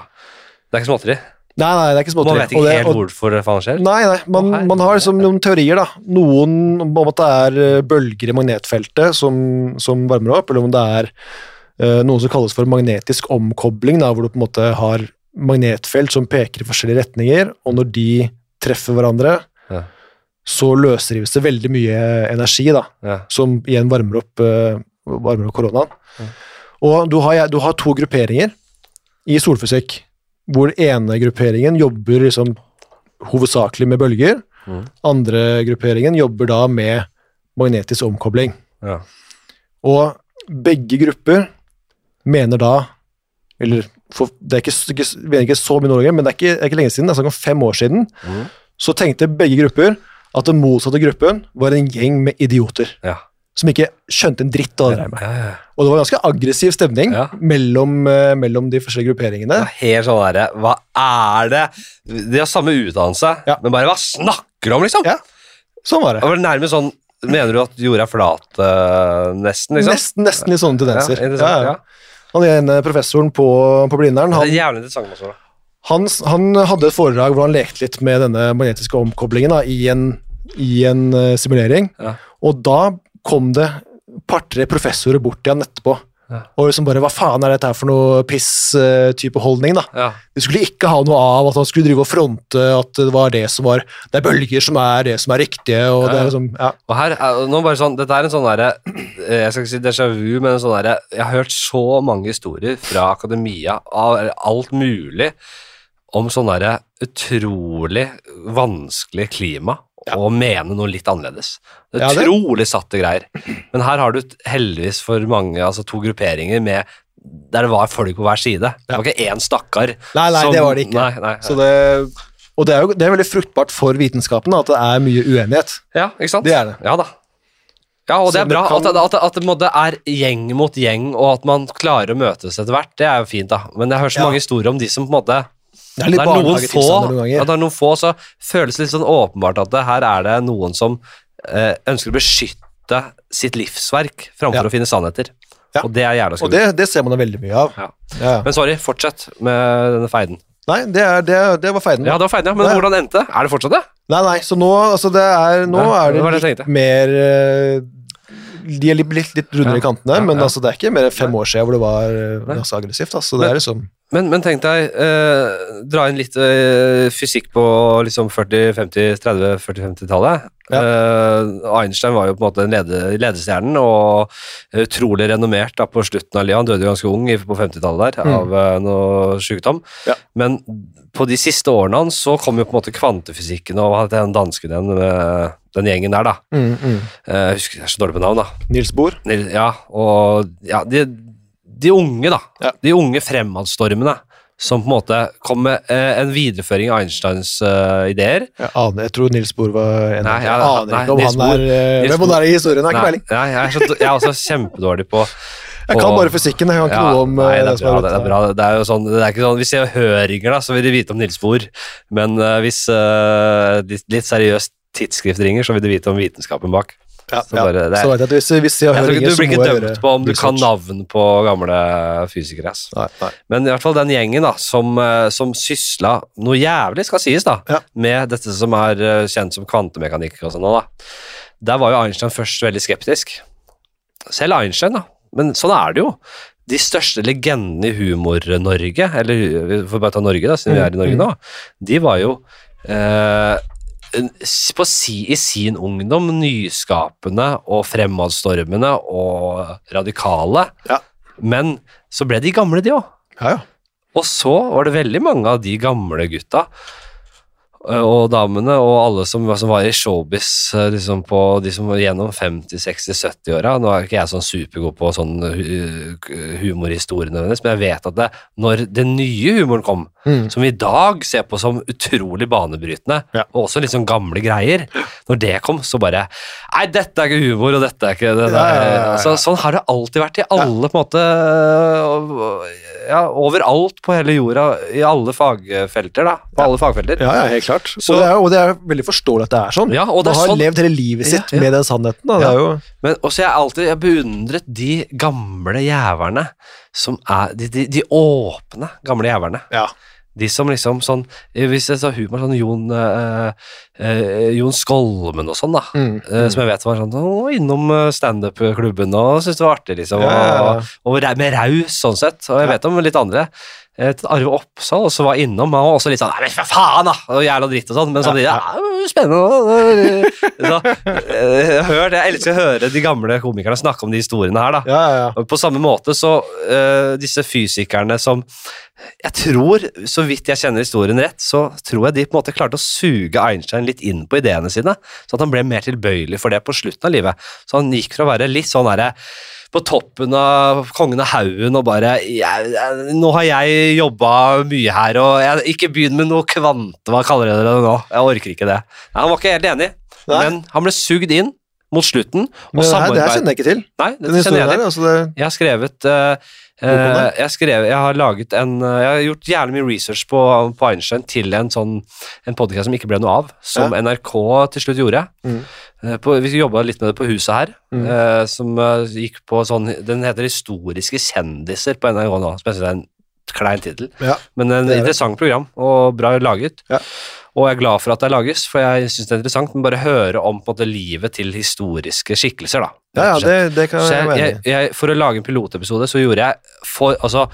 Det er ikke småtteri. Nei, nei, det er ikke Man vet ikke Og det- helt hvorfor det faen skjer. Nei, nei, man, Å, man har liksom noen teorier, da. Noen om at det er eh, bølger i magnetfeltet som, som varmer opp, eller om det er noe som kalles for magnetisk omkobling, da, hvor du på en måte har magnetfelt som peker i forskjellige retninger, og når de treffer hverandre, Ja. så løsrives det veldig mye energi, da, Ja. som igjen varmer opp, eh, varmer opp koronaen. Ja. Og du har, du har to grupperinger i solfysikk, hvor ene grupperingen jobber liksom hovedsakelig med bølger, mm. andre grupperingen jobber da med magnetisk omkobling. Ja. Og begge grupper mener da Eller for, det er ikke, ikke, vi er ikke så mye nå men det er ikke, er ikke lenge siden, det er snakk om fem år siden, mm. så tenkte begge grupper at den motsatte gruppen var en gjeng med idioter Ja. som ikke skjønte en dritt av det der med. Ja, ja. Og det var ganske aggressiv stemning mellom, eh, mellom de forskjellige grupperingene. Er helt sånn derre Hva er det De har samme utdannelse, men bare hva snakker du om, liksom? Ja. Sånn var det. Det var nærmest sånn Mener du at jorda er flat, uh, nesten, liksom? Nesten, nesten litt sånne tendenser. Ja. ja. Han ene professoren på, på Blindern, han, da. han, han hadde et foredrag hvor han lekte litt med denne magnetiske omkoblingen da, i en, i en uh, simulering. Ja. Og da kom det par-tre professorer bort til han etterpå. Ja. Og liksom bare Hva faen er dette her for noe piss-type holdning, da? Ja. De skulle ikke ha noe av at han skulle drive og fronte at det var det som var Det er bølger som er det som er riktige, og Ja, det er liksom Ja. Og her, er- nå bare sånn, Dette er en sånn derre eh, Jeg skal ikke si déjà vu, men en sånn derre Jeg har hørt så mange historier fra akademia av alt mulig om sånn derre utrolig vanskelig klima og mene noe litt annerledes. Det er Ja, det- Utrolig satte greier. Men her har du heldigvis for mange, altså to grupperinger med der det var folk på hver side. Det var ikke én stakkar. Nei, nei, som- det var det ikke. Nei, nei, Så det, og det er jo det er veldig fruktbart for vitenskapen at det er mye uenighet. Ja, ikke sant? Det er det. Ja da. Ja, og det er bra kan- at, at, at det er gjeng mot gjeng, og at man klarer å møtes etter hvert. Det er jo fint, da. Men jeg hører så Ja. mange historier om de som på en måte Det er det er noen få, ja, det er noen få, så føles det litt sånn åpenbart at det, her er det noen som eh, ønsker å beskytte sitt livsverk framfor Ja. å finne sannheter. Ja. Og det er jævla Og skummelt. det, det ser man da veldig mye av. Men sorry, fortsett med denne feiden. Nei, det, er, det, det var feiden. Ja, det var feiden, ja. Men nei. hvordan endte det? Er det fortsatt det? Nei, nei, så nå, altså det er, nå er det litt mer eh, De er litt, litt, litt rundere i kantene, men altså, det er ikke mer enn fem år siden hvor det var ganske aggressivt. Altså, det Men- er liksom Men, men tenk deg, eh, dra inn litt eh, fysikk på liksom 40-, 50-, 30-, 40-50-tallet. Ja. Uh, Einstein var jo på en måte lede, ledestjernen og utrolig renommert da, på slutten av livet. Han døde jo ganske ung på 50-tallet der Mm. av uh, noe sykdom. Ja. Men på de siste årene hans så kom jo på en måte kvantefysikken og den dansken med den gjengen der, da. mm, mm. Uh, Jeg husker jeg er så dårlig på navn, da. Nils Bohr. Nils, Ja, og ja, de, de unge, da. Ja. De unge fremadstormene som på en måte kom med eh, en videreføring av Einsteins uh, ideer. Jeg aner, jeg tror Nils Bohr var en av dem. Jeg aner nei, ikke om Nils han er eh, Hvem han er i historien, har ikke Nei, peiling. nei, jeg, er så, jeg er også kjempedårlig på Jeg kan bare fysikken, jeg kan ikke Ja, noe om nei, det er bra. Det er bra. Det er jo sånn, det er ikke sånn Hvis jeg høringer, da, så vil de vite om Nils Bohr. Men uh, hvis uh, litt, litt seriøst tidsskrift ringer, så vil de vite om vitenskapen bak. Ja, Så bare, det er, Så vet jeg at hvis, hvis jeg jeg tror ikke ingen, du blir ikke dømt gjøre på om du kan navn på gamle fysikere. Nei, nei. Men i hvert fall den gjengen da, som, eh, som sysla noe jævlig, skal sies, da, Ja. med dette som er eh, kjent som kvantemekanikk og sånn. da. Der var jo Einstein først veldig skeptisk. Selv Einstein, da. Men sånn er det jo. De største legendene i Humor-Norge, eller vi får bare ta Norge, da, siden vi er i Norge Mm, nå, de var jo eh, si, i sin ungdom nyskapende og fremadstormende og radikale. Ja. Men så ble de gamle, de òg. Ja, ja. Og så var det veldig mange av de gamle gutta og damene og alle som, som var i showbiz, eh, liksom på de som var gjennom 50-, 60-, 70-åra. Nå er ikke jeg sånn supergod på sånn hu- humorhistorie nødvendigvis, men jeg vet at det, når den nye humoren kom, Mm. som vi i dag ser på som utrolig banebrytende, Ja. og også litt sånn gamle greier, når det kom, så bare Nei, dette er ikke humor, og dette er ikke det der. ja, ja. Så, sånn har det alltid vært i alle på en måte Ja, overalt på hele jorda, i alle fagfelter, da. På alle fagfelter. ja, ja, helt klart. Så- og, det er, og det er veldig forståelig at det er sånn. Ja, og det Man er har sånn levd hele livet sitt ja. med den sannheten. Da. Det Ja. er jo Men også jeg alltid jeg beundret de gamle jæverne som er De, de, de åpne gamle jæverne. Ja. De som liksom sånn Hvis jeg sa humor, sånn Jon eh, eh, Jon Skolmen og sånn, da. Mm, Eh, Som jeg vet var sånn å, innom standup-klubben og syntes det var artig, liksom. Ja, ja, ja. Og, og med raus, sånn sett. Og jeg vet om litt andre. At Arve Oppsal også var innom, han var også litt sånn Nei, men for faen, da! Og jævla dritt og sånn. Men samtidig ja, spennende. Så, eh, det. jeg elsker å høre de gamle komikerne snakke om de historiene her, da. ja, ja, ja. På samme måte så uh, disse fysikerne som Jeg tror, så vidt jeg kjenner historien rett, så tror jeg de på en måte klarte å suge Einstein litt inn på ideene sine, så at han ble mer tilbøyelig for det på slutten av livet. Så han gikk fra å være litt sånn herre på toppen av kongen av haugen og bare jeg, jeg, 'Nå har jeg jobba mye her, og jeg, ikke begynn med noe kvante, hva kaller dere det nå? Jeg orker ikke det.' Nei, han var ikke helt enig, Nei. men han ble sugd inn mot slutten. Men og Nei, her, det kjenner jeg ikke til. Nei, det kjenner jeg til. altså det, Jeg har skrevet eh, Eh, jeg, har jeg har laget en eh, Jeg har gjort jævlig mye research på, på Einstein til en sånn En podcast som ikke ble noe av, som NRK til slutt gjorde. Mm. Uh, På, vi jobba litt med det på huset her, Mm. uh, som gikk på sånn Den heter Historiske kjendiser på NRK nå, som jeg er en klein tittel. ja. Men en er interessant program, og bra laget. Ja. Og jeg er glad for at det lages, for jeg syns det er interessant. Men bare høre om på en måte livet til historiske skikkelser, da. ja, ja, det, det kan jeg jeg, jeg, for å lage en pilotepisode så gjorde jeg for, altså,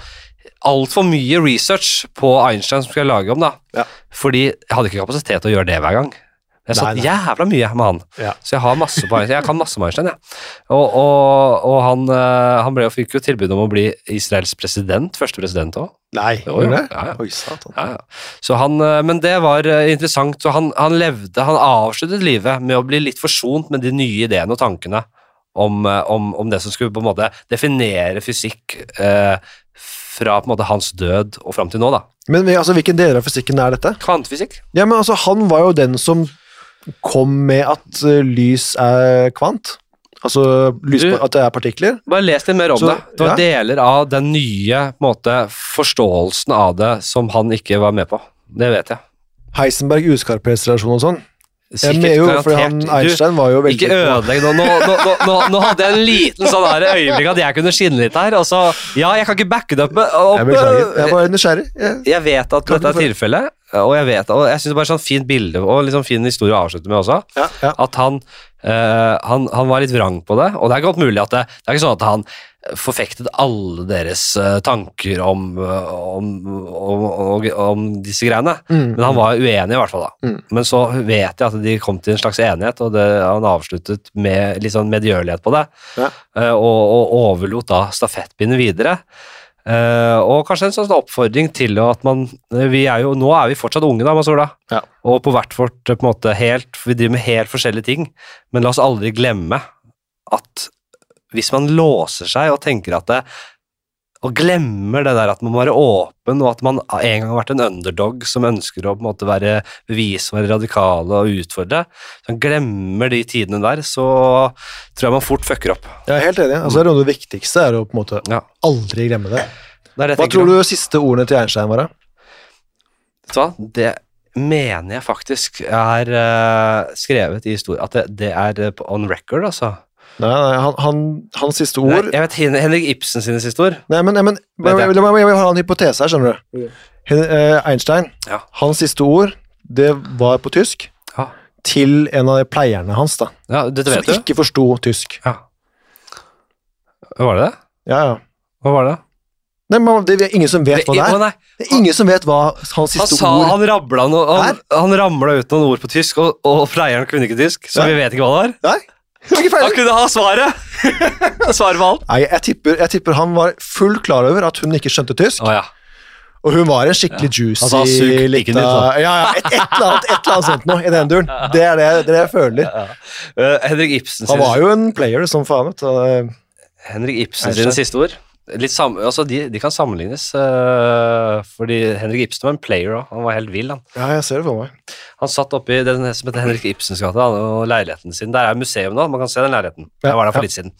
altfor mye research på Einstein som skal jeg lage om, da. Ja. Fordi jeg hadde ikke kapasitet til å gjøre det hver gang. Jeg satt Nei, nei. jævla mye med han, Ja. så jeg har masse på Einstein. Jeg kan masse om Einstein, jeg. Og, og, og han, eh, han ble, fikk jo tilbud om å bli Israels president, første president òg. Nei, gjorde det? Ja, ja. Han, eh, men det var eh, interessant. Så han, han levde, han avsluttet livet med å bli litt forsont med de nye ideene og tankene om, om, om det som skulle på en måte definere fysikk eh, fra på en måte hans død og fram til nå, da. Men altså, hvilken deler av fysikken er dette? Kvantefysikk. Ja, men altså, han var jo den som kom med at eh, lys er kvant. Altså lys, Du- at det er partikler. Bare les litt mer om Så, det. Det var ja. deler av den nye måte, forståelsen av det som han ikke var med på. Det vet jeg. Heisenberg uskarphetsrelasjon og sånn. Jeg Sikkert mener jo, for han, Einstein var jo veldig Ikke ødelegg nå. Nå, nå, nå, nå. nå hadde jeg en liten sånn her øyeblikk at jeg kunne skinne litt her. Og så, ja, jeg kan ikke backe det opp. opp Jeg beklager. Jeg var nysgjerrig. Jeg, jeg vet at dette er tilfellet, og jeg vet, og jeg synes det var et sånn fint bilde og liksom fin historie å avslutte med også. ja, ja. At han, eh, han, han var litt vrang på det, og det er godt mulig at det, det er ikke sånn at han forfektet alle deres eh, tanker om, eh, om, om, om, om disse greiene. Mm. Men han var uenig i hvert fall da. Mm. Men så vet jeg at de kom til en slags enighet, og det, han avsluttet med litt sånn medgjørlighet på det, Ja. eh, og, og overlot da stafettpinnen videre. Eh, og kanskje en sånn oppfordring til at man vi er jo, Nå er vi fortsatt unge, da, Masola. Ja. Og på hvert vårt på en måte helt Vi driver med helt forskjellige ting, men la oss aldri glemme at hvis man låser seg og tenker at det og glemmer det der at man må være åpen, og at man en gang har vært en underdog som ønsker å på en måte være bevise, være radikale og utfordre. Hvis man glemmer de tidene der, så tror jeg man fort fucker opp. Jeg er helt enig. Altså, det er det viktigste er å på en måte Ja, aldri glemme det. det det Hva tror du siste ordene til Einstein var? da? Det mener jeg faktisk er uh, skrevet i historie, at det, det er eh, on record, altså. Nei, nei, han, han, hans siste Nei, ord jeg vet Henrik Ibsen sine siste ord. Nei, men, men jeg, jeg. Jeg har en hypotese her, skjønner du. Hen, eh, Einstein, Ja. hans siste ord, det var på tysk Ja, til en av de pleierne hans, da. ja dette Som vet du. ikke forsto tysk. Ja. Var det det? Ja, ja. Hva var det? Nei, men det er ingen som vet hva det er. Det er ingen som vet hva hans Han siste sa ord han rabla noe Han, han ramla ut noen ord på tysk, og, og pleieren kunne ikke tysk, så Nei. vi vet ikke hva det var. Nei, Han kunne ha svaret! svaret på alt. Nei, jeg tipper, jeg tipper han var fullt klar over at hun ikke skjønte tysk, Oh, ja. og hun var en skikkelig juicy altså, litt, din», sa Ja, ja, et, et, eller annet, et eller annet sånt noe i den duren. Det er det, det, er det jeg føler. Uh, Henrik Ibsen Han var jo en player som faen. Henrik Ibsen sine siste ord Litt sam, altså de, de kan sammenlignes, uh, fordi Henrik Ibsen var en player òg. Han var helt vill, han. Ja, jeg ser det for meg. Han satt oppe i den som heter Henrik Ibsens gate, og leiligheten sin. Der er museum nå, man kan se den leiligheten. Ja, Jeg var der for ja. litt siden.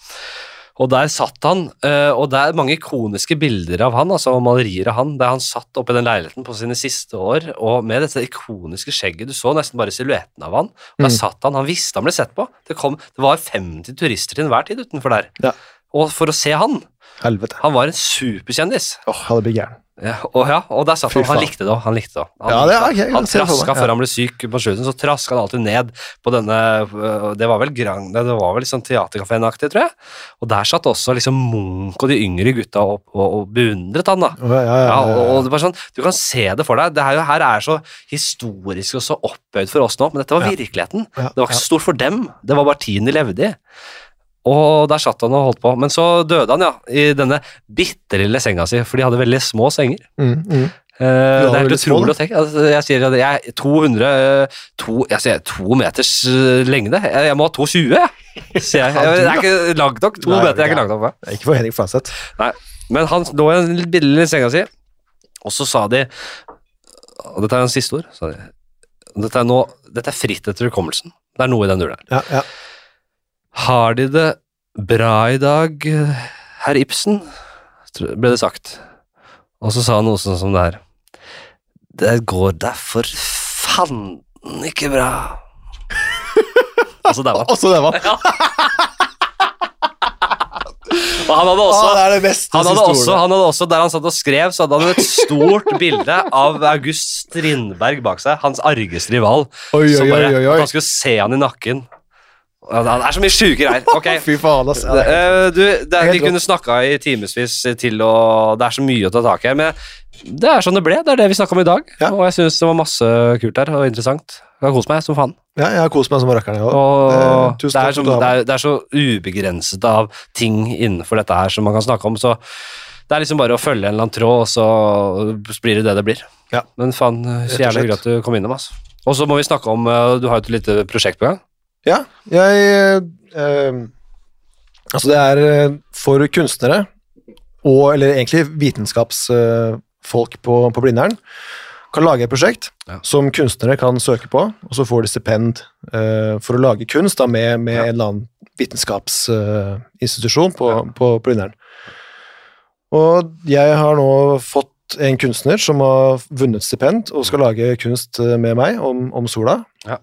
Og der satt han, uh, og det er mange ikoniske bilder av han, altså malerier av han, der han satt oppe i den leiligheten på sine siste år, og med dette ikoniske skjegget, du så nesten bare silhuetten av han, og der Mm. satt han, han visste han ble sett på. Det, kom, det var 50 turister til enhver tid utenfor der. Ja. Og for å se han, Helvete. han var en superkjendis. Åh, oh, hadde blitt gæren. Ja, og, ja, og der satt han, han likte det òg. Han likte det. Han, Ja, det okay, han traska traska ja. før han ble syk på slutten, så traska han alltid ned på denne øh, Det var vel Grand, det var vel liksom Theatercaféen-aktig, tror jeg. Og der satt også liksom Munch og de yngre gutta og, og, og beundret han, da. Ja, ja, Ja, ja, og, og det var sånn, Du kan se det for deg. Det her, her er så historisk og så opphøyd for oss nå, men dette var virkeligheten. Det var ikke så stort for dem, det var bare tiden de levde i. Og der satt han og holdt på. Men så døde han, ja, i denne bitte lille senga si, for de hadde veldig små senger. Mm, mm. Uh, det er helt små, utrolig å tenke. Altså, jeg sier at jeg er 200 eh, to, Jeg sier to meters eh, lengde. Jeg, jeg må ha 2,20, jeg. Sier jeg. Ja, Det er ikke langt nok. To Nei, meter er ikke langt nok. Ikke for Henrik Nei, Men han lå i den bitte lille senga si, og så sa de Og dette er hans siste ord. Sa de, dette, er nå, dette er fritt etter hukommelsen. Det er noe i den duren der. Ja, ja. Har de det bra i dag, herr Ibsen? ble det sagt. Og så sa han noe sånn som det her. Det går deg for fanden ikke bra. Og så var Altså, det var Og han hadde også, ah, det er det han hadde, også, han hadde også, Der han satt og skrev, så hadde han et stort bilde av August Strindberg bak seg, hans argeste rival. Oi, oi, bare, oi, oi. han skulle se han i nakken. Det er så mye sjuke greier. Okay. Fy faen, ass. Det Eh, du, det er, vi kunne snakka i timevis til, å det er så mye å ta tak i. Men det er sånn det ble. Det er det vi snakka om i dag. Ja. Og jeg syns det var masse kult der, og interessant. Jeg har kost meg som faen. ja, jeg har kost meg som rakkeren. jeg det, er det, er, det er så ubegrenset av ting innenfor dette her som man kan snakke om, så det er liksom bare å følge en eller annen tråd, og så blir det det det blir. Ja. Men faen, så jævlig hyggelig at du kom innom, altså. Og så må vi snakke om eh, Du har jo et lite prosjekt på gang. Ja, jeg eh, Altså, det er eh, for kunstnere, og, eller egentlig vitenskapsfolk på, på Blindern, kan lage et prosjekt Ja. som kunstnere kan søke på, og så får de stipend eh, for å lage kunst da, med, med Ja. en eller annen vitenskapsinstitusjon på, på, på Blindern. Og jeg har nå fått en kunstner som har vunnet stipend og skal lage kunst eh, med meg om, om sola. Ja.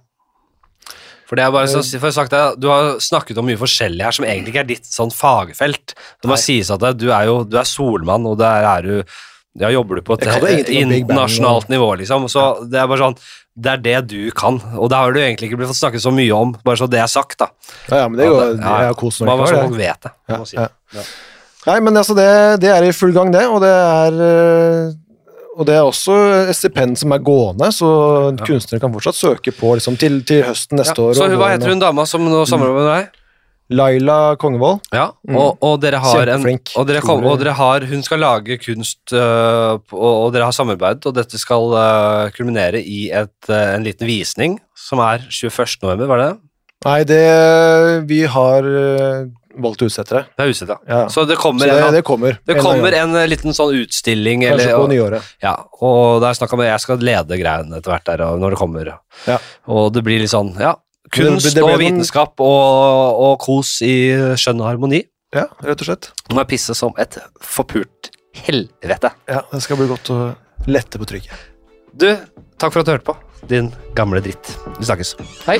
For det er bare så, for sagt det, Du har snakket om mye forskjellig her som egentlig ikke er ditt sånn fagfelt. Det må Nei. sies at du er jo du er solmann, og der er du ja, jobber du på et internasjonalt nivå, liksom. Så det er bare sånn Det er det du kan, og det har du egentlig ikke blitt fått snakket så mye om, bare så det er sagt, da. Ja, ja, men det er går, det- ja. jeg har kost meg likevel, jeg. folk vet det. Ja, si. ja. Nei, men altså, det, det er i full gang, det, og det er øh, og det er også et stipend som er gående, så kunstnere kan fortsatt søke på liksom, til, til høsten neste Ja, år. så hva heter hun dama som nå samarbeider med deg? Laila Kongevold. Ja, Mm. og, og dere har en og dere, kom, og dere har Hun skal lage kunst, øh, og, dere har samarbeidet, og dette skal øh, kulminere i et, øh, en liten visning som er 21. november, var det det? Nei, det Vi har valgt å utsette det. Det er utsett, ja. Så det Så kommer, det, en, det kommer. det kommer en, en øh, liten sånn utstilling, Kanskje eller, på og, nyåret. ja, og det er snakk om jeg skal lede greiene etter hvert der, når det kommer. Ja. Og det blir litt sånn, ja, kunst det og vitenskap og, og kos i skjønn harmoni. Ja, rett og slett. Nå må jeg pisse som et forpult helvete. Ja, Det skal bli godt å lette på trykket. Du, takk for at du hørte på, din gamle dritt. Vi snakkes. Hei.